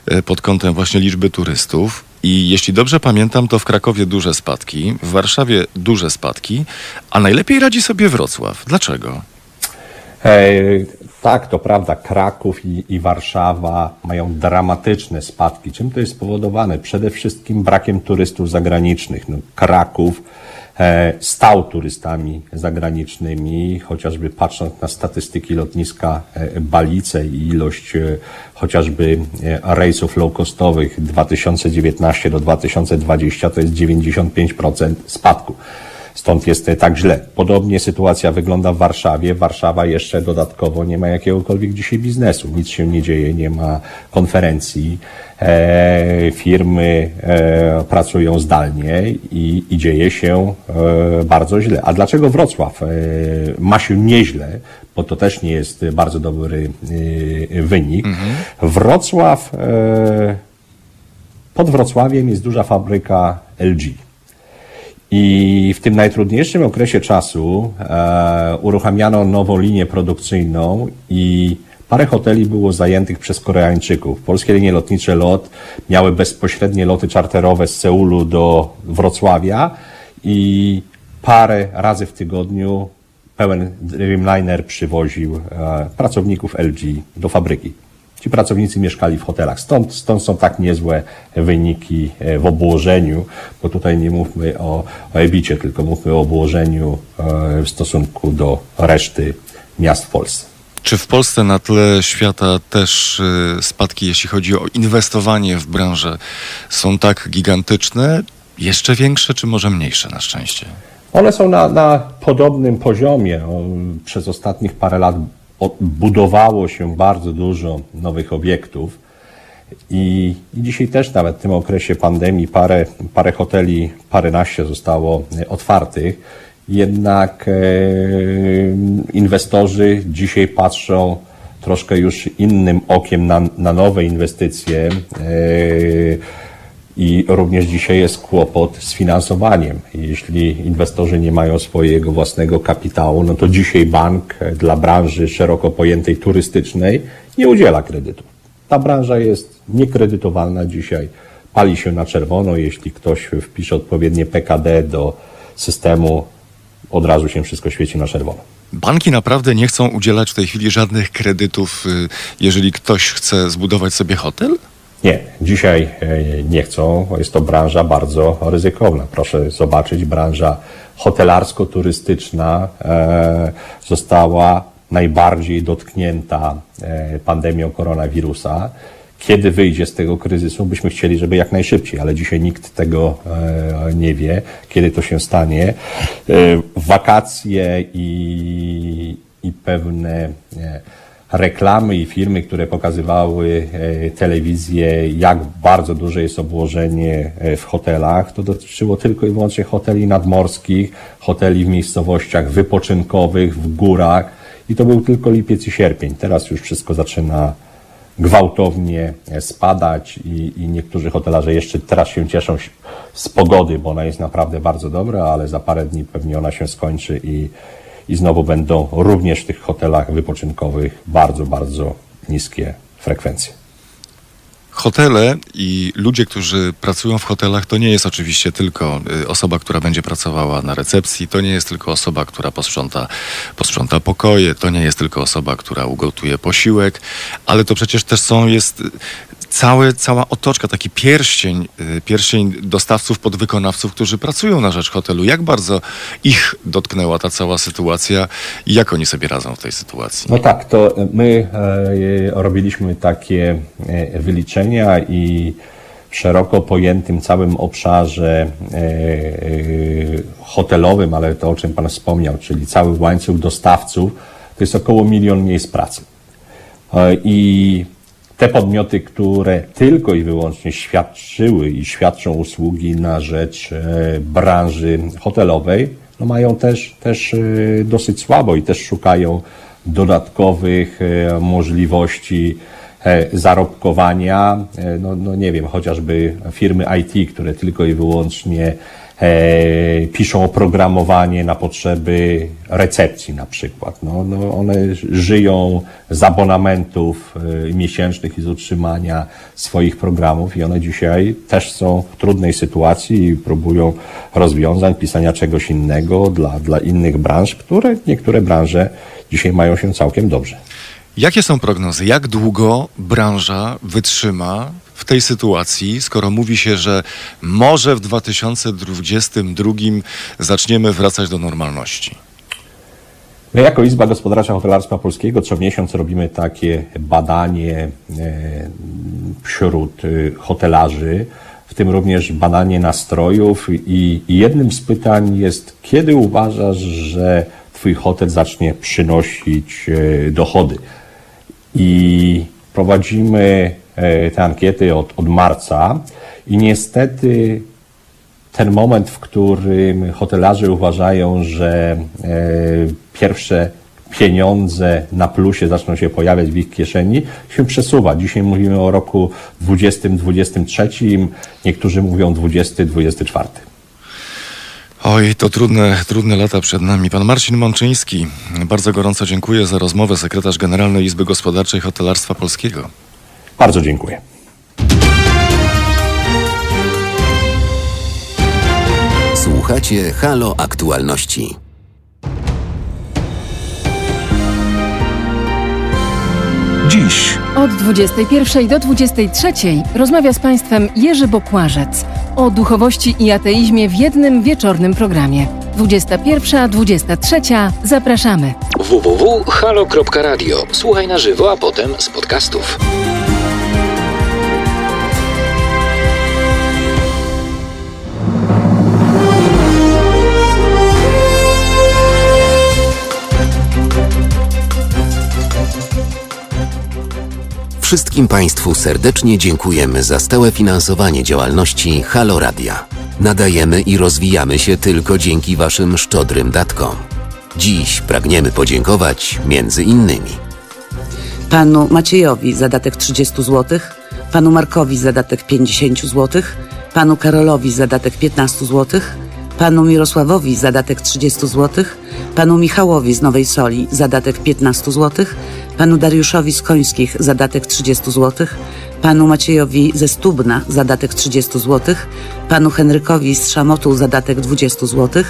S2: e, pod kątem właśnie liczby turystów. I jeśli dobrze pamiętam, to w Krakowie duże spadki, w Warszawie duże spadki, a najlepiej radzi sobie Wrocław. Dlaczego?
S12: E, tak, to prawda. Kraków i, i Warszawa mają dramatyczne spadki. Czym to jest spowodowane? Przede wszystkim brakiem turystów zagranicznych. No, Kraków stał turystami zagranicznymi, chociażby patrząc na statystyki lotniska e, Balice i ilość e, chociażby e, rejsów low-costowych 2019 do 2020 to jest 95% spadku. Stąd jest tak źle. Podobnie sytuacja wygląda w Warszawie. Warszawa jeszcze dodatkowo nie ma jakiegokolwiek dzisiaj biznesu. Nic się nie dzieje, nie ma konferencji. E, firmy e, pracują zdalnie i, i dzieje się e, bardzo źle. A dlaczego Wrocław e, ma się nieźle? Bo to też nie jest bardzo dobry e, wynik. Wrocław, e, pod Wrocławiem jest duża fabryka LG. I w tym najtrudniejszym okresie czasu e, uruchamiano nową linię produkcyjną i parę hoteli było zajętych przez Koreańczyków. Polskie linie lotnicze LOT miały bezpośrednie loty czarterowe z Seulu do Wrocławia i parę razy w tygodniu pełen Dreamliner przywoził e, pracowników LG do fabryki. Ci pracownicy mieszkali w hotelach. Stąd, stąd są tak niezłe wyniki e, w obłożeniu, bo tutaj nie mówmy o, o ebicie, tylko mówmy o obłożeniu e, w stosunku do reszty miast w Polsce.
S2: Czy w Polsce na tle świata też y, spadki, jeśli chodzi o inwestowanie w branżę, są tak gigantyczne, jeszcze większe, czy może mniejsze na szczęście?
S12: One są na, na podobnym poziomie. Przez ostatnich parę lat budowało się bardzo dużo nowych obiektów. I, I dzisiaj też nawet w tym okresie pandemii parę, parę hoteli, paręnaście zostało e, otwartych. Jednak e, inwestorzy dzisiaj patrzą troszkę już innym okiem na, na nowe inwestycje. E, i również dzisiaj jest kłopot z finansowaniem. Jeśli inwestorzy nie mają swojego własnego kapitału, no to dzisiaj bank dla branży szeroko pojętej turystycznej nie udziela kredytu. Ta branża jest niekredytowalna dzisiaj. Pali się na czerwono. Jeśli ktoś wpisze odpowiednie PKD do systemu, od razu się wszystko świeci na czerwono.
S2: Banki naprawdę nie chcą udzielać w tej chwili żadnych kredytów, y, jeżeli ktoś chce zbudować sobie hotel?
S12: Nie, dzisiaj e, nie chcą. Jest to branża bardzo ryzykowna. Proszę zobaczyć, branża hotelarsko-turystyczna e, została najbardziej dotknięta e, pandemią koronawirusa. Kiedy wyjdzie z tego kryzysu, byśmy chcieli, żeby jak najszybciej, ale dzisiaj nikt tego nie wie, kiedy to się stanie. Wakacje i, i pewne reklamy i firmy, które pokazywały e, telewizję, jak bardzo duże jest obłożenie e, w hotelach, to dotyczyło tylko i wyłącznie hoteli nadmorskich, hoteli w miejscowościach wypoczynkowych, w górach i to był tylko lipiec i sierpień. Teraz już wszystko zaczyna gwałtownie e, spadać i, i niektórzy hotelarze jeszcze teraz się cieszą z pogody, bo ona jest naprawdę bardzo dobra, ale za parę dni pewnie ona się skończy i, i znowu będą również w tych hotelach wypoczynkowych bardzo, bardzo niskie frekwencje.
S2: Hotele i ludzie, którzy pracują w hotelach, to nie jest oczywiście tylko y, osoba, która będzie pracowała na recepcji, to nie jest tylko osoba, która posprząta, posprząta pokoje, to nie jest tylko osoba, która ugotuje posiłek, ale to przecież też są, jest y, całe, cała otoczka, taki pierścień, y, pierścień dostawców, podwykonawców, którzy pracują na rzecz hotelu. Jak bardzo ich dotknęła ta cała sytuacja i jak oni sobie radzą w tej sytuacji?
S12: No tak, to my e, robiliśmy takie e, wyliczenia i w szeroko pojętym całym obszarze e, hotelowym, ale to o czym Pan wspomniał, czyli cały łańcuch dostawców, to jest około milion miejsc pracy. I te podmioty, które tylko i wyłącznie świadczyły i świadczą usługi na rzecz e, branży hotelowej, no mają też, też e, dosyć słabo i też szukają dodatkowych e, możliwości zarobkowania, no, no nie wiem, chociażby firmy IT, które tylko i wyłącznie piszą oprogramowanie na potrzeby recepcji na przykład. No, no one żyją z abonamentów e, miesięcznych i z utrzymania swoich programów i one dzisiaj też są w trudnej sytuacji i próbują rozwiązań, pisania czegoś innego dla, dla innych branż, które niektóre branże dzisiaj mają się całkiem dobrze.
S2: Jakie są prognozy? Jak długo branża wytrzyma w tej sytuacji, skoro mówi się, że może w 2022 zaczniemy wracać do normalności?
S12: My jako Izba Gospodarcza Hotelarstwa Polskiego co miesiąc robimy takie badanie e, wśród e, hotelarzy, w tym również badanie nastrojów i, jednym z pytań jest, kiedy uważasz, że Twój hotel zacznie przynosić e, dochody? I prowadzimy te ankiety od, od marca i niestety ten moment, w którym hotelarze uważają, że e, pierwsze pieniądze na plusie zaczną się pojawiać w ich kieszeni, się przesuwa. Dzisiaj mówimy o roku 2023, niektórzy mówią 2024.
S2: Oj, to trudne, trudne lata przed nami. Pan Marcin Mączyński, bardzo gorąco dziękuję za rozmowę. Sekretarz Generalnej Izby Gospodarczej Hotelarstwa Polskiego.
S12: Bardzo dziękuję.
S1: Słuchacie Halo Aktualności.
S3: Dziś
S4: Od 21 do 23 rozmawia z Państwem Jerzy Bokłażec o duchowości i ateizmie w jednym wieczornym programie. 21-23 zapraszamy.
S8: www.halo.radio. Słuchaj na żywo, a potem z podcastów.
S1: Wszystkim Państwu serdecznie dziękujemy za stałe finansowanie działalności Halo Radia. Nadajemy i rozwijamy się tylko dzięki Waszym szczodrym datkom. Dziś pragniemy podziękować między innymi
S13: panu Maciejowi zadatek 30 zł, panu Markowi zadatek 50 zł, panu Karolowi zadatek 15 zł, panu Mirosławowi zadatek 30 zł, panu Michałowi z Nowej Soli zadatek 15 zł, panu Dariuszowi z Końskich zadatek 30 zł, panu Maciejowi ze Stubna zadatek 30 zł, panu Henrykowi z Szamotu zadatek 20 zł,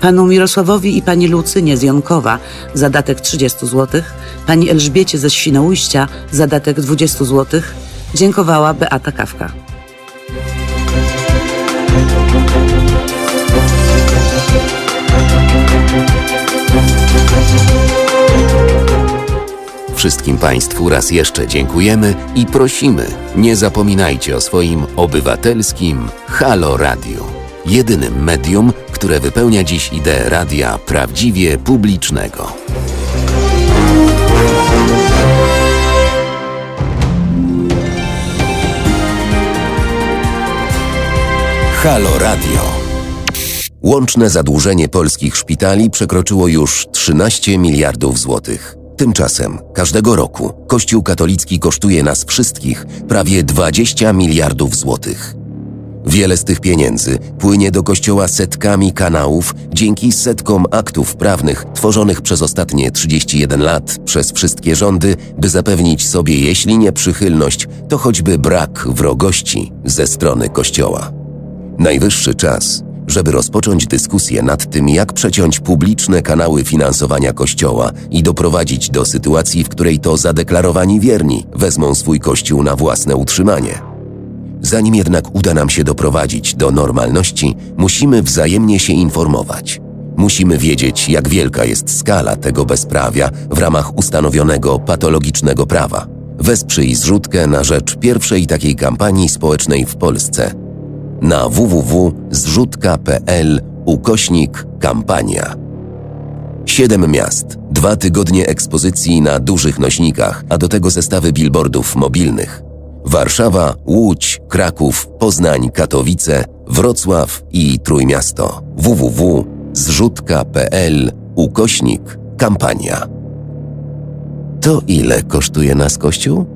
S13: panu Mirosławowi i pani Lucynie z Jonkowa zadatek 30 zł, pani Elżbiecie ze Świnoujścia zadatek 20 zł. Dziękowała Beata Kawka.
S1: Wszystkim Państwu raz jeszcze dziękujemy i prosimy, nie zapominajcie o swoim obywatelskim Halo Radio. Jedynym medium, które wypełnia dziś ideę radia prawdziwie publicznego. Halo Radio. Łączne zadłużenie polskich szpitali przekroczyło już 13 miliardów złotych. Tymczasem każdego roku Kościół katolicki kosztuje nas wszystkich prawie 20 miliardów złotych. Wiele z tych pieniędzy płynie do kościoła setkami kanałów dzięki setkom aktów prawnych tworzonych przez ostatnie 31 lat przez wszystkie rządy, by zapewnić sobie, jeśli nie przychylność, to choćby brak wrogości ze strony kościoła. Najwyższy czas, żeby rozpocząć dyskusję nad tym, jak przeciąć publiczne kanały finansowania Kościoła i doprowadzić do sytuacji, w której to zadeklarowani wierni wezmą swój Kościół na własne utrzymanie. Zanim jednak uda nam się doprowadzić do normalności, musimy wzajemnie się informować. Musimy wiedzieć, jak wielka jest skala tego bezprawia w ramach ustanowionego patologicznego prawa. Wesprzyj zrzutkę na rzecz pierwszej takiej kampanii społecznej w Polsce – na www.zrzutka.pl ukośnik kampania. Siedem miast, dwa tygodnie ekspozycji na dużych nośnikach, a do tego zestawy billboardów mobilnych. Warszawa, Łódź, Kraków, Poznań, Katowice, Wrocław i Trójmiasto. www.zrzutka.pl ukośnik kampania. To ile kosztuje nas Kościół?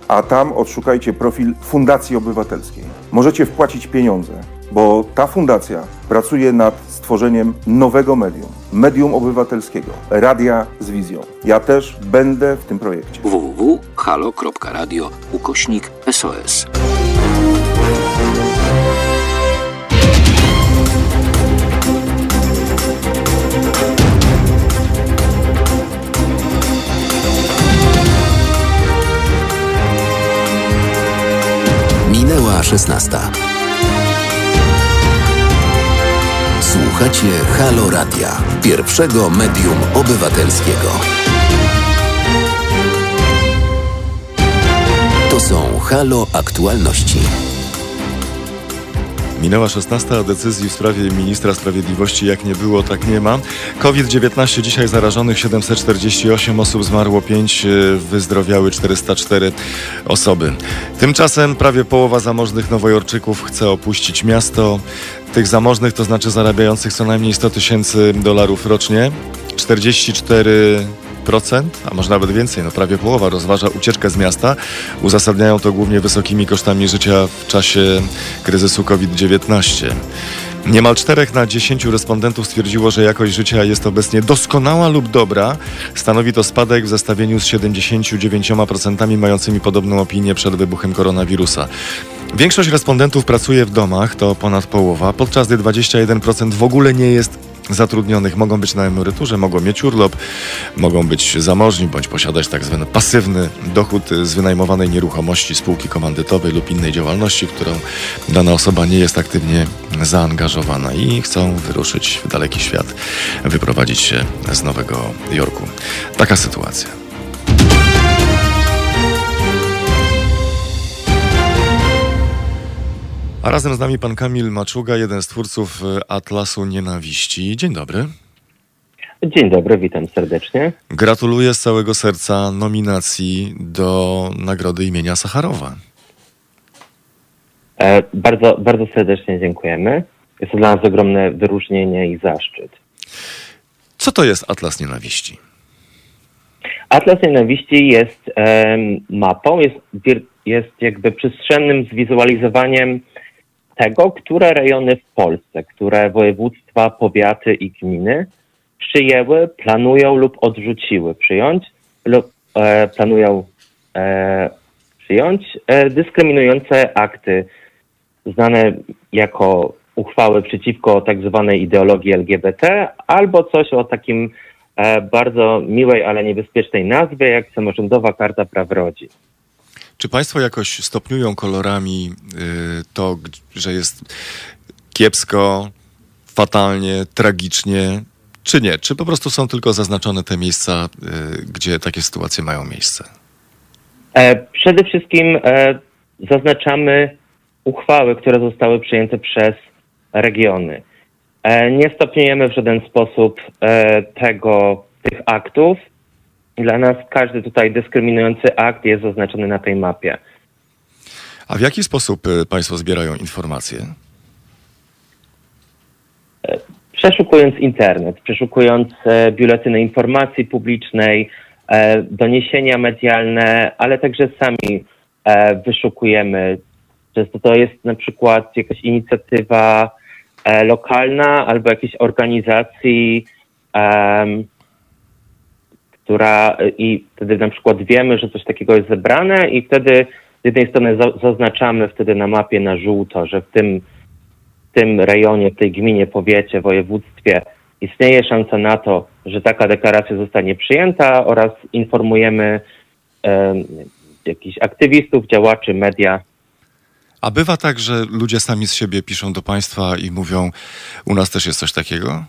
S14: a tam odszukajcie profil Fundacji Obywatelskiej. Możecie wpłacić pieniądze, bo ta fundacja pracuje nad stworzeniem nowego medium, medium obywatelskiego, radia z wizją. Ja też będę w tym projekcie.
S7: www.halo.radio ukośnik SOS.
S1: 16. Słuchacie Halo Radia, pierwszego medium obywatelskiego. To są Halo Aktualności.
S2: Minęła 16, a decyzji w sprawie ministra sprawiedliwości jak nie było, tak nie ma. COVID-19 dzisiaj zarażonych 748 osób, zmarło 5, wyzdrowiały 404 osoby. Tymczasem prawie połowa zamożnych nowojorczyków chce opuścić miasto. Tych zamożnych, to znaczy zarabiających co najmniej 100 tysięcy dolarów rocznie. 44 a może nawet więcej, no prawie połowa rozważa ucieczkę z miasta. Uzasadniają to głównie wysokimi kosztami życia w czasie kryzysu COVID-19. Niemal 4 na 10 respondentów stwierdziło, że jakość życia jest obecnie doskonała lub dobra. Stanowi to spadek w zestawieniu z 79% mającymi podobną opinię przed wybuchem koronawirusa. Większość respondentów pracuje w domach, to ponad połowa, podczas gdy 21% w ogóle nie jest zatrudnionych mogą być na emeryturze, mogą mieć urlop, mogą być zamożni bądź posiadać tak zwany pasywny dochód z wynajmowanej nieruchomości, spółki komandytowej lub innej działalności, w którą dana osoba nie jest aktywnie zaangażowana i chcą wyruszyć w daleki świat, wyprowadzić się z Nowego Jorku. Taka sytuacja. A razem z nami pan Kamil Maczuga, jeden z twórców e, Atlasu Nienawiści. Dzień dobry.
S15: Dzień dobry, witam serdecznie.
S2: Gratuluję z całego serca nominacji do nagrody imienia Sacharowa.
S15: E, bardzo, bardzo serdecznie dziękujemy. Jest to dla nas ogromne wyróżnienie i zaszczyt.
S2: Co to jest Atlas Nienawiści?
S15: Atlas Nienawiści jest e, mapą, jest, jest jakby przestrzennym zwizualizowaniem tego, które rejony w Polsce, które województwa, powiaty i gminy przyjęły, planują lub odrzuciły przyjąć lub e, planują e, przyjąć e, dyskryminujące akty znane jako uchwały przeciwko tak zwanej ideologii LGBT albo coś o takim e, bardzo miłej, ale niebezpiecznej nazwie jak samorządowa karta praw rodzin.
S2: Czy Państwo jakoś stopniują kolorami y, to, że jest kiepsko, fatalnie, tragicznie, czy nie? Czy po prostu są tylko zaznaczone te miejsca, y, gdzie takie sytuacje mają miejsce?
S15: E, przede wszystkim e, zaznaczamy uchwały, które zostały przyjęte przez regiony. E, nie stopniujemy w żaden sposób tego, tych aktów. Dla nas każdy tutaj dyskryminujący akt jest zaznaczony na tej mapie.
S2: A w jaki sposób y, Państwo zbierają informacje?
S15: E, przeszukując internet, przeszukując e, biuletyny informacji publicznej, e, doniesienia medialne, ale także sami wyszukujemy. Często to jest na przykład jakaś inicjatywa lokalna albo jakiejś organizacji, która i wtedy na przykład wiemy, że coś takiego jest zebrane i wtedy z jednej strony zaznaczamy wtedy na mapie na żółto, że w tym, w tym rejonie, w tej gminie, powiecie, województwie istnieje szansa na to, że taka deklaracja zostanie przyjęta oraz informujemy e, jakichś aktywistów, działaczy, media.
S2: A bywa tak, że ludzie sami z siebie piszą do państwa i mówią, u nas też jest coś takiego?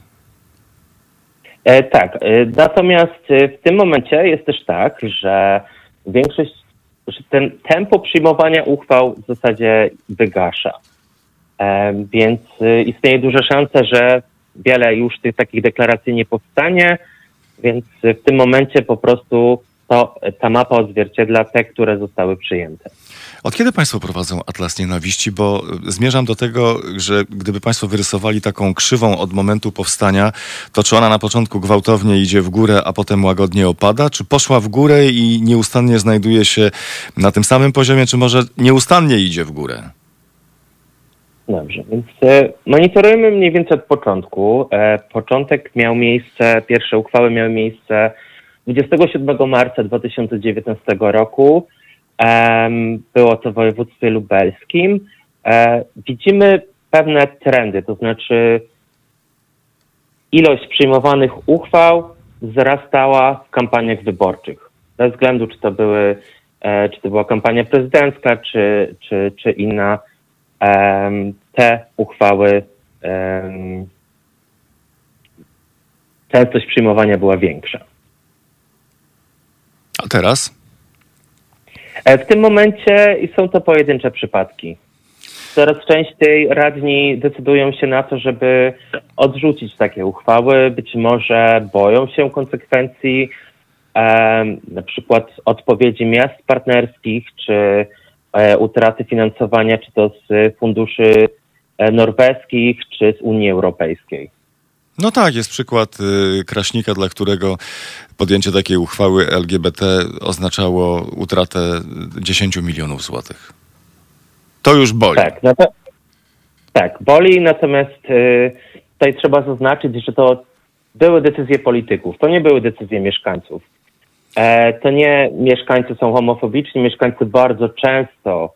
S15: E, tak. E, natomiast e, w tym momencie jest też tak, że większość, że ten tempo przyjmowania uchwał w zasadzie wygasza. Więc istnieje duża szansa, że wiele już tych takich deklaracji nie powstanie, więc w tym momencie po prostu to, ta mapa odzwierciedla te, które zostały przyjęte.
S2: Od kiedy Państwo prowadzą Atlas Nienawiści? Bo zmierzam do tego, że gdyby Państwo wyrysowali taką krzywą od momentu powstania, to czy ona na początku gwałtownie idzie w górę, a potem łagodnie opada? Czy poszła w górę i nieustannie znajduje się na tym samym poziomie, czy może nieustannie idzie w górę?
S15: Dobrze, więc e, monitorujemy mniej więcej od początku. E, początek miał miejsce, pierwsze uchwały miały miejsce 27 marca 2019 roku. Było to w województwie lubelskim. E, widzimy pewne trendy, to znaczy ilość przyjmowanych uchwał wzrastała w kampaniach wyborczych. Bez względu, czy to, były, e, czy to była kampania prezydencka, czy, czy, czy inna, te uchwały, częstość przyjmowania była większa.
S2: A teraz?
S15: E, w tym momencie są to pojedyncze przypadki. coraz częściej radni decydują się na to, żeby odrzucić takie uchwały. Być może boją się konsekwencji, e, na przykład odpowiedzi miast partnerskich, czy e, utraty finansowania, czy to z funduszy e, norweskich, czy z Unii Europejskiej.
S2: No tak, jest przykład y, Kraśnika, dla którego podjęcie takiej uchwały LGBT oznaczało utratę 10 milionów złotych. To już boli.
S15: Tak, no to, tak boli, natomiast y, tutaj trzeba zaznaczyć, że to były decyzje polityków, to nie były decyzje mieszkańców. E, to nie mieszkańcy są homofobiczni, mieszkańcy bardzo często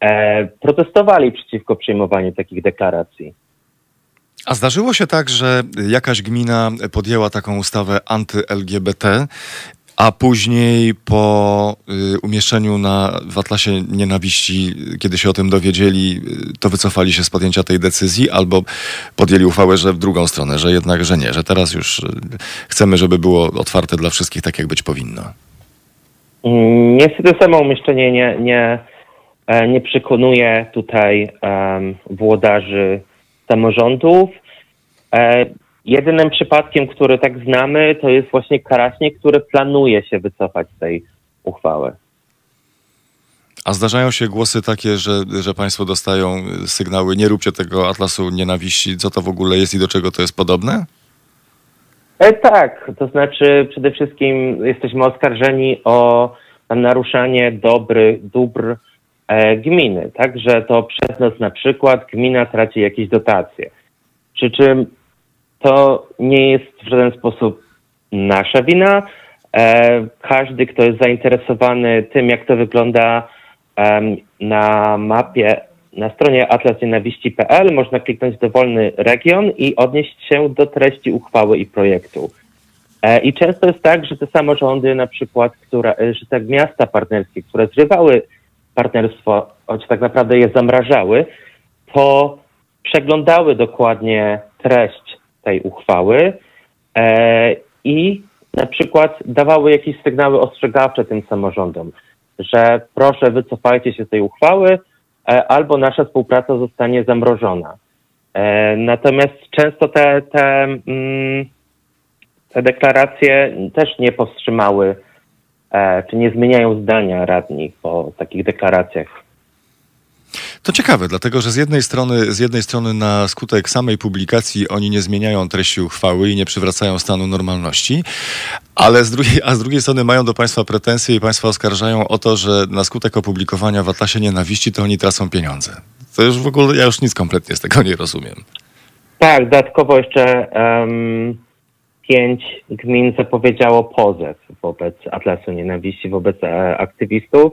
S15: e, protestowali przeciwko przyjmowaniu takich deklaracji.
S2: A zdarzyło się tak, że jakaś gmina podjęła taką ustawę anty-LGBT, a później po y, umieszczeniu na, w Atlasie Nienawiści, kiedy się o tym dowiedzieli, y, to wycofali się z podjęcia tej decyzji, albo podjęli uchwałę, że w drugą stronę, że jednak, że nie, że teraz już y, chcemy, żeby było otwarte dla wszystkich tak, jak być powinno.
S15: Mm, Niestety samo umieszczenie nie, nie, e, nie przekonuje tutaj um, włodarzy samorządów. E, jedynym przypadkiem, który tak znamy, to jest właśnie Karaśnik, który planuje się wycofać z tej uchwały.
S2: A zdarzają się głosy takie, że, że Państwo dostają sygnały, nie róbcie tego Atlasu Nienawiści, co to w ogóle jest i do czego to jest podobne?
S15: E, tak, to znaczy przede wszystkim jesteśmy oskarżeni o naruszanie dobry, dóbr gminy, tak, że to przez nas na przykład gmina traci jakieś dotacje. Przy czym to nie jest w żaden sposób nasza wina. E, każdy, kto jest zainteresowany tym, jak to wygląda na mapie, na stronie atlasnienawiści.pl można kliknąć dowolny region i odnieść się do treści uchwały i projektu. E, I często jest tak, że te samorządy, na przykład, które, e, że te miasta partnerskie, które zrywały partnerstwo, choć tak naprawdę je zamrażały, to przeglądały dokładnie treść tej uchwały e, i na przykład dawały jakieś sygnały ostrzegawcze tym samorządom, że proszę wycofajcie się z tej uchwały, e, albo nasza współpraca zostanie zamrożona. E, natomiast często te, te, mm, te deklaracje też nie powstrzymały, czy nie zmieniają zdania radni po takich deklaracjach.
S2: To ciekawe, dlatego że z jednej strony, z jednej strony na skutek samej publikacji oni nie zmieniają treści uchwały i nie przywracają stanu normalności, ale z drugiej, a z drugiej strony mają do państwa pretensje i państwa oskarżają o to, że na skutek opublikowania w Atlasie Nienawiści to oni tracą pieniądze. To już w ogóle, ja już nic kompletnie z tego nie rozumiem.
S15: Tak, dodatkowo jeszcze um, pięć gmin zapowiedziało pozew wobec Atlasu Nienawiści, wobec e, aktywistów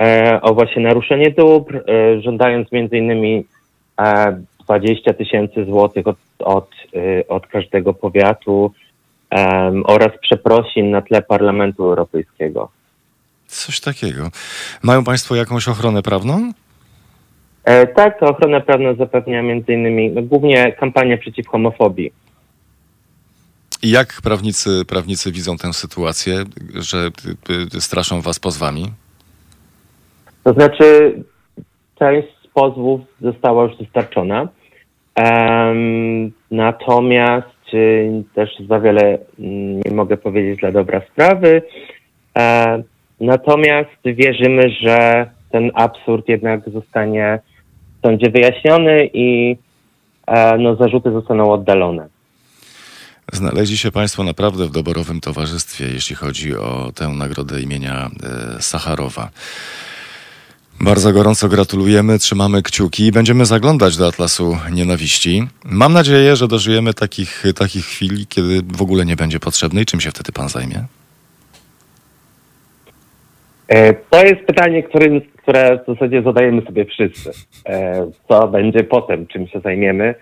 S15: e, o właśnie naruszenie dóbr, e, żądając między innymi e, 20 tysięcy złotych od, od, od każdego powiatu oraz przeprosin na tle Parlamentu Europejskiego.
S2: Coś takiego. Mają państwo jakąś ochronę prawną?
S15: E, tak, ochronę prawną zapewnia między innymi no, głównie kampania przeciw homofobii.
S2: I jak prawnicy, prawnicy widzą tę sytuację, że y, y, straszą was pozwami?
S15: To znaczy, część z pozwów została już dostarczona. Em, natomiast y, też za wiele mm, nie mogę powiedzieć dla dobra sprawy. E, natomiast wierzymy, że ten absurd jednak zostanie w sądzie wyjaśniony i e, no, zarzuty zostaną oddalone.
S2: Znaleźli się Państwo naprawdę w doborowym towarzystwie, jeśli chodzi o tę nagrodę imienia e, Sacharowa. Bardzo gorąco gratulujemy, trzymamy kciuki i będziemy zaglądać do Atlasu Nienawiści. Mam nadzieję, że dożyjemy takich, takich chwil, kiedy w ogóle nie będzie potrzebny i czym się wtedy Pan zajmie?
S15: E, To jest pytanie, którym, które w zasadzie zadajemy sobie wszyscy. E, Co będzie potem, czym się zajmiemy.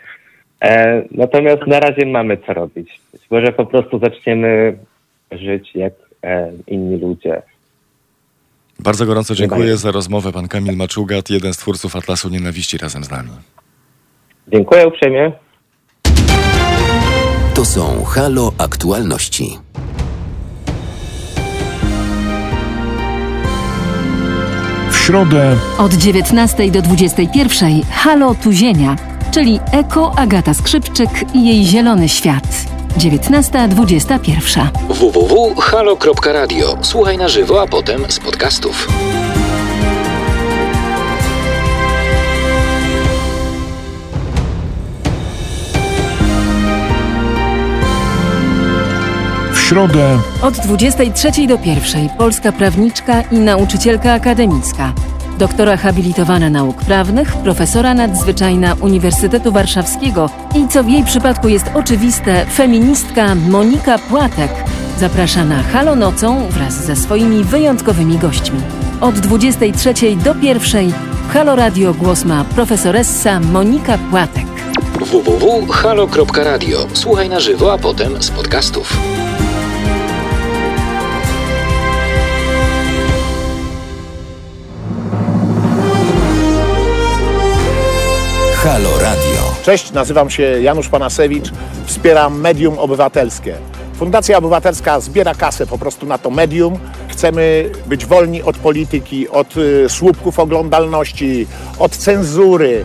S15: E, Natomiast na razie mamy co robić. Być może po prostu zaczniemy żyć jak e, inni ludzie.
S2: Bardzo gorąco dziękuję za rozmowę. Pan Kamil Maczugat, jeden z twórców Atlasu Nienawiści razem z nami.
S15: Dziękuję uprzejmie.
S1: To są Halo Aktualności.
S3: środę
S4: Od 19 do 21 Halo Tuzienia, czyli Eko Agata Skrzypczyk i jej zielony świat. 19.21.
S8: www.halo.radio. Słuchaj na żywo, a potem z podcastów.
S3: w środę
S4: Od 23 do 1 polska prawniczka i nauczycielka akademicka. Doktora habilitowana nauk prawnych, profesora nadzwyczajna Uniwersytetu Warszawskiego i co w jej przypadku jest oczywiste, feministka Monika Płatek zaprasza na Halo Nocą wraz ze swoimi wyjątkowymi gośćmi. Od 23 do 1 w Halo Radio głos ma profesoressa Monika Płatek.
S8: www.halo.radio. Słuchaj na żywo, a potem z podcastów.
S1: Halo Radio.
S16: Cześć, nazywam się Janusz Panasewicz, wspieram Medium Obywatelskie. Fundacja Obywatelska zbiera kasę po prostu na to medium. Chcemy być wolni od polityki, od y, słupków oglądalności, od cenzury,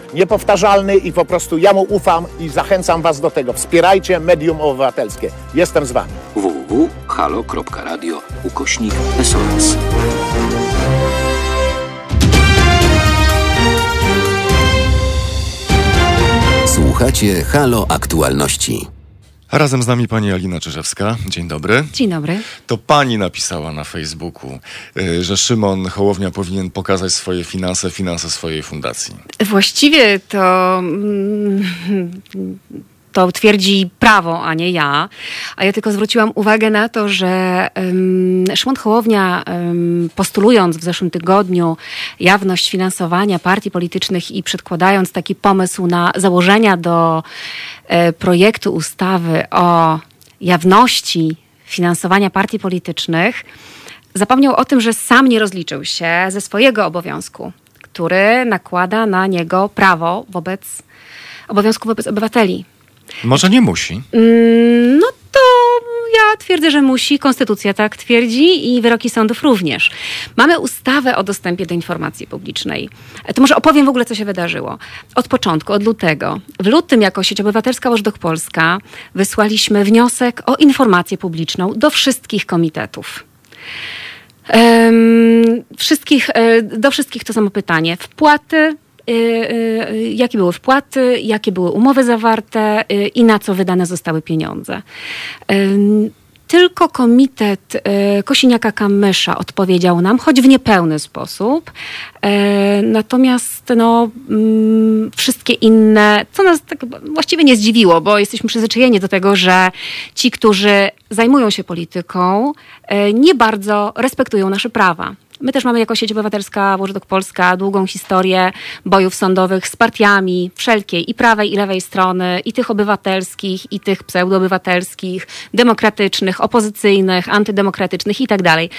S16: Niepowtarzalny i po prostu ja mu ufam i zachęcam Was do tego. Wspierajcie medium obywatelskie. Jestem z Wami.
S7: www.halo.radio ukośnik SOS.
S1: Słuchacie Halo Aktualności.
S2: Razem z nami pani Alina Czyżewska. Dzień dobry.
S17: Dzień dobry.
S2: To pani napisała na Facebooku, y, że Szymon Hołownia powinien pokazać swoje finanse, finanse swojej fundacji.
S17: Właściwie to. To twierdzi prawo, a nie ja. A ja tylko zwróciłam uwagę na to, że um, Szymon Hołownia, postulując w zeszłym tygodniu jawność finansowania partii politycznych i przedkładając taki pomysł na założenia do e, projektu ustawy o jawności finansowania partii politycznych, zapomniał o tym, że sam nie rozliczył się ze swojego obowiązku, który nakłada na niego prawo wobec obowiązku wobec obywateli.
S2: Może nie musi.
S17: Mm, No to ja twierdzę, że musi. Konstytucja tak twierdzi i wyroki sądów również. Mamy ustawę o dostępie do informacji publicznej. To może opowiem w ogóle, co się wydarzyło. Od początku, od lutego. W lutym jako sieć obywatelska Watchdog Polska wysłaliśmy wniosek o informację publiczną do wszystkich komitetów. Wszystkich, e, do wszystkich to samo pytanie. Wpłaty, jakie były wpłaty, jakie były umowy zawarte y, i na co wydane zostały pieniądze. Tylko komitet y, Kosiniaka-Kamysza odpowiedział nam, choć w niepełny sposób. Natomiast no, mm, wszystkie inne, co nas tak właściwie nie zdziwiło, bo jesteśmy przyzwyczajeni do tego, że ci, którzy zajmują się polityką, nie bardzo respektują nasze prawa. My też mamy jako sieć obywatelska Watchdog Polska długą historię bojów sądowych z partiami wszelkiej i prawej i lewej strony, i tych obywatelskich, i tych pseudoobywatelskich, demokratycznych, opozycyjnych, antydemokratycznych i tak dalej.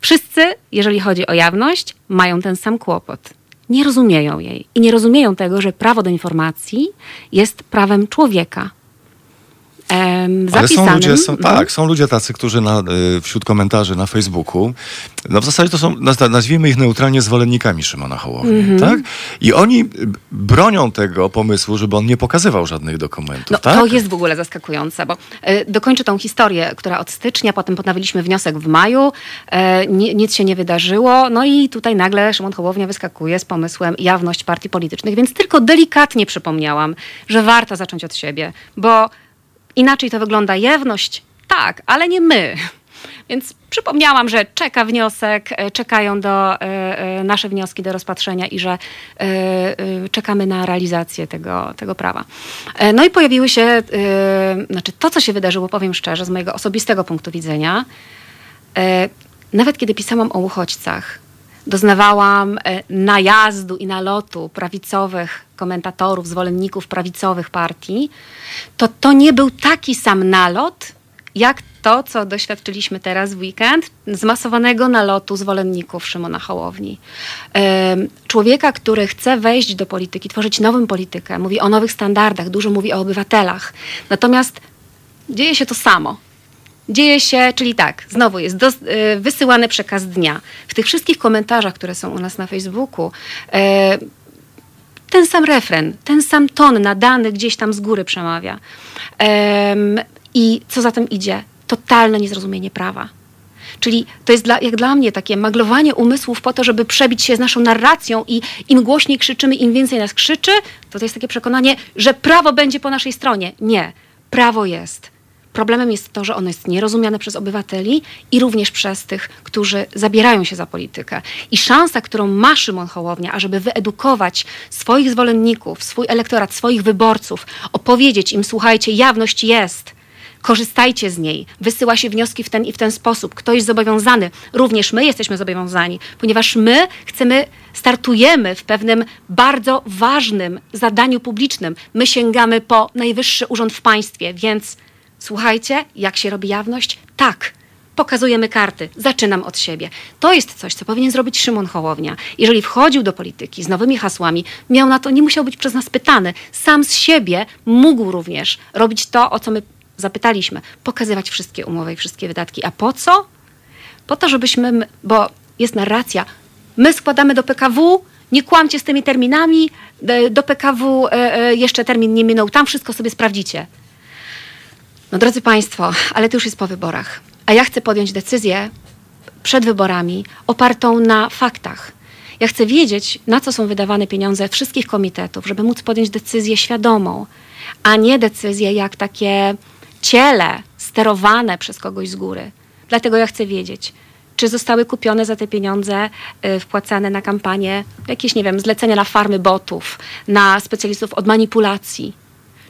S17: Wszyscy, jeżeli chodzi o jawność, mają ten sam kłopot. Nie rozumieją jej i nie rozumieją tego, że prawo do informacji jest prawem człowieka. Em,
S2: Ale są
S17: zapisanym-
S2: ludzie, są,
S17: Mhm.
S2: tak, są ludzie tacy, którzy na, y, wśród komentarzy na Facebooku, no w zasadzie to są, naz- nazwijmy ich neutralnie zwolennikami Szymona Hołowni,
S17: Mhm.
S2: tak? I oni y, bronią tego pomysłu, żeby on nie pokazywał żadnych dokumentów,
S17: No,
S2: tak?
S17: To jest w ogóle zaskakujące, bo e, dokończę tą historię, która od stycznia, potem podawiliśmy wniosek w maju, e, ni- nic się nie wydarzyło, no i tutaj nagle Szymon Hołownia wyskakuje z pomysłem jawność partii politycznych, więc tylko delikatnie przypomniałam, że warto zacząć od siebie, bo inaczej to wygląda jawność, tak, ale nie my. Więc przypomniałam, że czeka wniosek, e, czekają do, e, e, nasze wnioski do rozpatrzenia i że czekamy na realizację tego, tego prawa. No i pojawiły się, znaczy to, co się wydarzyło, powiem szczerze, z mojego osobistego punktu widzenia, nawet kiedy pisałam o uchodźcach, doznawałam e, najazdu i nalotu prawicowych komentatorów, zwolenników prawicowych partii, to to nie był taki sam nalot, jak to, co doświadczyliśmy teraz w weekend, zmasowanego nalotu zwolenników Szymona Hołowni. Człowieka, który chce wejść do polityki, tworzyć nową politykę, mówi o nowych standardach, dużo mówi o obywatelach. Natomiast dzieje się to samo. Dzieje się, czyli tak, znowu jest do, y, wysyłany przekaz dnia. W tych wszystkich komentarzach, które są u nas na Facebooku, y, ten sam refren, ten sam ton nadany gdzieś tam z góry przemawia. I co za tym idzie? Totalne niezrozumienie prawa. Czyli to jest dla, jak dla mnie takie maglowanie umysłów po to, żeby przebić się z naszą narracją i im głośniej krzyczymy, im więcej nas krzyczy, to to jest takie przekonanie, że prawo będzie po naszej stronie. Nie, prawo jest. Problemem jest to, że ono jest nierozumiane przez obywateli i również przez tych, którzy zabierają się za politykę. I szansa, którą ma Szymon Hołownia, ażeby wyedukować swoich zwolenników, swój elektorat, swoich wyborców, opowiedzieć im, słuchajcie, jawność jest, korzystajcie z niej. Wysyła się wnioski w ten i w ten sposób. Kto jest zobowiązany? Również my jesteśmy zobowiązani, ponieważ my chcemy, startujemy w pewnym bardzo ważnym zadaniu publicznym. My sięgamy po najwyższy urząd w państwie, więc słuchajcie, jak się robi jawność? Tak. Pokazujemy karty, zaczynam od siebie. To jest coś, co powinien zrobić Szymon Hołownia. Jeżeli wchodził do polityki z nowymi hasłami, miał na to, nie musiał być przez nas pytany. Sam z siebie mógł również robić to, o co my zapytaliśmy, pokazywać wszystkie umowy i wszystkie wydatki. A po co? Po to, żebyśmy, bo jest narracja, my składamy do PKW, nie kłamcie z tymi terminami, e, do PKW e, e, jeszcze termin nie minął, tam wszystko sobie sprawdzicie. No drodzy Państwo, ale to już jest po wyborach. A ja chcę podjąć decyzję przed wyborami opartą na faktach. Ja chcę wiedzieć, na co są wydawane pieniądze wszystkich komitetów, żeby móc podjąć decyzję świadomą, a nie decyzję jak takie ciele sterowane przez kogoś z góry. Dlatego ja chcę wiedzieć, czy zostały kupione za te pieniądze y, wpłacane na kampanię jakieś, nie wiem, zlecenia na farmy botów, na specjalistów od manipulacji,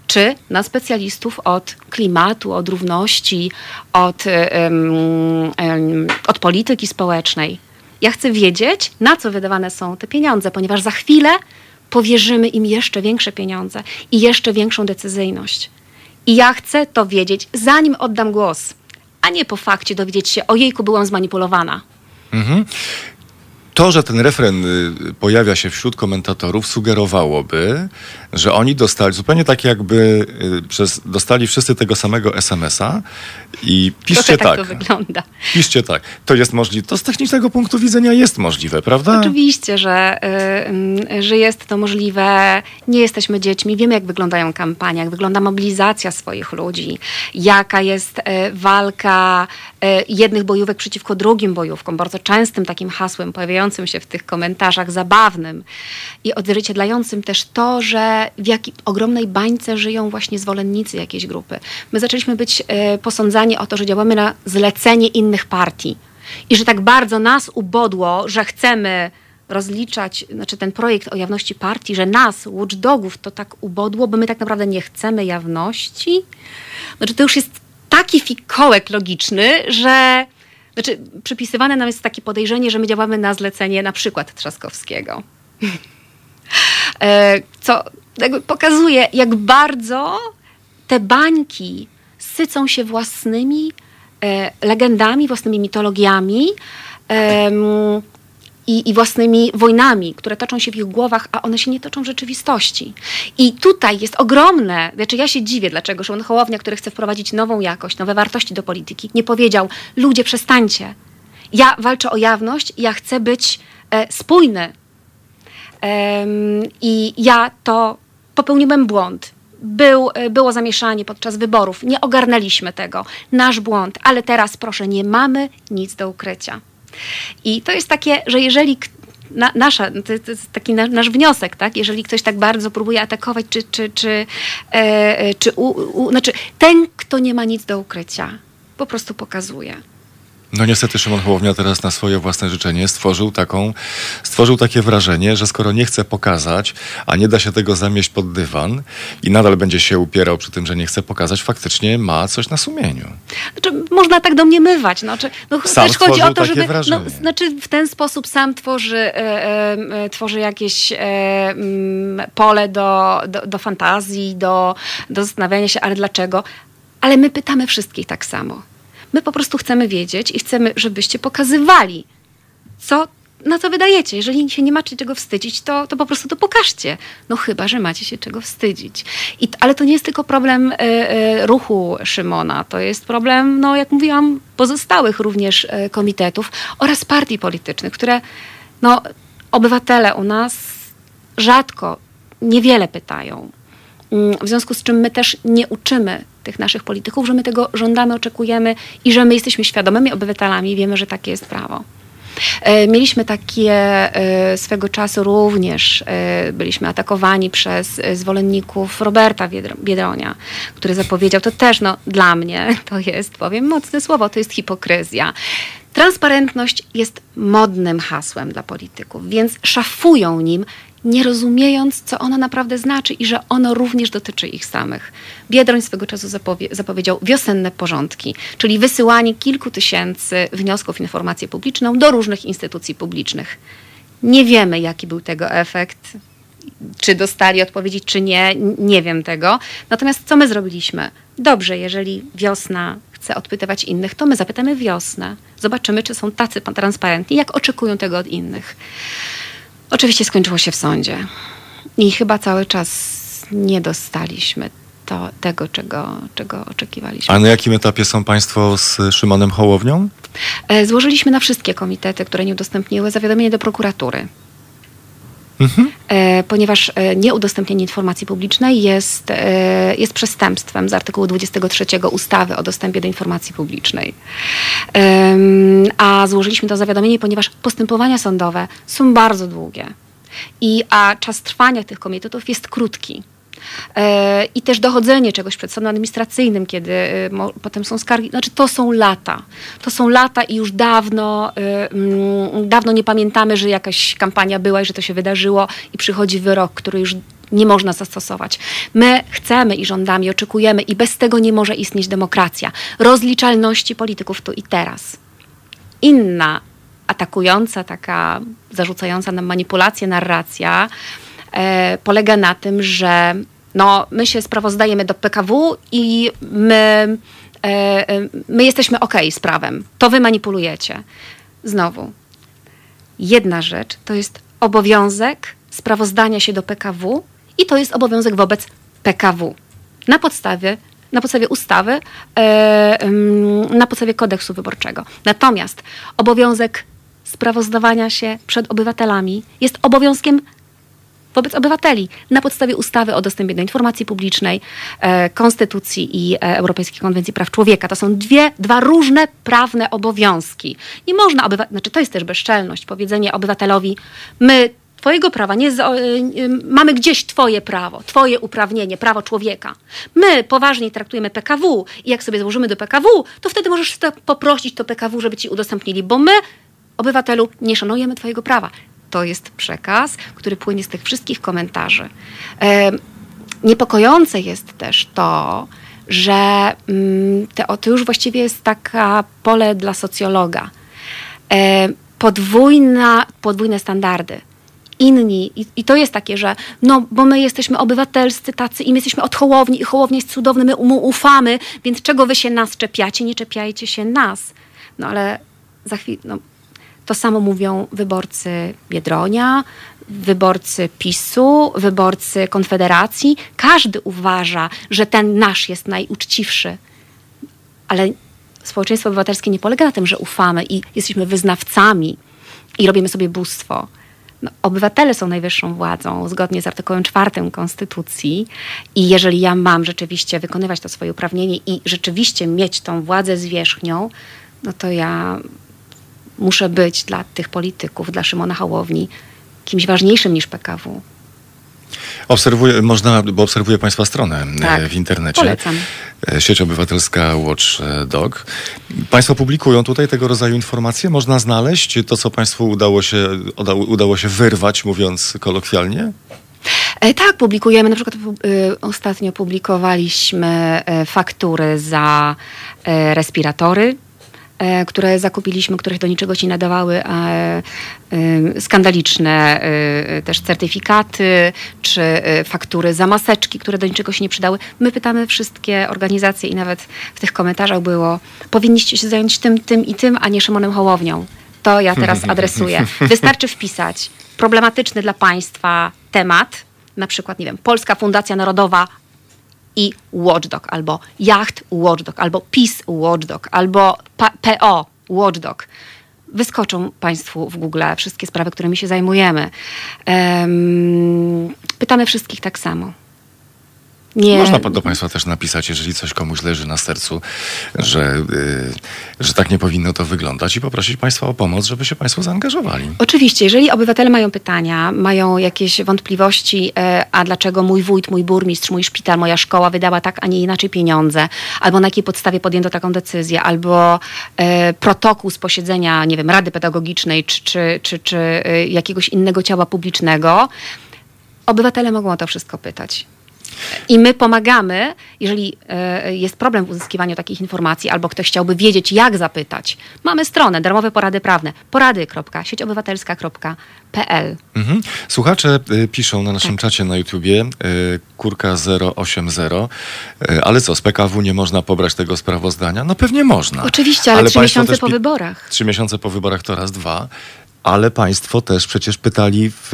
S17: czy na specjalistów od klimatu, od równości, od, um, um, od polityki społecznej. Ja chcę wiedzieć, na co wydawane są te pieniądze, ponieważ za chwilę powierzymy im jeszcze większe pieniądze i jeszcze większą decyzyjność. I ja chcę to wiedzieć, zanim oddam głos, a nie po fakcie dowiedzieć się, ojejku, byłam zmanipulowana. Mhm.
S2: To, że ten refren y, pojawia się wśród komentatorów, sugerowałoby, że oni dostali, zupełnie tak jakby y, przez, dostali wszyscy tego samego SMS-a i piszcie tak.
S17: tak to wygląda.
S2: Piszcie tak. To jest możliwe. To z technicznego punktu widzenia jest możliwe, prawda?
S17: Oczywiście, że, y, że jest to możliwe. Nie jesteśmy dziećmi. Wiemy, jak wyglądają kampanie, jak wygląda mobilizacja swoich ludzi, jaka jest y, walka y, jednych bojówek przeciwko drugim bojówkom. Bardzo częstym takim hasłem pojawiającym się w tych komentarzach, zabawnym i odzwierciedlającym też to, że w jakiej ogromnej bańce żyją właśnie zwolennicy jakiejś grupy. My zaczęliśmy być e, posądzani o to, że działamy na zlecenie innych partii i że tak bardzo nas ubodło, że chcemy rozliczać, znaczy ten projekt o jawności partii, że nas, watchdogów, to tak ubodło, bo my tak naprawdę nie chcemy jawności. Znaczy to już jest taki fikołek logiczny, że znaczy przypisywane nam jest takie podejrzenie, że my działamy na zlecenie na przykład Trzaskowskiego. E, co pokazuje, jak bardzo te bańki sycą się własnymi e, legendami, własnymi mitologiami i, i, własnymi wojnami, które toczą się w ich głowach, a one się nie toczą w rzeczywistości. I tutaj jest ogromne, znaczy ja się dziwię, dlaczego Szymon Hołownia, który chce wprowadzić nową jakość, nowe wartości do polityki, nie powiedział, ludzie przestańcie, ja walczę o jawność, ja chcę być e, spójny. I ja to popełniłem błąd. Był, e, było zamieszanie podczas wyborów, nie ogarnęliśmy tego. Nasz błąd, ale teraz proszę, nie mamy nic do ukrycia. I to jest takie, że jeżeli na, nasza, to, jest taki nasz, nasz wniosek, tak? Jeżeli ktoś tak bardzo próbuje atakować, czy, czy, czy, e, e, czy u, u, znaczy ten, kto nie ma nic do ukrycia, po prostu pokazuje.
S2: No niestety Szymon Hołownia teraz na swoje własne życzenie stworzył taką, stworzył takie wrażenie, że skoro nie chce pokazać, a nie da się tego zamieść pod dywan i nadal będzie się upierał przy tym, że nie chce pokazać, faktycznie ma coś na sumieniu.
S17: Znaczy, można tak domniemywać. No, czy, no,
S2: Sam
S17: też chodzi o to, żeby. No,
S2: wrażenie.
S17: znaczy, w ten sposób sam tworzy, e, e, tworzy jakieś e, pole do, do, do fantazji, do, do zastanawiania się, ale dlaczego? Ale my pytamy wszystkich tak samo. My po prostu chcemy wiedzieć i chcemy, żebyście pokazywali, co, na co wydajecie. Jeżeli się nie macie czego wstydzić, to, to po prostu to pokażcie. No chyba, że macie się czego wstydzić. I, ale to nie jest tylko problem e, e, ruchu Szymona. To jest problem, no jak mówiłam, pozostałych również e, komitetów oraz partii politycznych, które no, obywatele u nas rzadko, niewiele pytają. Mm, W związku z czym my też nie uczymy tych naszych polityków, że my tego żądamy, oczekujemy i że my jesteśmy świadomymi obywatelami wiemy, że takie jest prawo. E, Mieliśmy takie e, swego czasu również, e, byliśmy atakowani przez zwolenników Roberta Biedr- Biedronia, który zapowiedział, to też no, dla mnie to jest, powiem mocne słowo, to jest hipokryzja. Transparentność jest modnym hasłem dla polityków, więc szafują nim, nie rozumiejąc, co ono naprawdę znaczy i że ono również dotyczy ich samych. Biedroń swego czasu zapowie- zapowiedział wiosenne porządki, czyli wysyłanie kilku tysięcy wniosków informację publiczną do różnych instytucji publicznych. Nie wiemy, jaki był tego efekt, czy dostali odpowiedzi, czy nie, nie wiem tego. Natomiast co my zrobiliśmy? Dobrze, jeżeli wiosna chce odpytywać innych, to my zapytamy wiosnę. Zobaczymy, czy są tacy transparentni, jak oczekują tego od innych. Oczywiście skończyło się w sądzie. I chyba cały czas nie dostaliśmy to, tego, czego, czego oczekiwaliśmy.
S2: A na jakim etapie są Państwo z Szymonem Hołownią?
S17: E, Złożyliśmy na wszystkie komitety, które nie udostępniły, zawiadomienie do prokuratury. E, ponieważ e, nieudostępnienie informacji publicznej jest, e, jest przestępstwem z artykułu 23 ustawy o dostępie do informacji publicznej. A złożyliśmy to zawiadomienie, ponieważ postępowania sądowe są bardzo długie. I, a czas trwania tych komitetów jest krótki. E, I też dochodzenie czegoś przed sądem administracyjnym, kiedy e, potem są skargi, znaczy to są lata. To są lata i już dawno, e, mm, dawno nie pamiętamy, że jakaś kampania była i że to się wydarzyło i przychodzi wyrok, który już nie można zastosować. My chcemy i żądamy, i oczekujemy i bez tego nie może istnieć demokracja. Rozliczalności polityków tu i teraz. Inna atakująca, taka zarzucająca nam manipulację, narracja e, polega na tym, że no, my się sprawozdajemy do PKW i my, e, e, my jesteśmy ok z prawem. To wy manipulujecie. Znowu, jedna rzecz to jest obowiązek sprawozdania się do PKW i to jest obowiązek wobec PKW. Na podstawie, na podstawie ustawy, e, na podstawie kodeksu wyborczego. Natomiast obowiązek sprawozdawania się przed obywatelami jest obowiązkiem wobec obywateli na podstawie ustawy o dostępie do informacji publicznej, e, Konstytucji i e, Europejskiej Konwencji Praw Człowieka. To są dwie, dwa różne prawne obowiązki. Nie można obywateli, znaczy to jest też bezczelność, powiedzenie obywatelowi, my Twojego prawa nie z, y, mamy gdzieś Twoje prawo, Twoje uprawnienie, prawo człowieka. My poważnie traktujemy PKW i jak sobie złożymy do PKW, to wtedy możesz to poprosić to PKW, żeby Ci udostępnili, bo my, obywatelu, nie szanujemy Twojego prawa. To jest przekaz, który płynie z tych wszystkich komentarzy. Niepokojące jest też to, że mm, to, już właściwie jest taka pole dla socjologa. Podwójna, podwójne standardy. Inni, i, i to jest takie, że no, bo my jesteśmy obywatelscy tacy i my jesteśmy od Hołowni i Hołownia jest cudowny, my mu ufamy, więc czego wy się nas czepiacie? Nie czepiajcie się nas. No ale za chwilę, no, to samo mówią wyborcy Biedronia, wyborcy PiSu, wyborcy Konfederacji. Każdy uważa, że ten nasz jest najuczciwszy. Ale społeczeństwo obywatelskie nie polega na tym, że ufamy i jesteśmy wyznawcami i robimy sobie bóstwo. No, obywatele są najwyższą władzą zgodnie z artykułem 4 Konstytucji i jeżeli ja mam rzeczywiście wykonywać to swoje uprawnienie i rzeczywiście mieć tą władzę zwierzchnią, no to ja muszę być dla tych polityków, dla Szymona Hołowni kimś ważniejszym niż PKW.
S2: Obserwuję, można, bo obserwuję Państwa stronę e,
S17: Tak,
S2: w internecie.
S17: polecam.
S2: e, sieć obywatelska Watchdog. Państwo publikują tutaj tego rodzaju informacje? Można znaleźć to, co Państwu udało się, udało, udało się wyrwać, mówiąc kolokwialnie?
S17: E, tak, publikujemy. Na przykład ostatnio publikowaliśmy faktury za respiratory które zakupiliśmy, których do niczego się nie nadawały, a e, skandaliczne y, też certyfikaty czy faktury za maseczki, które do niczego się nie przydały. My pytamy wszystkie organizacje i nawet w tych komentarzach było powinniście się zająć tym, tym i tym, a nie Szymonem Hołownią. To ja teraz adresuję. Wystarczy wpisać problematyczny dla państwa temat, na przykład, nie wiem, Polska Fundacja Narodowa i Watchdog, albo Yacht Watchdog, albo Peace Watchdog, albo PO Watchdog. Wyskoczą Państwu w Google wszystkie sprawy, którymi się zajmujemy. Em, pytamy wszystkich tak samo. Nie,
S2: Można do Państwa też napisać, jeżeli coś komuś leży na sercu, że, y, że tak nie powinno to wyglądać i poprosić Państwa o pomoc, żeby się Państwo zaangażowali.
S17: Oczywiście, jeżeli obywatele mają pytania, mają jakieś wątpliwości, e, a dlaczego mój wójt, mój burmistrz, mój szpital, moja szkoła wydała tak, a nie inaczej pieniądze, albo na jakiej podstawie podjęto taką decyzję, albo e, protokół z posiedzenia, nie wiem, Rady Pedagogicznej czy, czy, czy, czy e, jakiegoś innego ciała publicznego, obywatele mogą o to wszystko pytać. I my pomagamy, jeżeli e, jest problem w uzyskiwaniu takich informacji, albo ktoś chciałby wiedzieć, jak zapytać. Mamy stronę darmowe porady prawne porady.siecioobywatelska.pl.
S2: Mhm. Słuchacze y, piszą na naszym czacie na YouTubie y, kurka 080, y, ale co, z PKW nie można pobrać tego sprawozdania? No pewnie można.
S17: Oczywiście, ale, trzy
S2: państwo
S17: miesiące po wyborach.
S2: Trzy miesiące po wyborach to raz, dwa. Ale państwo też przecież pytali w,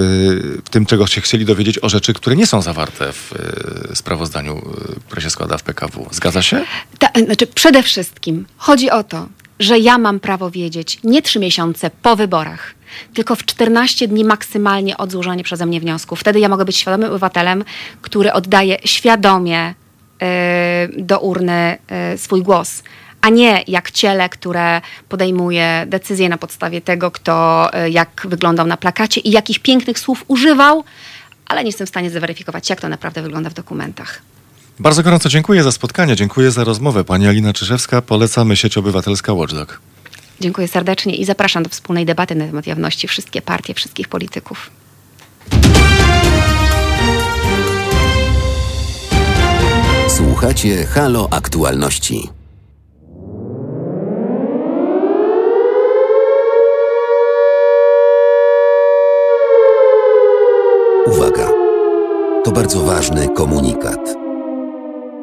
S2: w tym, czego się chcieli dowiedzieć o rzeczy, które nie są zawarte w y, sprawozdaniu, y, które się składa w PKW. Zgadza się?
S17: Ta, znaczy przede wszystkim chodzi o to, że ja mam prawo wiedzieć nie trzy miesiące po wyborach, tylko w 14 dni maksymalnie od złożenia przeze mnie wniosku. Wtedy ja mogę być świadomym obywatelem, który oddaje świadomie y, do urny swój głos. A nie jak ciele, które podejmuje decyzje na podstawie tego, kto y, jak wyglądał na plakacie i jakich pięknych słów używał, ale nie jestem w stanie zweryfikować, jak to naprawdę wygląda w dokumentach.
S2: Bardzo gorąco dziękuję za spotkanie, dziękuję za rozmowę. Pani Alina Czyżewska, polecamy sieć obywatelska Watchdog.
S17: Dziękuję serdecznie i zapraszam do wspólnej debaty na temat jawności wszystkie partie, wszystkich polityków.
S1: Słuchacie Halo Aktualności. To bardzo ważny komunikat.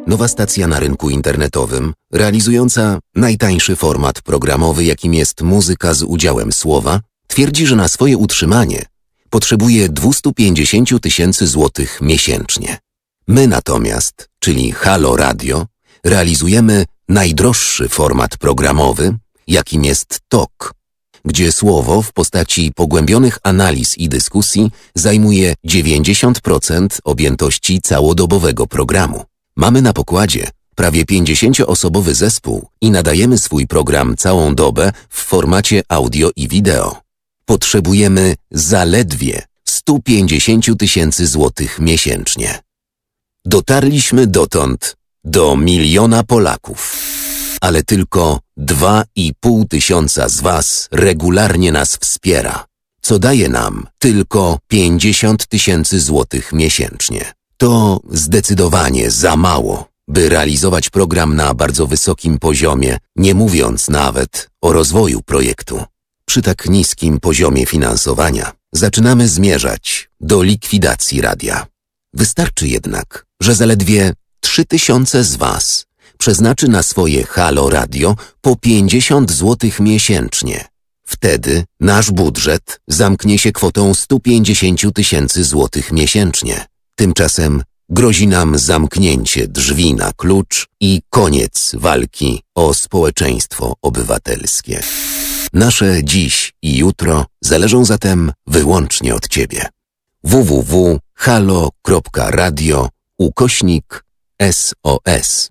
S1: Nowa stacja na rynku internetowym, realizująca najtańszy format programowy, jakim jest muzyka z udziałem słowa, twierdzi, że na swoje utrzymanie potrzebuje 250 tysięcy złotych miesięcznie. My natomiast, czyli Halo Radio, realizujemy najdroższy format programowy, jakim jest TOK, gdzie słowo w postaci pogłębionych analiz i dyskusji zajmuje 90% objętości całodobowego programu. Mamy na pokładzie prawie 50-osobowy zespół i nadajemy swój program całą dobę w formacie audio i wideo. Potrzebujemy zaledwie 150 tysięcy złotych miesięcznie. Dotarliśmy dotąd do miliona Polaków, ale tylko 2,5 tysiąca z Was regularnie nas wspiera, co daje nam tylko 50 tysięcy złotych miesięcznie. To zdecydowanie za mało, by realizować program na bardzo wysokim poziomie, nie mówiąc nawet o rozwoju projektu. Przy tak niskim poziomie finansowania zaczynamy zmierzać do likwidacji radia. Wystarczy jednak, że zaledwie 3000 z Was przeznaczy na swoje Halo Radio po 50 zł miesięcznie. Wtedy nasz budżet zamknie się kwotą 150 tysięcy złotych miesięcznie. Tymczasem grozi nam zamknięcie drzwi na klucz i koniec walki o społeczeństwo obywatelskie. Nasze dziś i jutro zależą zatem wyłącznie od Ciebie. www.halo.radio ukośnik SOS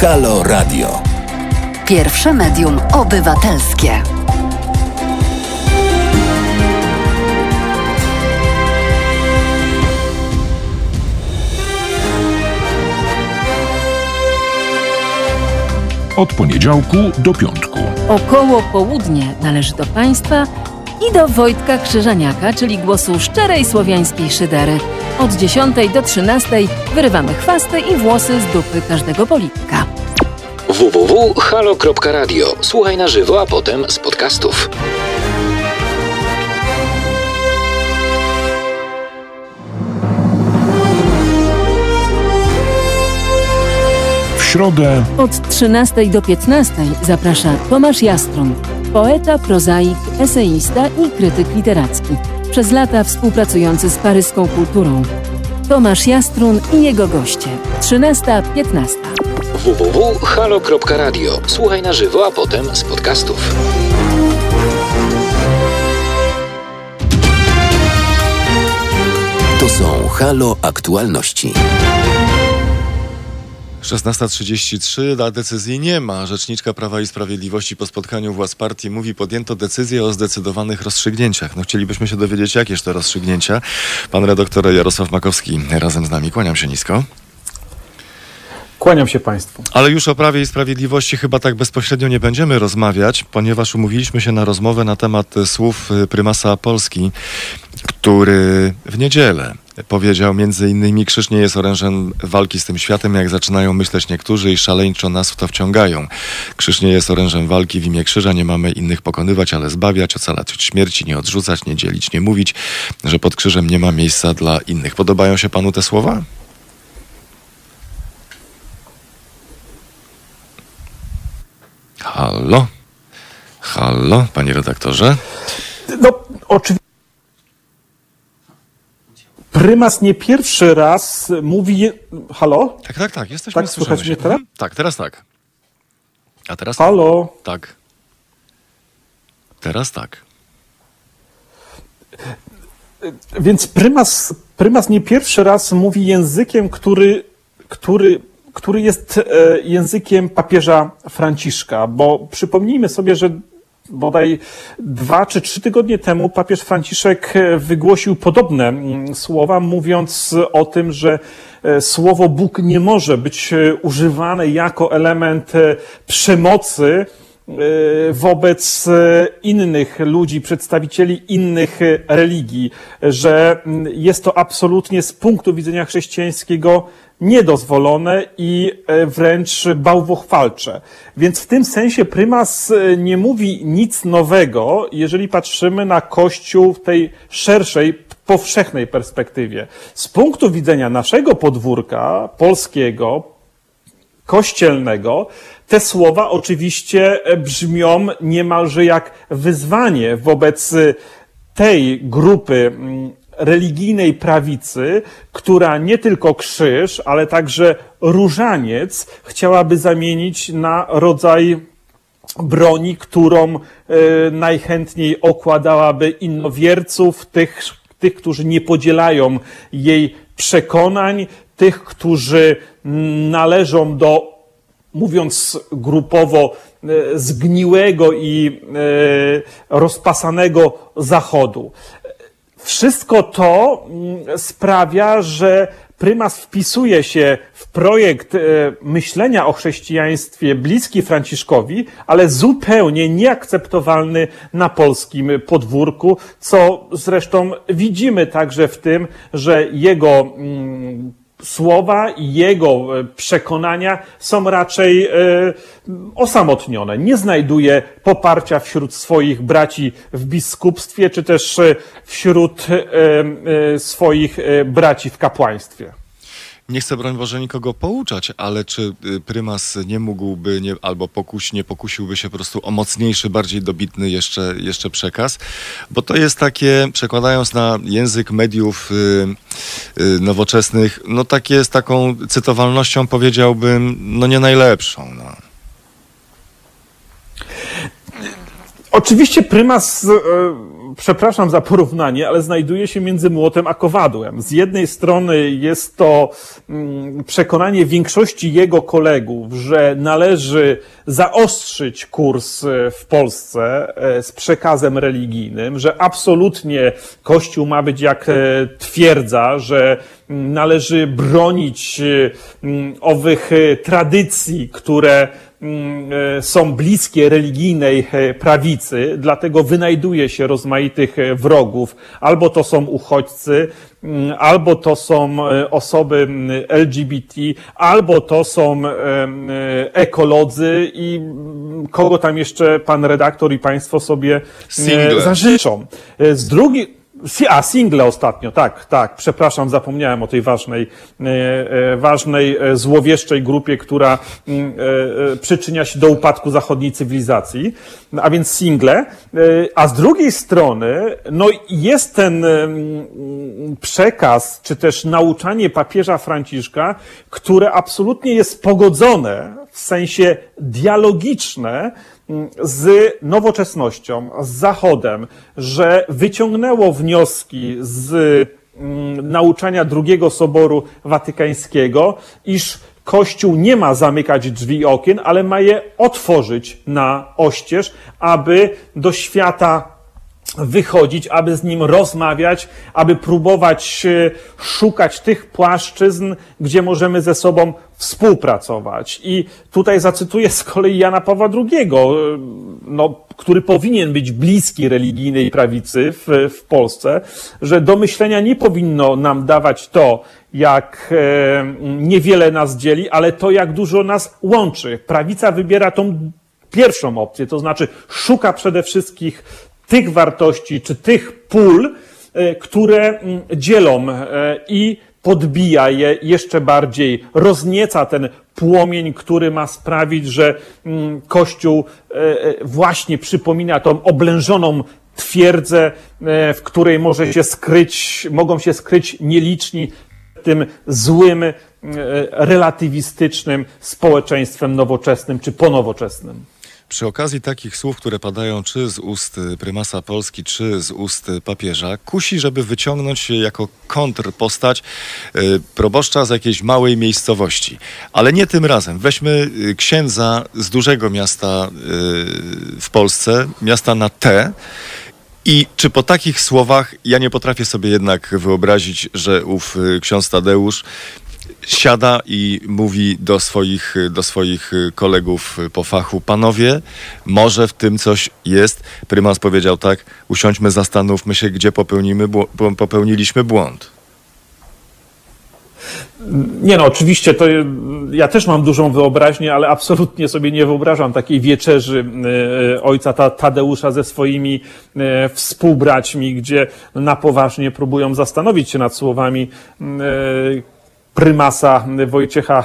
S1: Halo Radio.
S5: Pierwsze medium obywatelskie.
S3: Od poniedziałku do piątku.
S4: Około południe należy do Państwa i do Wojtka Krzyżaniaka, czyli głosu szczerej słowiańskiej szydery. Od 10 do 13 wyrywamy chwasty i włosy z dupy każdego polityka.
S8: www.halo.radio. Słuchaj na żywo, a potem z podcastów.
S3: W środę
S4: Od 13 do 15 zaprasza Tomasz Jastrun, poeta, prozaik, eseista i krytyk literacki. Przez lata współpracujący z paryską kulturą. Tomasz Jastrun i jego goście. 13-15.
S8: www.halo.radio. Słuchaj na żywo, a potem z podcastów.
S1: To są Halo Aktualności.
S2: 16.33, a decyzji nie ma. Rzeczniczka Prawa i Sprawiedliwości po spotkaniu władz partii mówi, podjęto decyzję o zdecydowanych rozstrzygnięciach. No chcielibyśmy się dowiedzieć, jakież to rozstrzygnięcia. Pan redaktor Jarosław Makowski razem z nami. Kłaniam się nisko.
S18: Kłaniam się Państwu.
S2: Ale już o Prawie i Sprawiedliwości chyba tak bezpośrednio nie będziemy rozmawiać, ponieważ umówiliśmy się na rozmowę na temat słów prymasa Polski, który w niedzielę powiedział między innymi krzyż nie jest orężem walki z tym światem, jak zaczynają myśleć niektórzy i szaleńczo nas w to wciągają. Krzyż nie jest orężem walki w imię krzyża, nie mamy innych pokonywać, ale zbawiać, ocalać od śmierci, nie odrzucać, nie dzielić, nie mówić, że pod krzyżem nie ma miejsca dla innych. Podobają się panu te słowa? Halo? Halo, panie redaktorze?
S18: No, oczywiście. Prymas nie pierwszy raz mówi. Halo?
S2: Tak, tak, tak, jesteśmy.
S18: Tak, słychać mnie teraz?
S2: Mhm. Tak, teraz tak. A teraz
S18: Halo?
S2: tak. Teraz tak.
S18: Więc prymas, prymas nie pierwszy raz mówi językiem, który, który, który jest e, językiem papieża Franciszka, bo przypomnijmy sobie, że bodaj dwa czy trzy tygodnie temu papież Franciszek e, wygłosił podobne mm, słowa, mówiąc o tym, że e, słowo Bóg nie może być e, używane jako element przemocy wobec innych ludzi, przedstawicieli innych religii, że mm, jest to absolutnie z punktu widzenia chrześcijańskiego niedozwolone i e, wręcz bałwochwalcze. Więc w tym sensie prymas e, nie mówi nic nowego, jeżeli patrzymy na Kościół w tej szerszej, powszechnej perspektywie. Z punktu widzenia naszego podwórka polskiego, kościelnego, te słowa oczywiście e, brzmią niemalże jak wyzwanie wobec tej grupy mm, religijnej prawicy, która nie tylko krzyż, ale także różaniec chciałaby zamienić na rodzaj broni, którą e, najchętniej okładałaby innowierców, tych, tych, którzy nie podzielają jej przekonań, tych, którzy należą do, mówiąc grupowo, e, zgniłego i e, rozpasanego Zachodu. Wszystko to mm, sprawia, że prymas wpisuje się w projekt e, myślenia o chrześcijaństwie bliski Franciszkowi, ale zupełnie nieakceptowalny na polskim podwórku, co zresztą widzimy także w tym, że jego mm, słowa i jego e, przekonania są raczej e, osamotnione. Nie znajduje poparcia wśród swoich braci w biskupstwie, czy też e, wśród swoich braci w kapłaństwie.
S2: Nie chcę, broń Boże, nikogo pouczać, ale czy y, prymas nie mógłby, nie, albo pokuś, nie pokusiłby się po prostu o mocniejszy, bardziej dobitny jeszcze, jeszcze przekaz? Bo to jest takie, przekładając na język mediów y, y, nowoczesnych, no takie z taką cytowalnością powiedziałbym, no nie najlepszą. No.
S18: Oczywiście prymas, e, przepraszam za porównanie, ale znajduje się między młotem a kowadłem. Z jednej strony jest to mm, przekonanie większości jego kolegów, że należy zaostrzyć kurs e, w Polsce e, z przekazem religijnym, że absolutnie Kościół ma być jak e, twierdza, że mm, należy bronić mm, owych tradycji, które są bliskie religijnej e, prawicy, dlatego wynajduje się rozmaitych e, wrogów. Albo to są uchodźcy, mm, albo to są osoby mm, LGBT, albo to są ekolodzy i kogo tam jeszcze pan redaktor i państwo sobie
S2: Single.
S18: zażyczą. Z drugiej, a, single ostatnio, tak, tak. Przepraszam, zapomniałem o tej ważnej, e, e, ważnej, e, złowieszczej grupie, która mm, przyczynia się do upadku zachodniej cywilizacji, a więc single. A z drugiej strony, no jest ten przekaz, czy też nauczanie papieża Franciszka, które absolutnie jest pogodzone w sensie dialogiczne z nowoczesnością, z Zachodem, że wyciągnęło wnioski z mm, nauczania drugiego Soboru Watykańskiego, iż Kościół nie ma zamykać drzwi i okien, ale ma je otworzyć na oścież, aby do świata wychodzić, aby z nim rozmawiać, aby próbować e, szukać tych płaszczyzn, gdzie możemy ze sobą współpracować. I tutaj zacytuję z kolei Jana Pawła II, e, no, który powinien być bliski religijnej prawicy w, w Polsce, że do myślenia nie powinno nam dawać to, jak e, niewiele nas dzieli, ale to, jak dużo nas łączy. Prawica wybiera tą pierwszą opcję, to znaczy szuka przede wszystkim tych wartości czy tych pól, e, które mm, dzielą e, i podbija je jeszcze bardziej, roznieca ten płomień, który ma sprawić, że mm, Kościół e, właśnie przypomina tą oblężoną twierdzę, w której może się skryć, mogą się skryć nieliczni tym złym, relatywistycznym społeczeństwem nowoczesnym czy ponowoczesnym.
S2: Przy okazji takich słów, które padają czy z ust prymasa Polski, czy z ust papieża, kusi, żeby wyciągnąć się jako kontrpostać y, proboszcza z jakiejś małej miejscowości. Ale nie tym razem. Weźmy y, księdza z dużego miasta y, w Polsce, miasta na T. I czy po takich słowach ja nie potrafię sobie jednak wyobrazić, że ów ksiądz Tadeusz siada i mówi do swoich, do swoich kolegów po fachu, panowie, może w tym coś jest. Prymas powiedział tak, usiądźmy, zastanówmy się, gdzie popełnimy, popełniliśmy błąd.
S18: Nie no, oczywiście to ja też mam dużą wyobraźnię, ale absolutnie sobie nie wyobrażam takiej wieczerzy e, ojca Tadeusza ze swoimi e, współbraćmi, gdzie na poważnie próbują zastanowić się nad słowami e, prymasa Wojciecha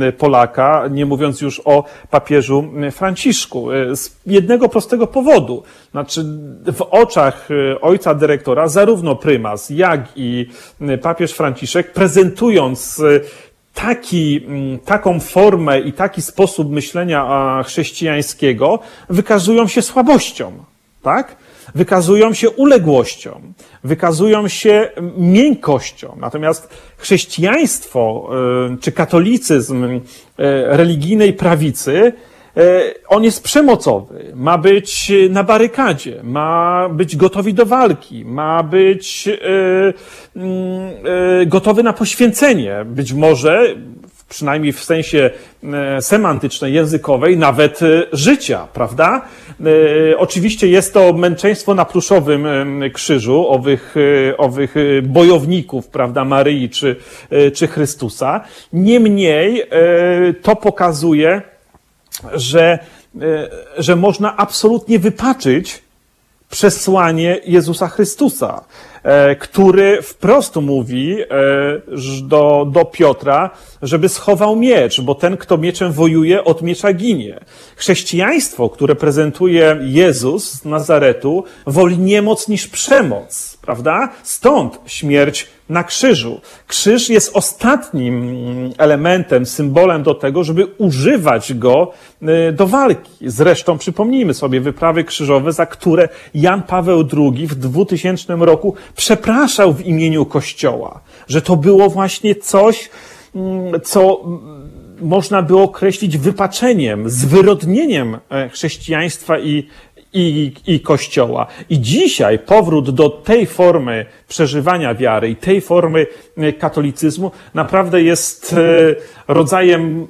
S18: e, Polaka, nie mówiąc już o papieżu Franciszku. E, z jednego prostego powodu. Znaczy, w oczach e, ojca dyrektora zarówno prymas, jak i papież Franciszek, prezentując taki, taką formę i taki sposób myślenia chrześcijańskiego, wykazują się słabością. Tak? Wykazują się uległością, wykazują się miękkością. Natomiast chrześcijaństwo e, czy katolicyzm e, religijnej prawicy e, on jest przemocowy, ma być na barykadzie, ma być gotowy do walki, ma być gotowy na poświęcenie. Być może przynajmniej w sensie e, semantycznej, językowej, nawet e, życia, prawda? E, oczywiście jest to męczeństwo na pluszowym krzyżu owych, owych bojowników, prawda, Maryi czy, czy Chrystusa. Niemniej to pokazuje, że, że można absolutnie wypaczyć przesłanie Jezusa Chrystusa. E, który wprost mówi e, do, do Piotra, żeby schował miecz, bo ten, kto mieczem wojuje, od miecza ginie. Chrześcijaństwo, które prezentuje Jezus z Nazaretu, woli niemoc niż przemoc, prawda? Stąd śmierć na krzyżu. Krzyż jest ostatnim elementem, symbolem do tego, żeby używać go y, do walki. Zresztą przypomnijmy sobie wyprawy krzyżowe, za które Jan Paweł II w 2000 roku przepraszał w imieniu Kościoła, że to było właśnie coś, mm, co można było określić wypaczeniem, zwyrodnieniem e, chrześcijaństwa i, i, i Kościoła. I dzisiaj powrót do tej formy przeżywania wiary i tej formy e, katolicyzmu naprawdę jest e, rodzajem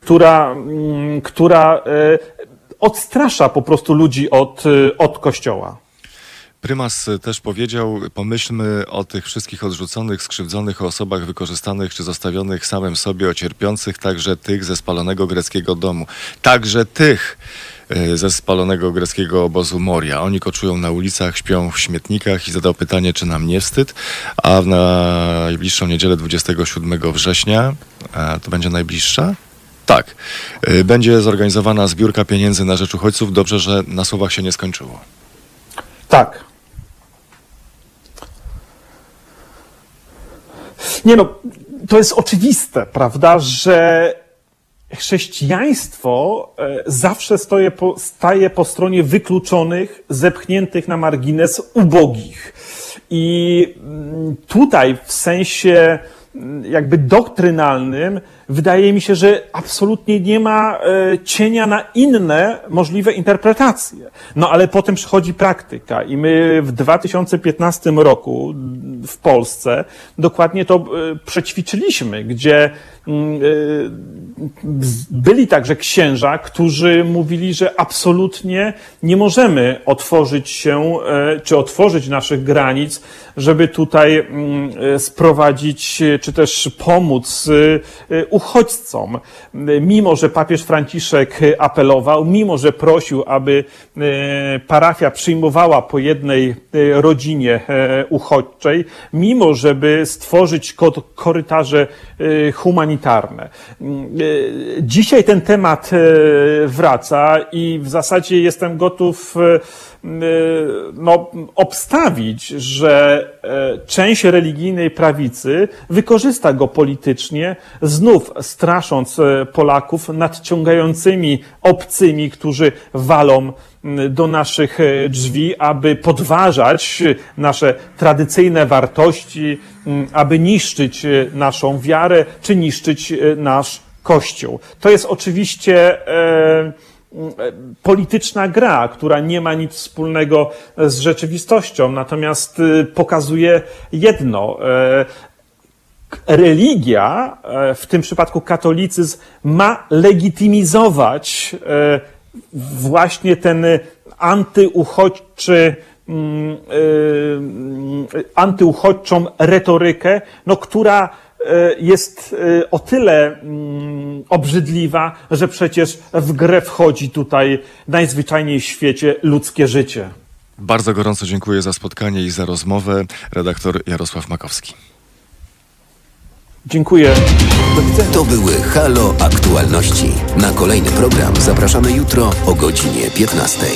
S18: która, mm, która e, odstrasza po prostu ludzi od, od Kościoła.
S2: Prymas też powiedział, pomyślmy o tych wszystkich odrzuconych, skrzywdzonych, o osobach wykorzystanych czy zostawionych samym sobie, o cierpiących, także tych ze spalonego greckiego domu. Także tych e, ze spalonego greckiego obozu Moria. Oni koczują na ulicach, śpią w śmietnikach i zadał pytanie, czy nam nie wstyd. A w najbliższą niedzielę 27 września, to będzie najbliższa? Tak. e, Będzie zorganizowana zbiórka pieniędzy na rzecz uchodźców. Dobrze, że na słowach się nie skończyło.
S18: Tak. Nie no, to jest oczywiste, prawda, że chrześcijaństwo e, zawsze stoje po, staje po stronie wykluczonych, zepchniętych na margines, ubogich. I mm, tutaj w sensie mm, jakby doktrynalnym wydaje mi się, że absolutnie nie ma e, cienia na inne możliwe interpretacje. No ale potem przychodzi praktyka i my w 2015 roku w Polsce dokładnie to e, przećwiczyliśmy, gdzie mm, e, byli także księża, którzy mówili, że absolutnie nie możemy otworzyć się, czy otworzyć naszych granic, żeby tutaj mm, sprowadzić, czy też pomóc e, uchodźcom. Mimo, że papież Franciszek apelował, mimo, że prosił, aby e, parafia przyjmowała po jednej e, rodzinie e, uchodźczej, mimo, żeby stworzyć ko- korytarze humanitarne. Dzisiaj ten temat wraca i w zasadzie jestem gotów no, obstawić, że e, część religijnej prawicy wykorzysta go politycznie, znów strasząc e, Polaków nadciągającymi obcymi, którzy walą do naszych e, drzwi, aby podważać nasze tradycyjne wartości, aby niszczyć naszą wiarę, czy niszczyć nasz Kościół. To jest oczywiście e, polityczna gra, która nie ma nic wspólnego z rzeczywistością, natomiast e, pokazuje jedno. e, Religia, e, w tym przypadku katolicyzm, ma legitymizować e, właśnie ten antyuchodźczy, mm, e, antyuchodźczą retorykę, no, która e, jest e, o tyle mm, obrzydliwa, że przecież w grę wchodzi tutaj najzwyczajniej w świecie ludzkie życie.
S2: Bardzo gorąco dziękuję za spotkanie i za rozmowę. Redaktor Jarosław Makowski.
S18: Dziękuję. Do widzenia.
S1: To były Halo Aktualności. Na kolejny program zapraszamy jutro o godzinie 15.